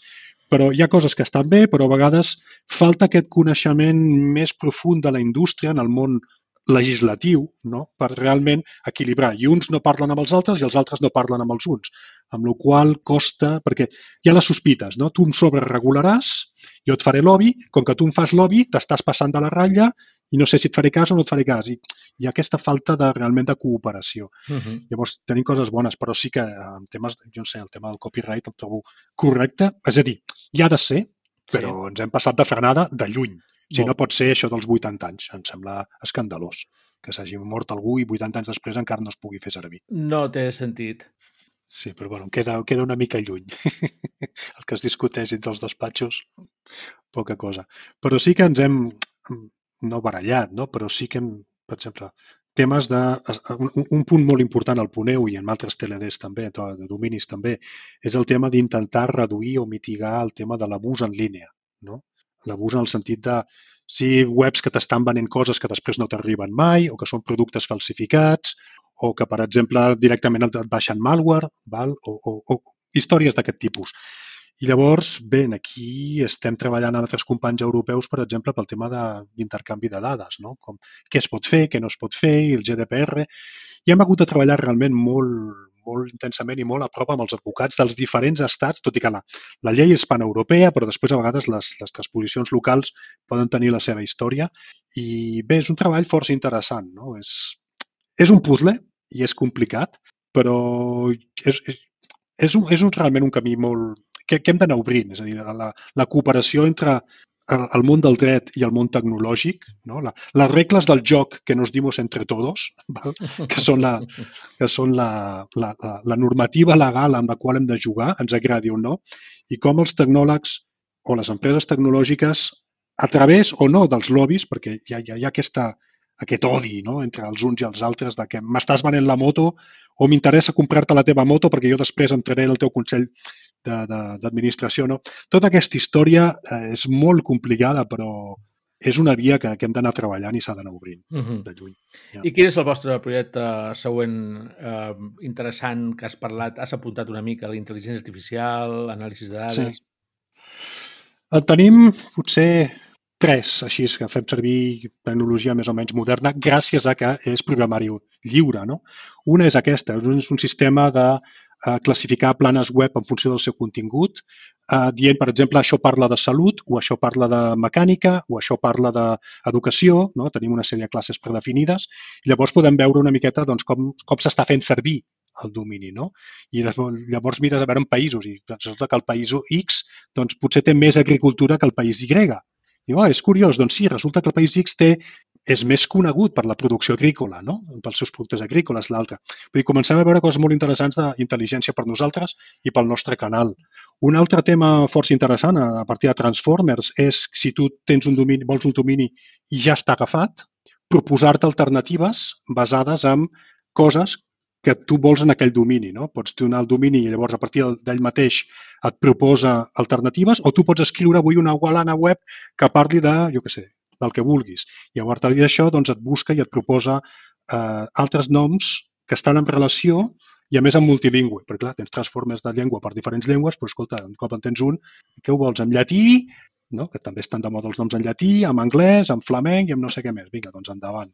però hi ha coses que estan bé, però a vegades falta aquest coneixement més profund de la indústria en el món legislatiu no? per realment equilibrar. I uns no parlen amb els altres i els altres no parlen amb els uns, amb la qual costa, perquè hi ha les sospites, no? tu em sobreregularàs, jo et faré lobby, com que tu em fas lobby, t'estàs passant de la ratlla i no sé si et faré cas o no et faré cas. I hi ha aquesta falta de realment de cooperació. Uh -huh. Llavors, tenim coses bones, però sí que en temes, jo no sé, el tema del copyright el trobo correcte. És a dir, hi ha de ser, però sí. ens hem passat de frenada de lluny. Si no pot ser això dels 80 anys, em sembla escandalós que s'hagi mort algú i 80 anys després encara no es pugui fer servir. No té sentit. Sí, però bueno, queda, queda una mica lluny. (laughs) el que es discuteix entre els despatxos, poca cosa. Però sí que ens hem, no barallat, no? però sí que hem, per exemple, temes de... Un, un punt molt important al Puneu i en altres TLDs també, de dominis també, és el tema d'intentar reduir o mitigar el tema de l'abús en línia. No? L'abús en el sentit de si webs que t'estan venent coses que després no t'arriben mai o que són productes falsificats o que, per exemple, directament et baixen malware val? O, o, o històries d'aquest tipus. I llavors, bé, aquí estem treballant amb altres companys europeus, per exemple, pel tema d'intercanvi de, de dades, no? Com què es pot fer, què no es pot fer, i el GDPR. I hem hagut de treballar realment molt, molt intensament i molt a prop amb els advocats dels diferents estats, tot i que la, la llei és paneuropea, però després a vegades les, les transposicions locals poden tenir la seva història. I bé, és un treball força interessant. No? És, és un puzzle i és complicat, però és, és, és, un, és un, realment un camí molt... que, que hem d'anar obrint, és a dir, la, la cooperació entre el món del dret i el món tecnològic, no? La, les regles del joc que nos dimos entre todos, val? que són, la, que són la, la, la, la normativa legal amb la qual hem de jugar, ens agradi o no, i com els tecnòlegs o les empreses tecnològiques, a través o no dels lobbies, perquè hi ha, hi ha, hi ha aquesta, aquest odi no? entre els uns i els altres de que m'estàs venent la moto o m'interessa comprar-te la teva moto perquè jo després entraré en el teu consell d'administració. No? Tota aquesta història eh, és molt complicada, però és una via que, que hem d'anar treballant i s'ha d'anar obrint uh -huh. de lluny. Ja. I quin és el vostre projecte següent eh, interessant que has parlat? Has apuntat una mica a la intel·ligència artificial, anàlisi de dades... Sí. El tenim potser tres, així que fem servir tecnologia més o menys moderna gràcies a que és programari lliure. No? Una és aquesta, és un sistema de eh, classificar planes web en funció del seu contingut, eh, dient, per exemple, això parla de salut, o això parla de mecànica, o això parla d'educació, no? tenim una sèrie de classes predefinides, i llavors podem veure una miqueta doncs, com, com s'està fent servir el domini, no? I llavors mires a veure en països i resulta que el país X doncs, potser té més agricultura que el país Y. Diu, oh, és curiós, doncs sí, resulta que el país X té és més conegut per la producció agrícola, no? pels seus productes agrícoles, l'altre. Vull dir, comencem a veure coses molt interessants d'intel·ligència per nosaltres i pel nostre canal. Un altre tema força interessant a partir de Transformers és si tu tens un domini, vols un domini i ja està agafat, proposar-te alternatives basades en coses que tu vols en aquell domini. No? Pots donar el domini i llavors a partir d'ell mateix et proposa alternatives o tu pots escriure avui una gualana web que parli de, jo què sé, del que vulguis. I a partir d'això doncs, et busca i et proposa eh, altres noms que estan en relació i a més en multilingüe, perquè clar, tens transformes de llengua per diferents llengües, però escolta, un cop en tens un, què ho vols, en llatí, no? que també estan de moda els noms en llatí, en anglès, en flamenc i en no sé què més. Vinga, doncs endavant.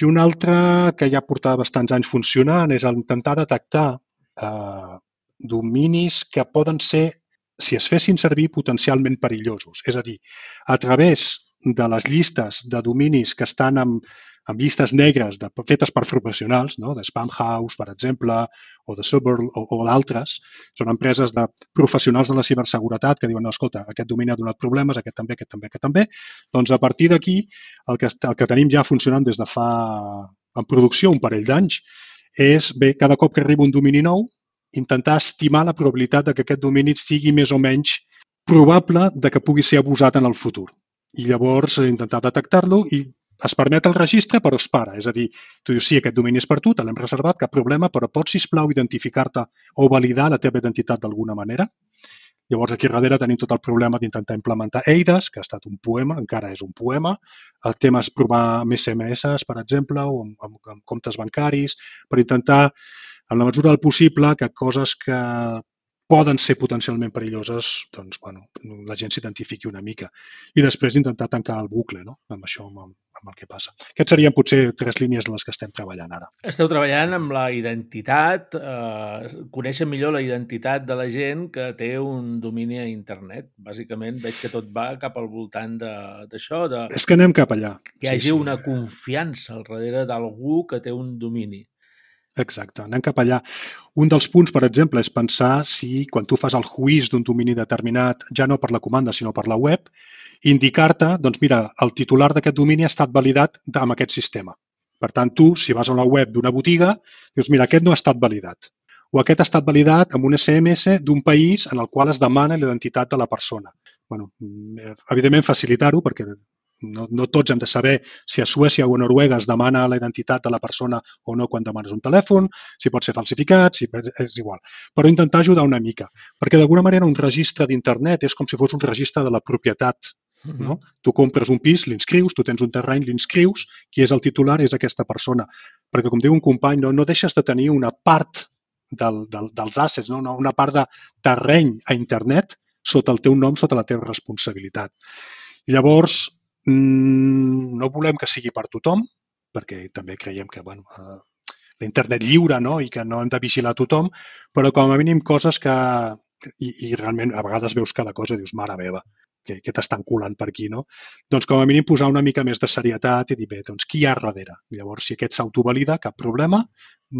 I un altre que ja portava bastants anys funcionant és intentar detectar eh, dominis que poden ser, si es fessin servir, potencialment perillosos. És a dir, a través de les llistes de dominis que estan amb, amb llistes negres de, fetes per professionals, no? de Spam House, per exemple, o de Suburb o, o d'altres, són empreses de professionals de la ciberseguretat que diuen, no, escolta, aquest domini ha donat problemes, aquest també, aquest també, aquest també. Doncs a partir d'aquí, el, que, el que tenim ja funcionant des de fa, en producció, un parell d'anys, és, bé, cada cop que arriba un domini nou, intentar estimar la probabilitat de que aquest domini sigui més o menys probable de que pugui ser abusat en el futur i llavors intentar detectar-lo i es permet el registre però es para. És a dir, tu dius, sí, aquest domini és per tu, te l'hem reservat, cap problema, però pots, sisplau, identificar-te o validar la teva identitat d'alguna manera? Llavors, aquí darrere tenim tot el problema d'intentar implementar EIDAS, que ha estat un poema, encara és un poema. El tema és provar amb SMS, per exemple, o amb, amb, amb comptes bancaris, per intentar, en la mesura del possible, que coses que poden ser potencialment perilloses, doncs, bueno, la gent s'identifiqui una mica. I després intentar tancar el bucle no? amb això, amb, amb el que passa. Aquests serien potser tres línies en les que estem treballant ara. Esteu treballant amb la identitat, eh, conèixer millor la identitat de la gent que té un domini a internet. Bàsicament veig que tot va cap al voltant d'això. De, És que anem cap allà. Que hi hagi sí, sí. una confiança al darrere d'algú que té un domini. Exacte, anem cap allà. Un dels punts, per exemple, és pensar si quan tu fas el juís d'un domini determinat, ja no per la comanda, sinó per la web, indicar-te, doncs mira, el titular d'aquest domini ha estat validat amb aquest sistema. Per tant, tu, si vas a la web d'una botiga, dius, mira, aquest no ha estat validat. O aquest ha estat validat amb un SMS d'un país en el qual es demana l'identitat de la persona. bueno, evidentment, facilitar-ho, perquè no, no tots hem de saber si a Suècia o a Noruega es demana la identitat de la persona o no quan demanes un telèfon, si pot ser falsificat, si és igual. Però intentar ajudar una mica, perquè d'alguna manera un registre d'internet és com si fos un registre de la propietat. No? Tu compres un pis, l'inscrius, tu tens un terreny, l'inscrius, qui és el titular és aquesta persona. Perquè, com diu un company, no, no deixes de tenir una part del, del, dels assets, no? una part de terreny a internet sota el teu nom, sota la teva responsabilitat. Llavors, Mm, no volem que sigui per tothom, perquè també creiem que bueno, eh, l'internet lliure no? i que no hem de vigilar tothom, però com a mínim coses que... I, i realment a vegades veus cada cosa i dius, mare meva, que, que t'estan colant per aquí, no? Doncs com a mínim posar una mica més de serietat i dir, bé, doncs qui hi ha darrere? Llavors, si aquest s'autovalida, cap problema.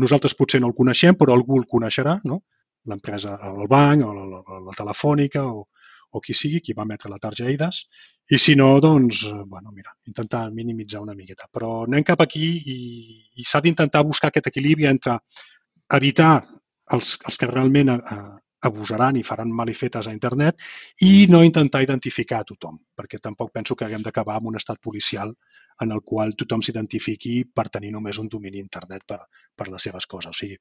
Nosaltres potser no el coneixem, però algú el coneixerà, no? L'empresa, el banc, o la, la, la telefònica, o, o qui sigui, qui va emetre la targeta EIDAS, i si no, doncs, eh, bueno, mira, intentar minimitzar una miqueta. Però anem cap aquí i, i s'ha d'intentar buscar aquest equilibri entre evitar els, els que realment eh, abusaran i faran malifetes a internet i no intentar identificar a tothom, perquè tampoc penso que haguem d'acabar amb un estat policial en el qual tothom s'identifiqui per tenir només un domini internet per, per les seves coses. O sigui,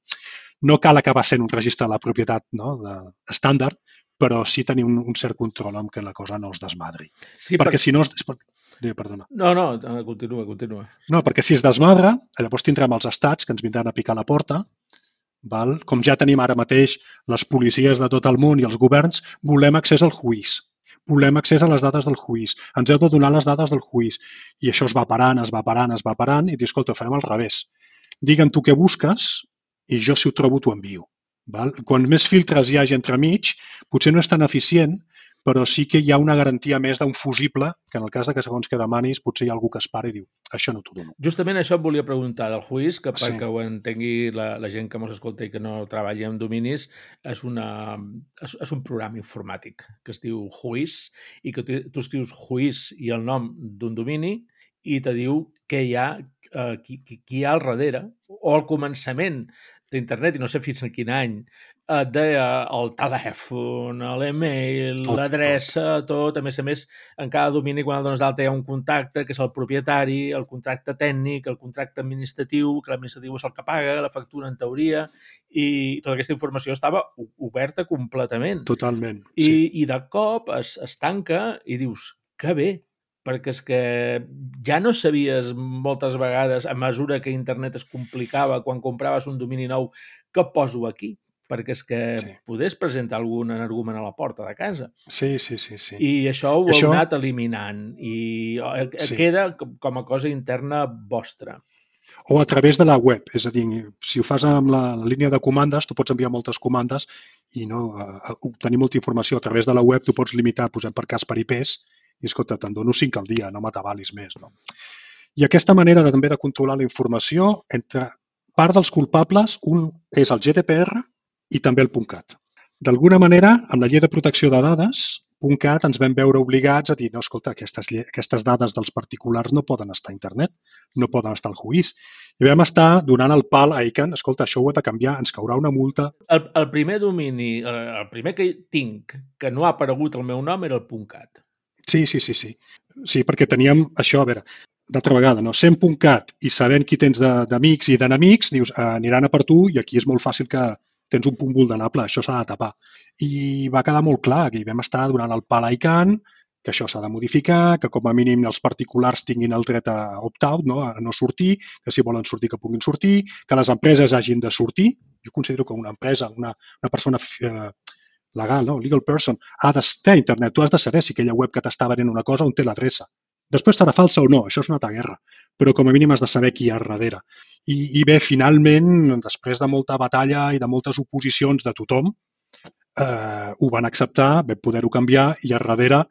no cal acabar sent un registre de la propietat no, de, estàndard, però sí tenir un, un cert control amb que la cosa no es desmadri. Sí, perquè per... si no... Es, perdona. No, no, continua, continua. No, perquè si es desmadra, llavors tindrem els estats que ens vindran a picar la porta, val? com ja tenim ara mateix les policies de tot el món i els governs, volem accés al juís volem accés a les dades del juís, ens heu de donar les dades del juís. I això es va parant, es va parant, es va parant, i dius, escolta, farem al revés. Digue'm tu què busques i jo, si ho trobo, t'ho envio. Val? Quan més filtres hi hagi entremig, potser no és tan eficient, però sí que hi ha una garantia més d'un fusible, que en el cas de que segons que demanis potser hi ha algú que es para i diu, això no t'ho dono. Justament això et volia preguntar del juís, que sí. perquè ho entengui la, la gent que mos escolta i que no treballi amb dominis, és, una, és, és un programa informàtic que es diu juís i que tu, tu escrius juís i el nom d'un domini i te diu què hi ha, eh, qui, qui, qui hi ha al darrere o al començament d'internet, i no sé fins a quin any, et deia el telèfon, l'email, l'adreça, tot. A més a més, en cada domini, quan el dones d'alta, hi ha un contacte, que és el propietari, el contracte tècnic, el contracte administratiu, que l'administratiu és el que paga, la factura en teoria, i tota aquesta informació estava oberta completament. Totalment. I, sí. i de cop es, es tanca i dius, que bé, perquè és que ja no sabies moltes vegades, a mesura que internet es complicava, quan compraves un domini nou, que poso aquí? Perquè és que sí. podés presentar algun argument a la porta de casa. Sí, sí, sí. sí. I això ho això... heu anat eliminant i eh, sí. queda com a cosa interna vostra. O a través de la web, és a dir, si ho fas amb la, la línia de comandes, tu pots enviar moltes comandes i no, obtenir molta informació. A través de la web tu pots limitar, posem per cas per IPs, i escolta, te'n dono 5 al dia, no m'atabalis més. No? I aquesta manera de, també de controlar la informació, entre part dels culpables, un és el GDPR i també el .cat. D'alguna manera, amb la llei de protecció de dades, .cat ens vam veure obligats a dir no, escolta, aquestes, aquestes dades dels particulars no poden estar a internet, no poden estar al juís. I vam estar donant el pal a ICANN, escolta, això ho he de canviar, ens caurà una multa. El, el primer domini, el primer que tinc que no ha aparegut el meu nom era el .cat. Sí, sí, sí, sí. Sí, perquè teníem això, a veure, d'altra vegada, no? sent .cat i sabent qui tens d'amics i d'enemics, dius, eh, aniran a per tu i aquí és molt fàcil que tens un punt vulnerable, això s'ha de tapar. I va quedar molt clar que hi vam estar donant el pal a ICANN, que això s'ha de modificar, que com a mínim els particulars tinguin el dret a opt-out, no? a no sortir, que si volen sortir que puguin sortir, que les empreses hagin de sortir. Jo considero que una empresa, una, una persona eh, legal, no? legal person, ha d'estar a internet. Tu has de saber si aquella web que t'està venent una cosa on té l'adreça. Després serà falsa o no, això és una altra guerra, però com a mínim has de saber qui hi ha darrere. I, I bé, finalment, després de molta batalla i de moltes oposicions de tothom, eh, ho van acceptar, vam poder-ho canviar i a darrere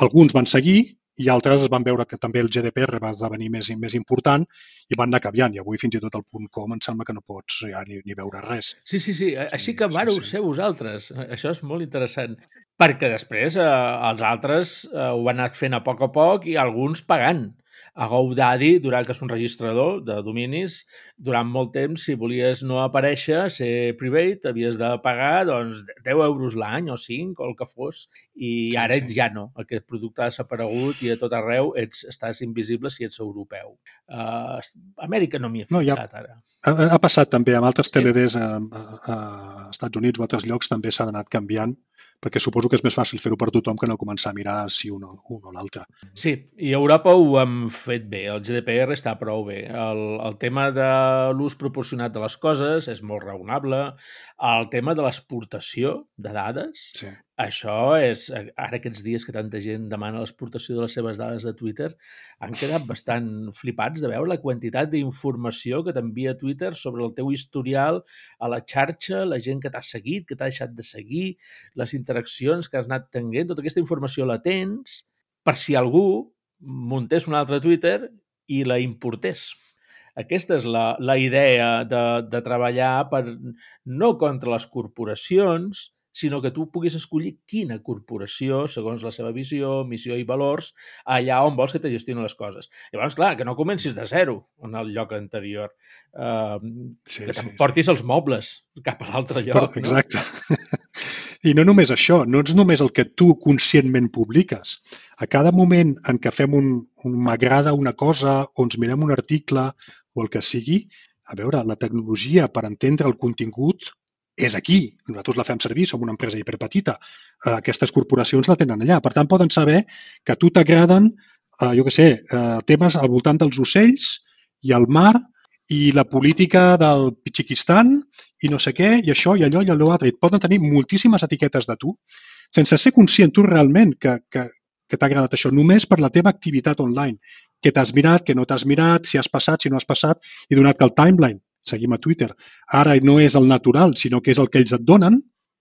alguns van seguir i altres van veure que també el GDPR va esdevenir més i més important i van anar canviant. I avui fins i tot el punt .com em sembla que no pots ja ni, ni veure res. Sí, sí, sí. Així que vareu sí, sí. ser vosaltres. Això és molt interessant. Perquè després eh, els altres eh, ho han anat fent a poc a poc i alguns pagant a GoDaddy, durant que és un registrador de dominis, durant molt temps, si volies no aparèixer, ser private, havies de pagar doncs, 10 euros l'any o 5 o el que fos, i ara sí, sí. ja no. Aquest producte ha desaparegut i a tot arreu ets, estàs invisible si ets europeu. Uh, Amèrica no m'hi he fixat no, ja, ara. Ha, ha passat també amb altres TLDs a, a, a Estats Units o altres llocs també s'ha anat canviant perquè suposo que és més fàcil fer-ho per tothom que no començar a mirar si un o, un o l'altre. Sí, i a Europa ho hem fet bé, el GDPR està prou bé. El, el tema de l'ús proporcionat de les coses és molt raonable. El tema de l'exportació de dades sí. Això és, ara aquests dies que tanta gent demana l'exportació de les seves dades de Twitter, han quedat bastant flipats de veure la quantitat d'informació que t'envia Twitter sobre el teu historial a la xarxa, la gent que t'ha seguit, que t'ha deixat de seguir, les interaccions que has anat tenint, tota aquesta informació la tens per si algú muntés un altre Twitter i la importés. Aquesta és la, la idea de, de treballar per, no contra les corporacions, sinó que tu puguis escollir quina corporació, segons la seva visió, missió i valors, allà on vols que te gestionin les coses. Llavors, clar, que no comencis de zero en el lloc anterior, uh, sí, que sí, sí. els mobles cap a l'altre lloc. Però, exacte. No? (laughs) I no només això, no és només el que tu conscientment publiques. A cada moment en què fem un, un m'agrada una cosa o ens mirem un article o el que sigui, a veure, la tecnologia per entendre el contingut és aquí. Nosaltres la fem servir, som una empresa hiperpetita. Eh, aquestes corporacions la tenen allà. Per tant, poden saber que a tu t'agraden, eh, jo què sé, eh, temes al voltant dels ocells i el mar i la política del Pitxiquistan i no sé què, i això, i allò, i allò altre. Et poden tenir moltíssimes etiquetes de tu sense ser conscient tu realment que, que, que t'ha agradat això, només per la teva activitat online, que t'has mirat, que no t'has mirat, si has passat, si no has passat, i donat que el timeline seguim a Twitter, ara no és el natural, sinó que és el que ells et donen,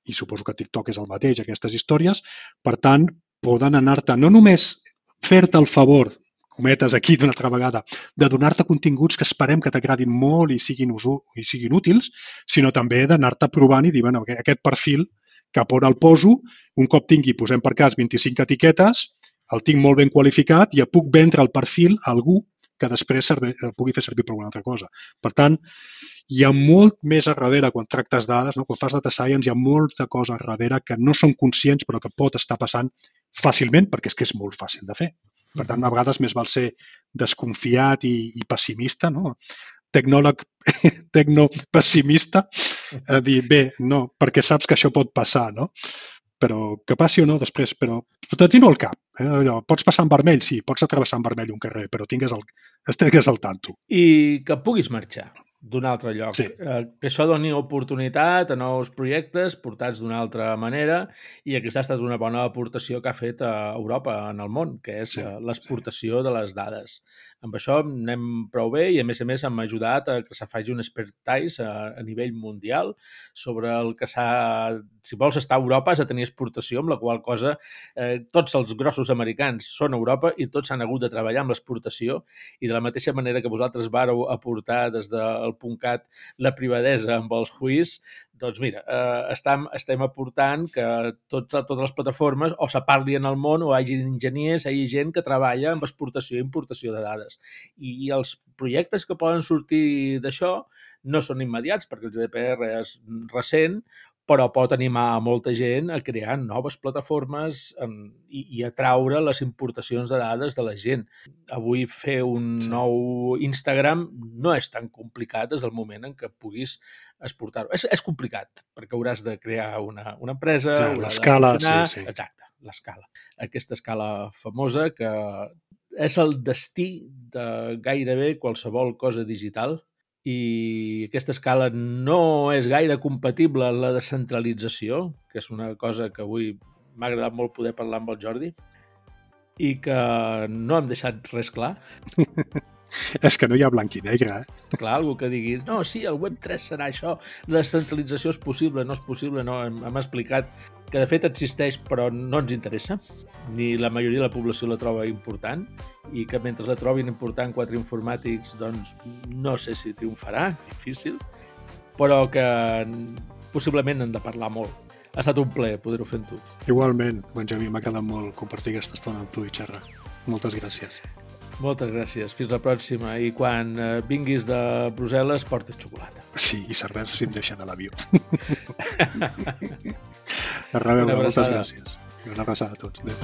i suposo que TikTok és el mateix, aquestes històries, per tant, poden anar-te no només fer-te el favor, cometes aquí d'una altra vegada, de donar-te continguts que esperem que t'agradin molt i siguin, usu, i siguin útils, sinó també d'anar-te provant i dir, bueno, aquest perfil cap on el poso, un cop tingui, posem per cas, 25 etiquetes, el tinc molt ben qualificat i ja puc vendre el perfil a algú que després serve, eh, pugui fer servir per alguna altra cosa. Per tant, hi ha molt més a darrere quan tractes dades, no? quan fas data science hi ha molta cosa a darrere que no són conscients però que pot estar passant fàcilment perquè és que és molt fàcil de fer. Per tant, a vegades més val ser desconfiat i, i pessimista, no? tecnòleg (laughs) tecno-pessimista, a dir, bé, no, perquè saps que això pot passar, no? Però que passi o no, després, però t'atino al cap. Eh? Allò, pots passar en vermell, sí, pots atravessar en vermell un carrer, però tingues el, estigues al tanto. I que puguis marxar d'un altre lloc. Sí. Eh, que això doni oportunitat a nous projectes portats d'una altra manera i aquesta ha estat una bona aportació que ha fet a Europa en el món, que és sí. Eh, l'exportació de les dades. Amb això anem prou bé i, a més a més, hem ajudat a que se faci un expertise a, a nivell mundial sobre el que s'ha... Si vols estar a Europa has de tenir exportació, amb la qual cosa eh, tots els grossos americans són a Europa i tots han hagut de treballar amb l'exportació i de la mateixa manera que vosaltres vareu aportar des del .cat la privadesa amb els juís, doncs mira, eh, estem, estem aportant que tots, totes les plataformes o se parli en el món o hi hagi enginyers, hi hagi gent que treballa amb exportació i importació de dades. I, i els projectes que poden sortir d'això no són immediats perquè el GDPR és recent, però pot animar a molta gent a crear noves plataformes en, i, i atraure les importacions de dades de la gent. Avui fer un sí. nou Instagram no és tan complicat des del moment en què puguis exportar-ho. És, és complicat, perquè hauràs de crear una, una empresa... Ja, l'escala, sí, sí. Exacte, l'escala. Aquesta escala famosa que és el destí de gairebé qualsevol cosa digital i aquesta escala no és gaire compatible amb la descentralització, que és una cosa que avui m'ha agradat molt poder parlar amb el Jordi, i que no hem deixat res clar. (laughs) (laughs) és que no hi ha blanc i negre, eh? Clar, algú que digui, no, sí, el Web3 serà això, la descentralització és possible, no és possible, no, hem, hem explicat que de fet existeix però no ens interessa, ni la majoria de la població la troba important, i que mentre la trobin important quatre informàtics, doncs no sé si triomfarà, difícil, però que possiblement hem de parlar molt. Ha estat un plaer poder-ho fer amb tu. Igualment, Benjamí, m'ha quedat molt compartir aquesta estona amb tu i xerrar. Moltes gràcies. Moltes gràcies. Fins la pròxima. I quan eh, vinguis de Brussel·les, portes xocolata. Sí, i cervesa si em deixen a l'avió. (laughs) a reveure, moltes gràcies. I una abraçada a tots. Adéu.